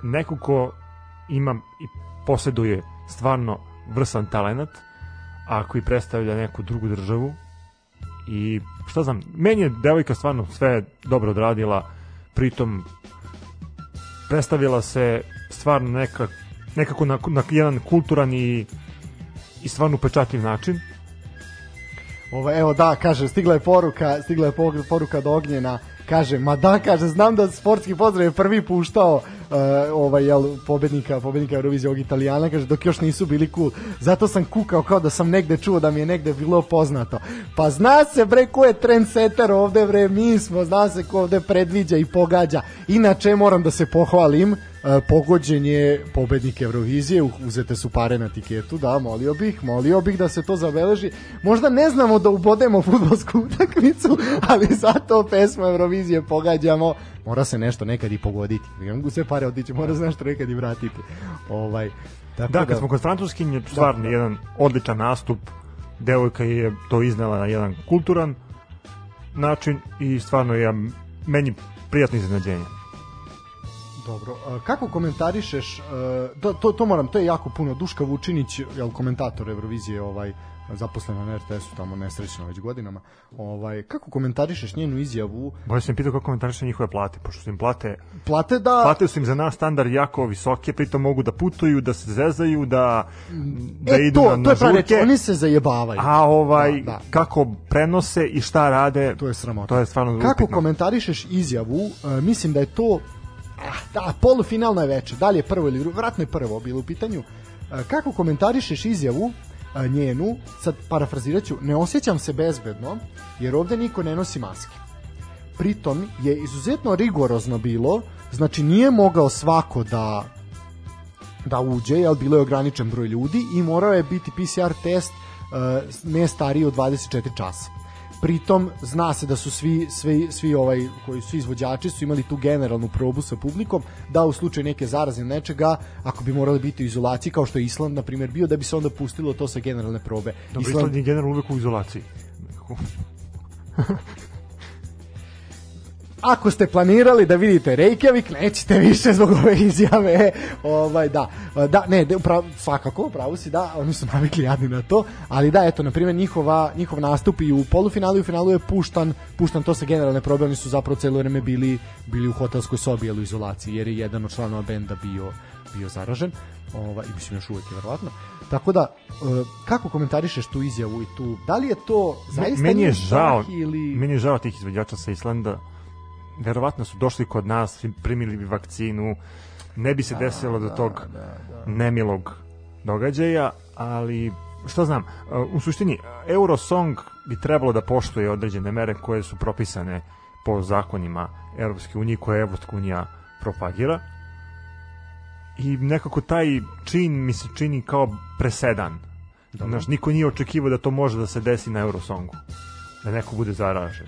neko ko ima i posjeduje stvarno vrsan talenat, a koji predstavlja neku drugu državu i šta znam, meni je devojka stvarno sve dobro odradila, pritom predstavila se stvarno neka, nekako na, na jedan kulturan i, i stvarno upečatljiv način. Ovo, evo da, kaže, stigla je poruka, stigla je por- poruka do Ognjena, kaže, ma da, kaže, znam da sportski pozdrav je prvi puštao uh, ovaj, jel, pobednika, pobednika Eurovizije ovog Italijana, kaže, dok još nisu bili cool. Zato sam kukao kao da sam negde čuo da mi je negde bilo poznato. Pa zna se, bre, ko je trendsetter ovde, bre, mi smo, zna se ko ovde predviđa i pogađa. Inače, moram da se pohvalim, uh, pogođen je pobednik Eurovizije, uzete su pare na tiketu, da, molio bih, molio bih da se to zabeleži. Možda ne znamo da ubodemo futbolsku utakmicu, ali zato pesmu Eurovizije pogađamo, mora se nešto nekad i pogoditi. Ne mogu sve pare otići, mora se nešto nekad i vratiti. Ovaj, tako Da, kad smo kod francuskinje, stvarno da. jedan odličan nastup. Devojka je to iznela na jedan kulturan način i stvarno je meni prijatno iznenađenje. Dobro, kako komentarišeš, e, to, to, to moram, to je jako puno, Duška Vučinić, jel komentator Eurovizije, ovaj, zaposlena na RTS-u tamo nesrećno već godinama, ovaj, kako komentarišeš njenu izjavu, Bolje sam pitao kako komentariše njihove plate, pošto su im plate, plate da, plate su im za naš standard jako visoke, pritom mogu da putuju, da se zezaju, da, da e, idu to, na, to je žurke, oni se zajebavaju. a ovaj, Da, da. kako prenose i šta rade, To je sramota. To je stvarno Kako upitno. komentarišeš izjavu, uh, mislim da je to ah, da, polufinalno je veče, da li je prvo ili drugo, vratno je prvo bilo u pitanju. Uh, kako komentarišeš izjavu uh, njenu, sad parafrazirat ću, ne osjećam se bezbedno, jer ovde niko ne nosi maske. Pritom je izuzetno rigorozno bilo, znači nije mogao svako da da uđe, jel bilo je ograničen broj ljudi i morao je biti PCR test uh, ne stariji od 24 časa. Pritom zna se da su svi svi svi ovaj koji su izvođači su imali tu generalnu probu sa publikom da u slučaju neke zaraze nečega ako bi morali biti u izolaciji kao što je Island na primjer bio da bi se onda pustilo to sa generalne probe. Dobro, Island je generalno uvek u izolaciji. ako ste planirali da vidite Reykjavik, nećete više zbog ove izjave. Ovaj da. Da, ne, da, upravo, svakako, pravo si da, oni su navikli jadni na to, ali da, eto, na primjer, njihova, njihov nastup i u polufinalu i u finalu je puštan, puštan to sa generalne probe, oni su zapravo celo vreme bili, bili u hotelskoj sobi, jel, u izolaciji, jer je jedan od članova benda bio, bio zaražen, ovaj, i mislim još uvek je verovatno. Tako da, e, kako komentarišeš tu izjavu i tu, da li je to zaista meni je žao, ili... meni je žao tih izvođača sa Islanda. Verovatno su došli kod nas, primili bi vakcinu, ne bi se desilo do tog nemilog događaja, ali što znam, u suštini Eurosong bi trebalo da poštuje određene mere koje su propisane po zakonima Evropske unije koje Evropska unija propagira i nekako taj čin mi se čini kao presedan. Znaš, niko nije očekivao da to može da se desi na Eurosongu. Da neko bude zaražen.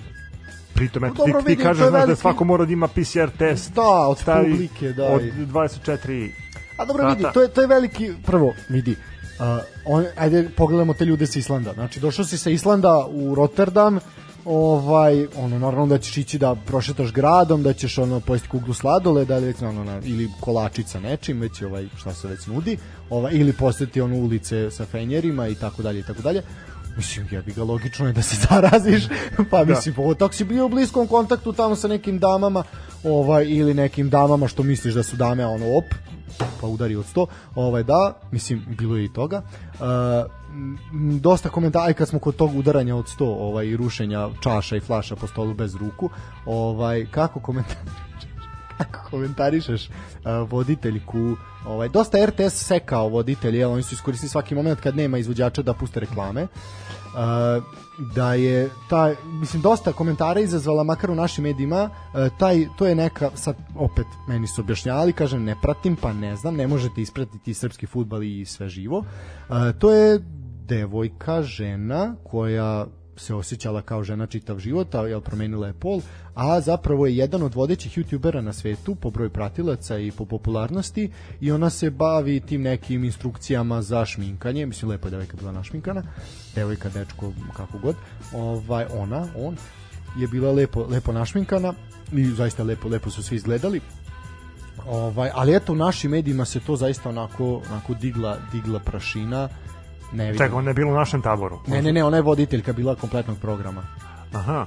Pritom, eto, ti, ti kažeš da veliki- svako mora da ima PCR test. Da, od stavi publike, da, Od i- 24 A dobro sata. vidi, to je to je veliki prvo vidi. Uh, on, ajde pogledamo te ljude sa Islanda. Znači došao si sa Islanda u Rotterdam, ovaj ono normalno da ćeš ići da prošetaš gradom, da ćeš ono pojesti kuglu sladoleda ili već ono na, ili kolačica nečim, već ovaj šta se već nudi, ovaj ili poseti ono ulice sa fenjerima i tako dalje i tako dalje. Mislim, ja bi ga logično je da se zaraziš, pa mislim, pogotovo ako si bio u bliskom kontaktu tamo sa nekim damama, ovaj, ili nekim damama što misliš da su dame, a ono, op, pa udari od sto, ovaj, da, mislim, bilo je i toga. Uh, dosta komentara, aj kad smo kod tog udaranja od sto, ovaj, i rušenja čaša i flaša po stolu bez ruku, ovaj, kako komentar kako komentarišeš uh, voditeljku? Ovaj dosta RTS sekao voditelje jel, oni su iskoristili svaki moment kad nema izvođača da puste reklame da je ta mislim dosta komentara izazvala makar u našim medijima. Taj to je neka sad opet meni su objašnjavali kažem ne pratim pa ne znam ne možete ispratiti srpski fudbal i sve živo. To je devojka žena koja se osjećala kao žena čitav život, a jel promenila je pol, a zapravo je jedan od vodećih youtubera na svetu po broju pratilaca i po popularnosti i ona se bavi tim nekim instrukcijama za šminkanje, mislim lepo je devojka bila našminkana, devojka, dečko, kako god, ovaj, ona, on, je bila lepo, lepo našminkana i zaista lepo, lepo su svi izgledali. Ovaj, ali eto u našim medijima se to zaista onako, onako digla, digla prašina. Ne vidim. Čekaj, on je bilo u našem taboru. Ne, ne, ne, ona je voditeljka bila kompletnog programa. Aha.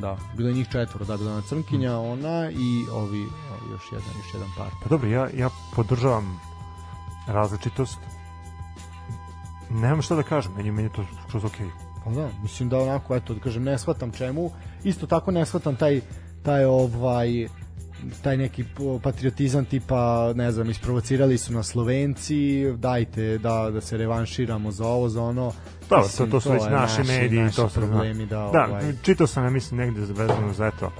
Da, bilo je njih četvoro, da, bila ona Crnkinja, ona i ovi, ovi još jedan, još jedan par. Pa dobro, ja, ja podržavam različitost. Nemam šta da kažem, meni, meni je to skroz okej. Pa da, mislim da onako, eto, da kažem, ne shvatam čemu. Isto tako ne shvatam taj, taj ovaj, taj neki patriotizam tipa, ne znam, isprovocirali su nas Slovenci, dajte da, da se revanširamo za ovo, za ono. Da, to, Mislim, to su već je naši naši- mediji, naši to su problemi, da, da ovaj, čitao sam, ja mislim, negde vezano za eto,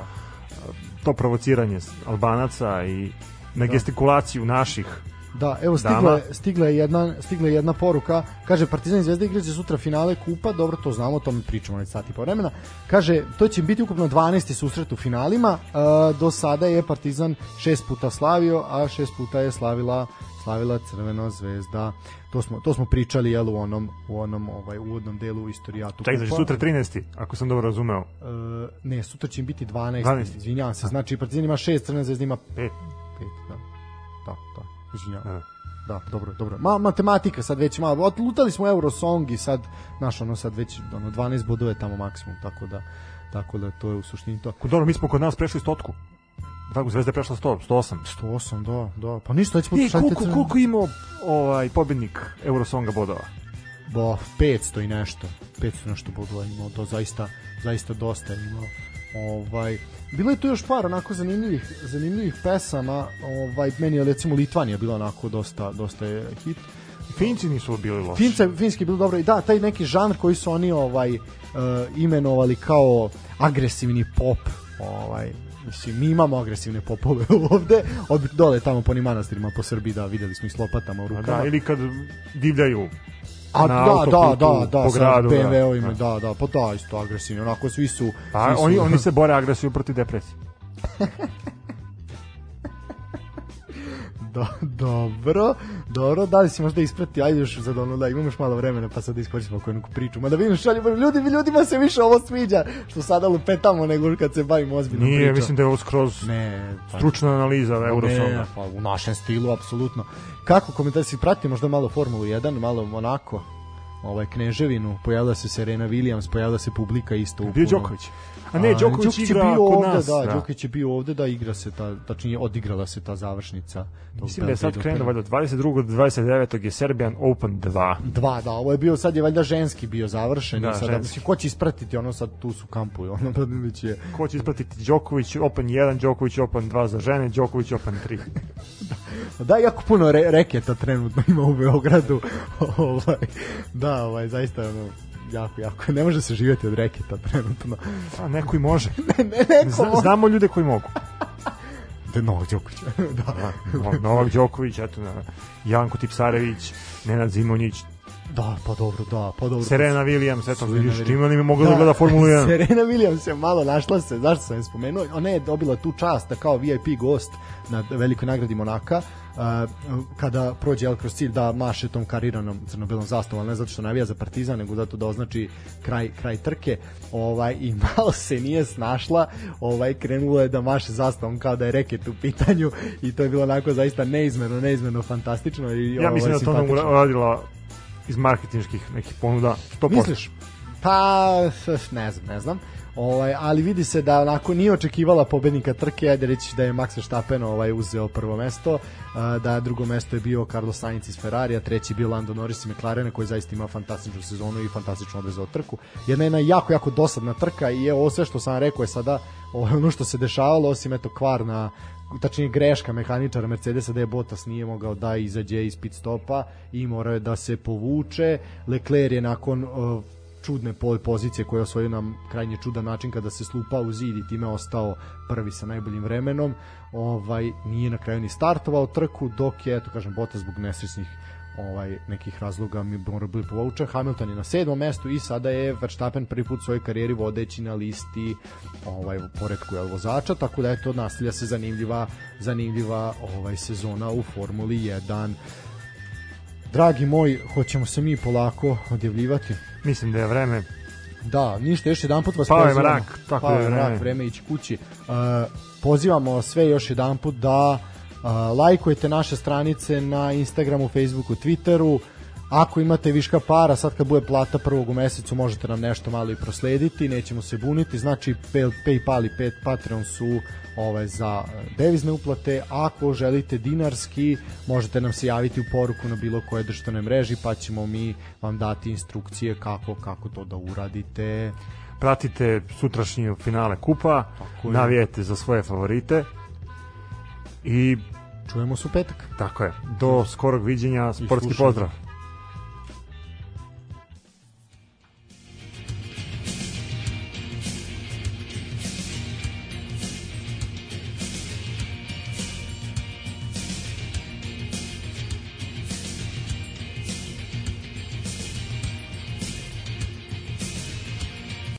to provociranje Albanaca i na gestikulaciju naših Da, evo stigla Dama. je, stigla je jedna stigla je jedna poruka. Kaže Partizan i Zvezda igraće sutra finale kupa, dobro to znamo, o tome pričamo već sat i po vremena. Kaže to će biti ukupno 12. susret u finalima. E, do sada je Partizan šest puta slavio, a šest puta je slavila slavila Crvena zvezda. To smo to smo pričali jel u onom u onom ovaj uvodnom delu istorijatu. Čekaj, znači sutra 13. ako sam dobro razumeo. E, ne, sutra će im biti 12. 12.. Izvinjavam se. Znači Partizan ima 6, Crvena zvezda ima 5. Pet. 5, da. Da, da. Izvinjavam. Da. Da, dobro, dobro. Ma, matematika sad već malo. Otlutali smo Eurosong i sad, znaš, ono sad već ono, 12 bodova je tamo maksimum, tako da tako da to je u suštini to. Dobro, mi smo kod nas prešli stotku. Tako, Zvezda je prešla 100, 108. 108, da, da. Pa ništa, već smo I koliko, koliko imao ovaj, pobednik Eurosonga bodova? Bo, 500 i nešto. 500 i nešto bodova imao, to zaista, zaista dosta imao. Ovaj, bilo je tu još par onako zanimljivih, zanimljivih pesama. Ovaj, meni je recimo Litvanija bila onako dosta, dosta je hit. Finci nisu bili loši. Fince, finski bilo dobro i da, taj neki žanr koji su oni ovaj uh, imenovali kao agresivni pop, ovaj Mislim, mi imamo agresivne popove ovde, od dole tamo po onim manastirima po Srbiji, da, videli smo ih s lopatama u A rukama. Da, ili kad divljaju A na da, da, da, da, po sa gradu, da. BMW-ovima, da, da, pa da, isto agresivni, onako svi su... Pa svi su, oni, oni se bore agresiju protiv depresije. Do, dobro, dobro, da li si možda isprati, ajde još za ono, da imamo još malo vremena, pa sad da iskoristimo koju neku priču. Ma da vidim šalju, ljudi, ljudima se više ovo sviđa, što sada lupetamo nego kad se bavimo ozbiljnom Nije, pričom. mislim da je ovo skroz Ne, pa, stručna analiza Eurosonga. Ne, pa u našem stilu, apsolutno. Kako komentar si pratio možda malo Formulu 1, malo Monako, ovaj Kneževinu, pojavila se Serena Williams, pojavila se publika isto. Bio. Đoković. A ne, Đoković je igra bio kod ovde, nas. Da, Đoković je bio ovde da igra se ta, tačnije odigrala se ta završnica. Mislim da je sad krenuo, valjda 22. do 29. je Serbian Open 2. Dva, da, ovo je bio, sad je valjda ženski bio završen Da, i sada, ženski. mislim, ko će ispratiti ono sad tu su kampuju, ono Badinović je, Ko će ispratiti Đoković Open 1, Đoković Open 2 za žene, Đoković Open 3. da, jako puno re, reketa trenutno ima u Beogradu, ovaj, da, ovaj, zaista, ono, jako, jako, ne može se živjeti od reketa trenutno. A neko i može. ne, ne, neko, Zna, znamo ljude koji mogu. Da, Novak Đoković, da. No- Novak Đoković, eto, na, Janko Tipsarević, Nenad Zimonjić, Da, pa dobro, da, pa dobro. Serena Williams, eto, vidiš, čim oni mi mogu da gleda Formulu 1. Serena Williams je malo našla se, zašto sam je spomenuo, ona je dobila tu čast da kao VIP gost na velikoj nagradi Monaka, kada prođe jel, kroz cilj da maše tom kariranom crno-belom zastavom, ali ne zato što navija za Partizan, nego zato da označi kraj, kraj trke, ovaj, i malo se nije snašla, ovaj, krenula je da maše zastavom kao da je reket u pitanju i to je bilo onako zaista neizmerno, neizmerno fantastično i Ja mislim ovaj, da to nam uradila iz marketinških nekih ponuda 100%. Misliš? Pa, ne znam, ne znam. Ovaj, ali vidi se da onako nije očekivala pobednika trke, ajde reći da je Max Verstappen ovaj, uzeo prvo mesto, da drugo mesto je bio Carlos Sainz iz Ferrarija, treći bio Lando Norris iz McLarena koji zaista ima fantastičnu sezonu i fantastično odvezao trku. Jedna jedna jako, jako dosadna trka i je ovo sve što sam rekao je sada ovaj, ono što se dešavalo, osim eto kvar na tačnije greška mehaničara Mercedesa da je Bottas nije mogao da izađe iz pit stopa i morao je da se povuče. Leclerc je nakon uh, čudne pozicije koje je osvojio na krajnje čudan način kada se slupao u zid i time ostao prvi sa najboljim vremenom. Ovaj nije na kraju ni startovao trku dok je eto kažem Bottas zbog nesrećnih ovaj nekih razloga mi mora biti povučen. Hamilton je na sedmom mestu i sada je Verstappen prvi put u svojoj karijeri vodeći na listi ovaj poredku jel, vozača tako da eto nastavlja se zanimljiva zanimljiva ovaj sezona u Formuli 1 Dragi moj, hoćemo se mi polako odjavljivati. Mislim da je vreme. Da, ništa, još jedan put vas Pao je pozivamo. mrak, tako Pao je je vreme. mrak, vreme ići kući. Uh, pozivamo sve još jedan put da uh, lajkujete naše stranice na Instagramu, Facebooku, Twitteru. Ako imate viška para, sad kad bude plata prvog u mesecu, možete nam nešto malo i proslediti, nećemo se buniti. Znači, Pay- Paypal i Patreon su ovaj, za devizne uplate. Ako želite dinarski, možete nam se javiti u poruku na bilo koje društvenoj mreži, pa ćemo mi vam dati instrukcije kako, kako to da uradite. Pratite sutrašnje finale kupa, navijete za svoje favorite i Čujemo se u petak. tako je. Do skorog viđenja, sportski pozdrav.